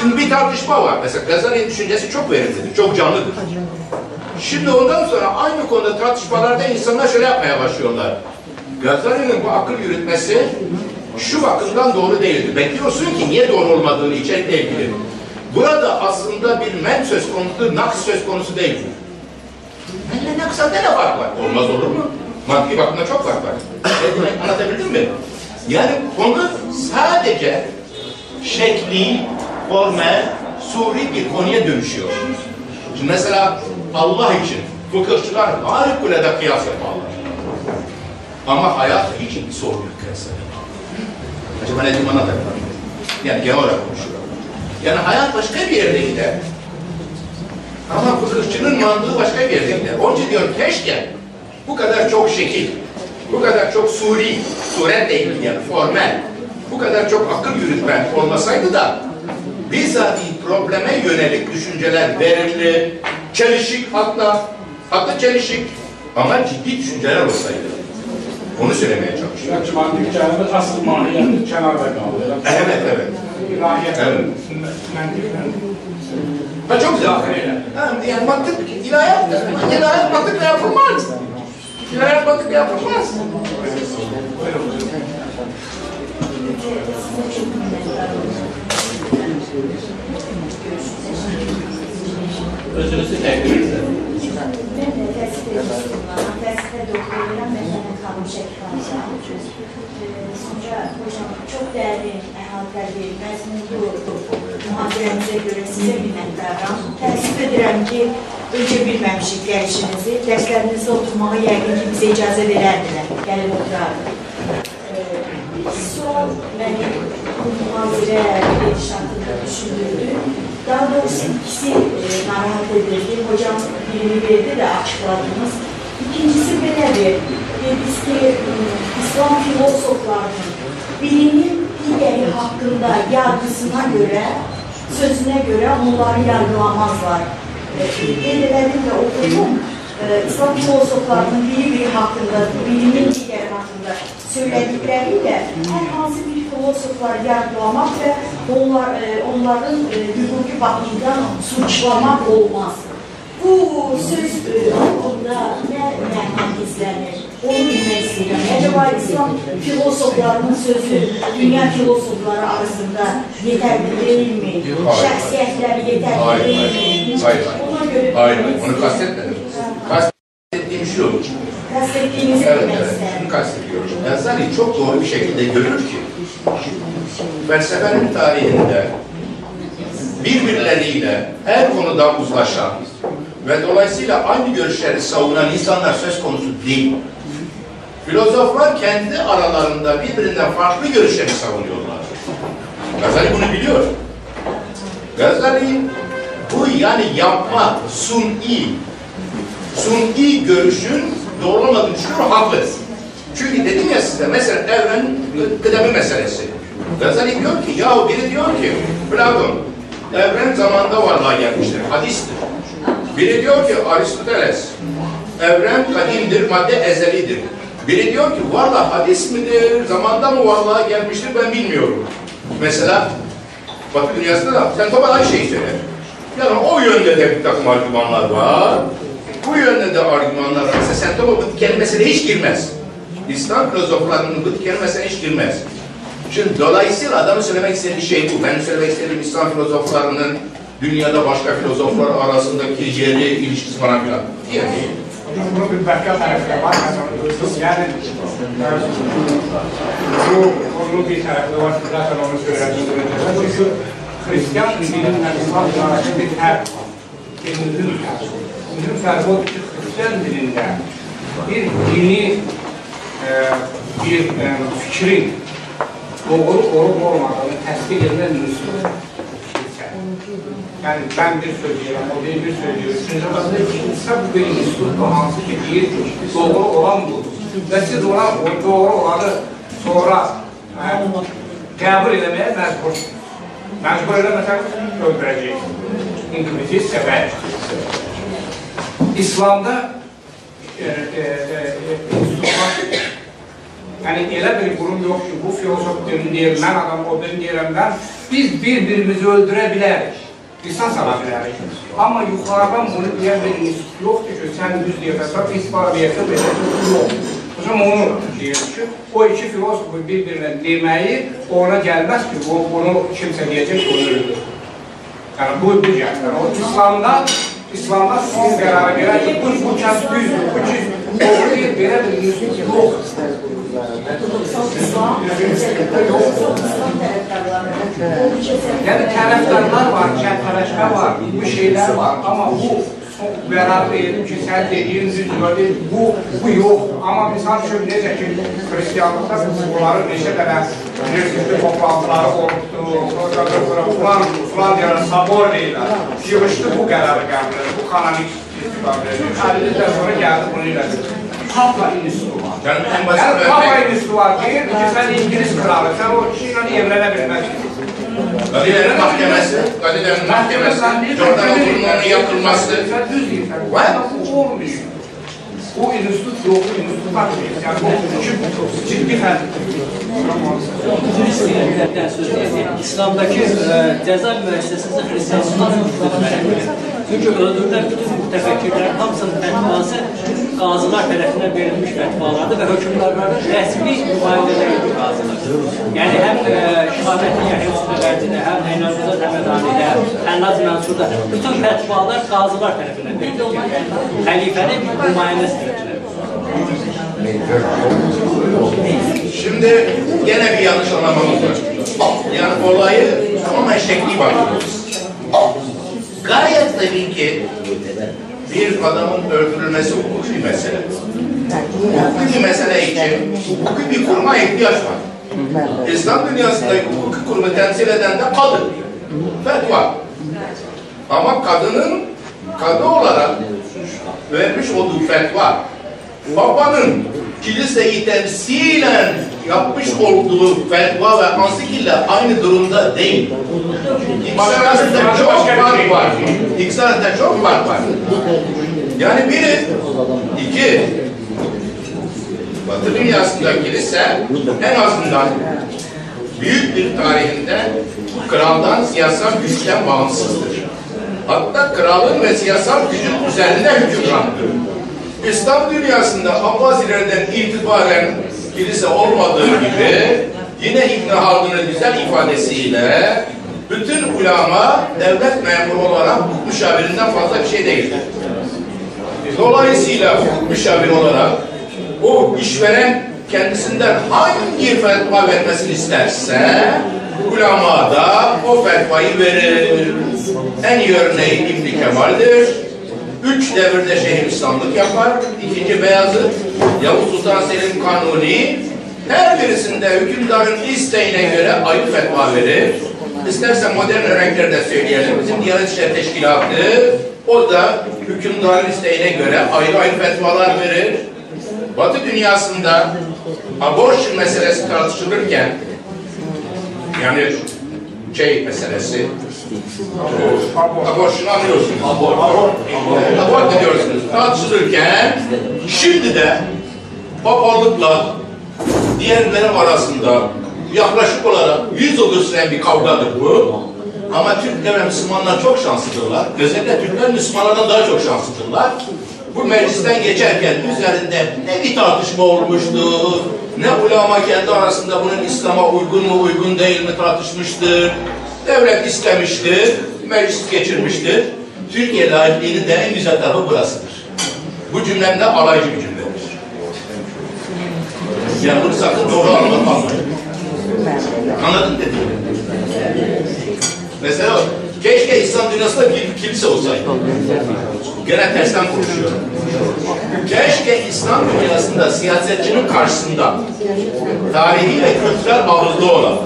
Şimdi bir tartışma var. Mesela Gazali'nin düşüncesi çok verimlidir, çok canlıdır. Şimdi ondan sonra aynı konuda tartışmalarda insanlar şöyle yapmaya başlıyorlar. Gazali'nin bu akıl yürütmesi şu bakımdan doğru değildir. Bekliyorsun ki niye doğru olmadığını içerikle ilgili. Burada aslında bir men söz konusu, naks söz konusu değildir. Ne naksa ne fark var? Olmaz olur mu? Mantıki bakımda çok fark var. Anlatabildim mi? Yani konu sadece şekli, formel, suri bir konuya dönüşüyor. Şimdi mesela Allah için fıkıhçılar harikulade kıyas yaparlar. Ama hayat için bir kıyas Acaba ne diyeyim anlatayım. Yani genel olarak konuşuyorum. Yani hayat başka bir yerde gider. Ama fıkıhçının mantığı başka bir yerde gider. Onun için diyor keşke bu kadar çok şekil, bu kadar çok suri, suretle ilgili yani formel, bu kadar çok akıl yürütme olmasaydı da bizzat probleme yönelik düşünceler verimli, çelişik hatta, hatta çelişik ama ciddi düşünceler olsaydı. Onu söylemeye çalışıyorum. Yani mantık kelimesi asıl maniyeti kenarda kaldı. Evet, evet. İlahiyat, Evet. mentikten. Ha çok güzel. Ha, yani mantık, ilahiyat, ilahiyat mantıkla yapılmaz. İlahiyat mantıkla yapılmaz. Özünüzü edin. Mən də təhsil edirəm. Təhsildə doktoram, məsələn, xanım Şəkifanıram. Sonra hocam çox dəyərli əhatələr verir. Məzmunlu mühazirəmizə görə sizə minnətdaram. Təəssüf edirəm ki, öncə bilməmişik gəlişinizi. Dərslərinizə oturmağa yəqin ki, bizə icazə verərdilər. Gəlib oturardıq. Sual məni bu mühazirə edişatında düşündürdü. Daha doğrusu ikisi e, narahat edildi. Hocam birini verdi de açıkladınız. İkincisi belədir. Dediniz ki, e, İslam filosoflarının bilimin digeri hakkında yargısına göre, sözüne göre onları yargılamazlar. Dedelerim de okudum. e, İslam filosoflarının biri-biri haqqında, birinin digəri haqqında söylədikləri ilə hər hansı bir filosofları yargılamaq və onlar, e, onların e, hüquqi baxımdan suçlamaq olmaz. Bu söz e, haqqında nə məna gizlənir? Onu bilmək istəyirəm. Əcəba İslam filosoflarının sözü dünya filosofları arasında yetərli deyilmi? Şəxsiyyətləri yetərli deyilmi? Hayır, hayır. Ona görə... Hayır, hayır. Onu kastetmedim. Kastettiğim şu, Evet, bilmek evet. isterim. Şunu kastediyorum. Gazali çok doğru bir şekilde görür ki felsefenin tarihinde birbirleriyle her konuda uzlaşan ve dolayısıyla aynı görüşleri savunan insanlar söz konusu değil. Filozoflar kendi aralarında birbirinden farklı görüşleri savunuyorlar. Gazali bunu biliyor. Gazali bu yani yapma, suni, suni görüşün doğrulamadığını düşünüyor, haklı. Çünkü dedim ya size mesela evren kıdemi meselesi. Gazali diyor ki, ya biri diyor ki, Platon, evren zamanda varlığa gelmiştir, hadistir. Biri diyor ki, Aristoteles, evren kadimdir, madde ezelidir. Biri diyor ki, varlık hadis midir, zamanda mı varlığa gelmiştir ben bilmiyorum. Mesela Batı dünyasında da sen Topal aynı şeyi söyler. Yani o yönde de bir takım argümanlar var. Bu yönde de argümanlar var. Mesela sen Topal bu kelimesine hiç girmez. İslam filozoflarının bu kelimesine hiç girmez. Şimdi dolayısıyla adamın söylemek istediği şey bu. Benim söylemek istediğim İslam filozoflarının dünyada başka filozoflar arasındaki yeri, ilişkisi falan filan. Diye değil. Bunu bir başka tarafına bakarsanız, yani bu konunun bir tarafı var, zaten onu söylediğim Çünkü Hristiyan dininden İslam dinine bir her kendimizin bizim o ki Hristiyan dilinde bir dini e, bir e, fikrin doğru olup olmadığını tespit edilen Müslüman. Yani ben bir söylüyorum, o değil bir söylüyor. Üçüncü basında ikincisi bu bir üslup hansı ki değil, doğru olan bu. Ve siz ona o doğru olanı sonra e, kabul edemeye mecbursunuz. Mecbur edemezseniz öldüreceksiniz. İngilizce sever. İslam'da e, e, e, e, yani elə bir qurum yox ki, bu filosof deyir, mən adam, o ben deyirəm mən. Biz bir-birimizi öldürə bilərik, qisas ala bilərik. Amma yuxarıdan bunu deyən bir institut yoxdur ki, sən düz deyirsən, isbariyyətə belə yox. O zaman onu deyir ki, o iki filosofu bir-birinə deməyi ona gəlməz ki, bu, bunu kimsə deyəcək ki, onu öldür. Yəni bu, gəlir. Yəni, o İslamda, İslamda son qərara gəlir ki, bu, bu kəs düzdür, bu ki, doğru deyil, belə bir institut yoxdur. Yani taraftarlar var, çerçeveşme var, bu şeyler var ama bu beraber diyelim ki sen dediğin üzere bu bu yok ama misal şu nece ki Hristiyanlıkta bunların neşe tane Hristiyanlık toplantıları olmuştu, falan falan diyorlar, sabor değiller. Yığıştı bu kararı geldi, bu kanonik istifa edildi. sonra geldi bunu ilerledi. Papa İnstitüsü var. Örnek- Papa İnstitüsü var değil ki sen İngiliz kralı, sen o kişiyle evlenebilmezsin. Galilerin mahkemesi, Galilerin mahkemesi, Jordan okulunun yakılması. Sen düz değil. Var. Bu. Bu enstitü yok, bu enstitü bakmıyor. Yani bu ciddi, ciddi Hristiyanlıktan söz edeyim. İslam'daki e, ceza müessesesi Hristiyanlıktan. Çünkü öldürülen bütün mütefekkirlerin hamısının fetvası qazılar tərəfindən verilmiş fətvalardır və hökümdarların rəsmi nümayəndələri qazılar. Yəni həm e, Şahabətli Yahya Üstəvərdidə, həm Eynəzədə Həmədanidə, Hənnaz Mənsurda bütün fətvalar qazılar tərəfindən verilir. Yəni xəlifənin tərəfindən. Şimdi gene bir yanlış anlamamız var. Yani olayı tamamen şekli bakıyoruz. Gayet tabii ki bir adamın öldürülmesi hukuki bir mesele. Hukuki bir mesele için hukuki bir kuruma ihtiyaç var. İslam dünyasındaki hukuki kurumu temsil eden de kadın. Fetva. Ama kadının kadı olarak vermiş olduğu fetva babanın kiliseyi temsilen yapmış olduğu fetva ve ansik ile aynı durumda değil. İkisi arasında çok fark var. İkisi arasında çok fark var. Yani biri, iki, Batı dünyasında kilise en azından büyük bir tarihinde kraldan siyasal güçten bağımsızdır. Hatta kralın ve siyasal gücün üzerinde hükümrandır. İslam dünyasında Abbasilerden itibaren kilise olmadığı gibi yine İbn Haldun'un güzel ifadesiyle bütün ulama devlet memuru olarak hukuk müşavirinden fazla bir şey değildir. Dolayısıyla hukuk müşaviri olarak o işveren kendisinden hangi fetva vermesini isterse ulema da o fetvayı verir. En iyi örneği İbn Kemal'dir. Üç devirde Şeyhülislamlık yapar. İkinci Beyazıt, Yavuz Sultan Selim Kanuni her birisinde hükümdarın isteğine göre ayrı fetva verir. İstersen modern örnekleri söyleyelim. Bizim Diyanet İşleri Teşkilatı o da hükümdarın isteğine göre ayrı ayrı fetvalar verir. Batı dünyasında abortion meselesi tartışılırken yani şey meselesi abortion anlıyorsunuz. Abort. Abort ediyorsunuz. Tartışılırken şimdi de papalıkla diğerleri arasında yaklaşık olarak yüz yıl süren bir kavgadır bu. Ama Türkler ve Müslümanlar çok şanslıdırlar. Özellikle Türkler Müslümanlardan daha çok şanslıdırlar. Bu meclisten geçerken üzerinde ne bir tartışma olmuştur, ne ulama kendi arasında bunun İslam'a uygun mu uygun değil mi tartışmıştır. Devlet istemiştir, meclis geçirmiştir. Türkiye laikliğinin de en güzel tarafı burasıdır. Bu cümlemde alaycı bir cümledir. Yani bunu sakın doğru anlatmayın. Anladın dediğimi? Mesela keşke İslam dünyasında bir kilise olsaydı. Gene tersten konuşuyorum. Keşke İslam dünyasında siyasetçinin karşısında tarihi ve kültürel ağırlığı olan,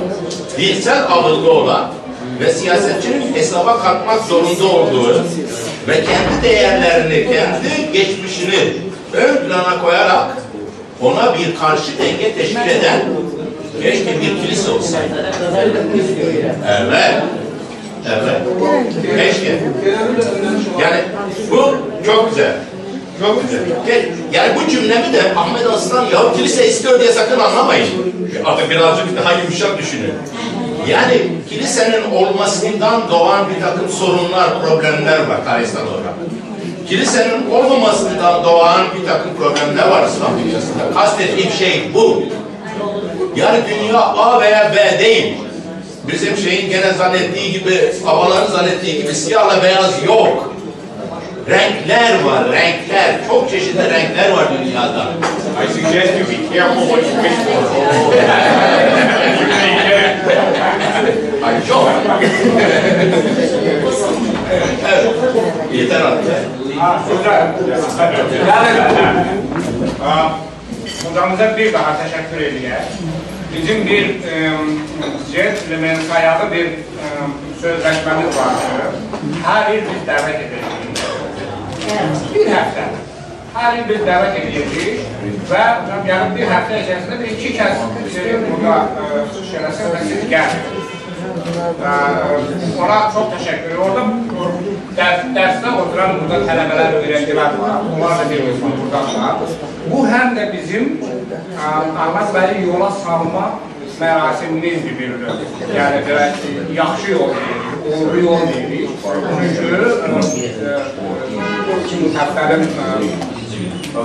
dinsel ağırlığı olan ve siyasetçinin hesaba katmak zorunda olduğu ve kendi değerlerini, kendi geçmişini ön plana koyarak ona bir karşı denge teşkil eden keşke bir kilise olsaydı. Evet. Evet. Keşke. Yani bu çok güzel. Çok güzel. Yani bu cümlemi de Ahmet Aslan ya kilise istiyor diye sakın anlamayın. Artık birazcık daha yumuşak düşünün. Yani kilisenin olmasından doğan bir takım sorunlar, problemler var tarihsel olarak. Kilisenin olmamasından doğan bir takım problemler var İslam dünyasında. Kastettiğim şey bu. Yani dünya A veya B değil. Bizim şeyin gene zannettiği gibi, havaların zannettiği gibi siyahla beyaz yok. Renkler var, renkler. Çok çeşitli renkler var dünyada. I suggest you be careful what you wish for. Ay çok. evet. Yeter artık. Hocamıza bir daha teşekkür ediyor. Bizim bir e, Jet Lemensaya'da bir e, sözleşmemiz vardı. Her yıl biz davet edeceğiz. Bir hafta. Her yıl biz davet edeceğiz. Ve hocam yani bir hafta içerisinde bir iki kez burada e, şerefsiz. Ee, ona teşekkür ederim. Orada ders, derste oturan burada tələbələr, öğrenciler var. Onlar da bir kısmı buradalar. Bu hem de bizim e, Ahmet Bey'i yola salma mərasimimizdir bir növ. Yəni belə yaxşı yol deyirik, uğurlu yol deyirik. Üçün e, e, həftənin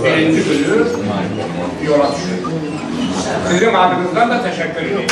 birinci günü yola düşürük. Sizin adınızdan da teşekkür ederim.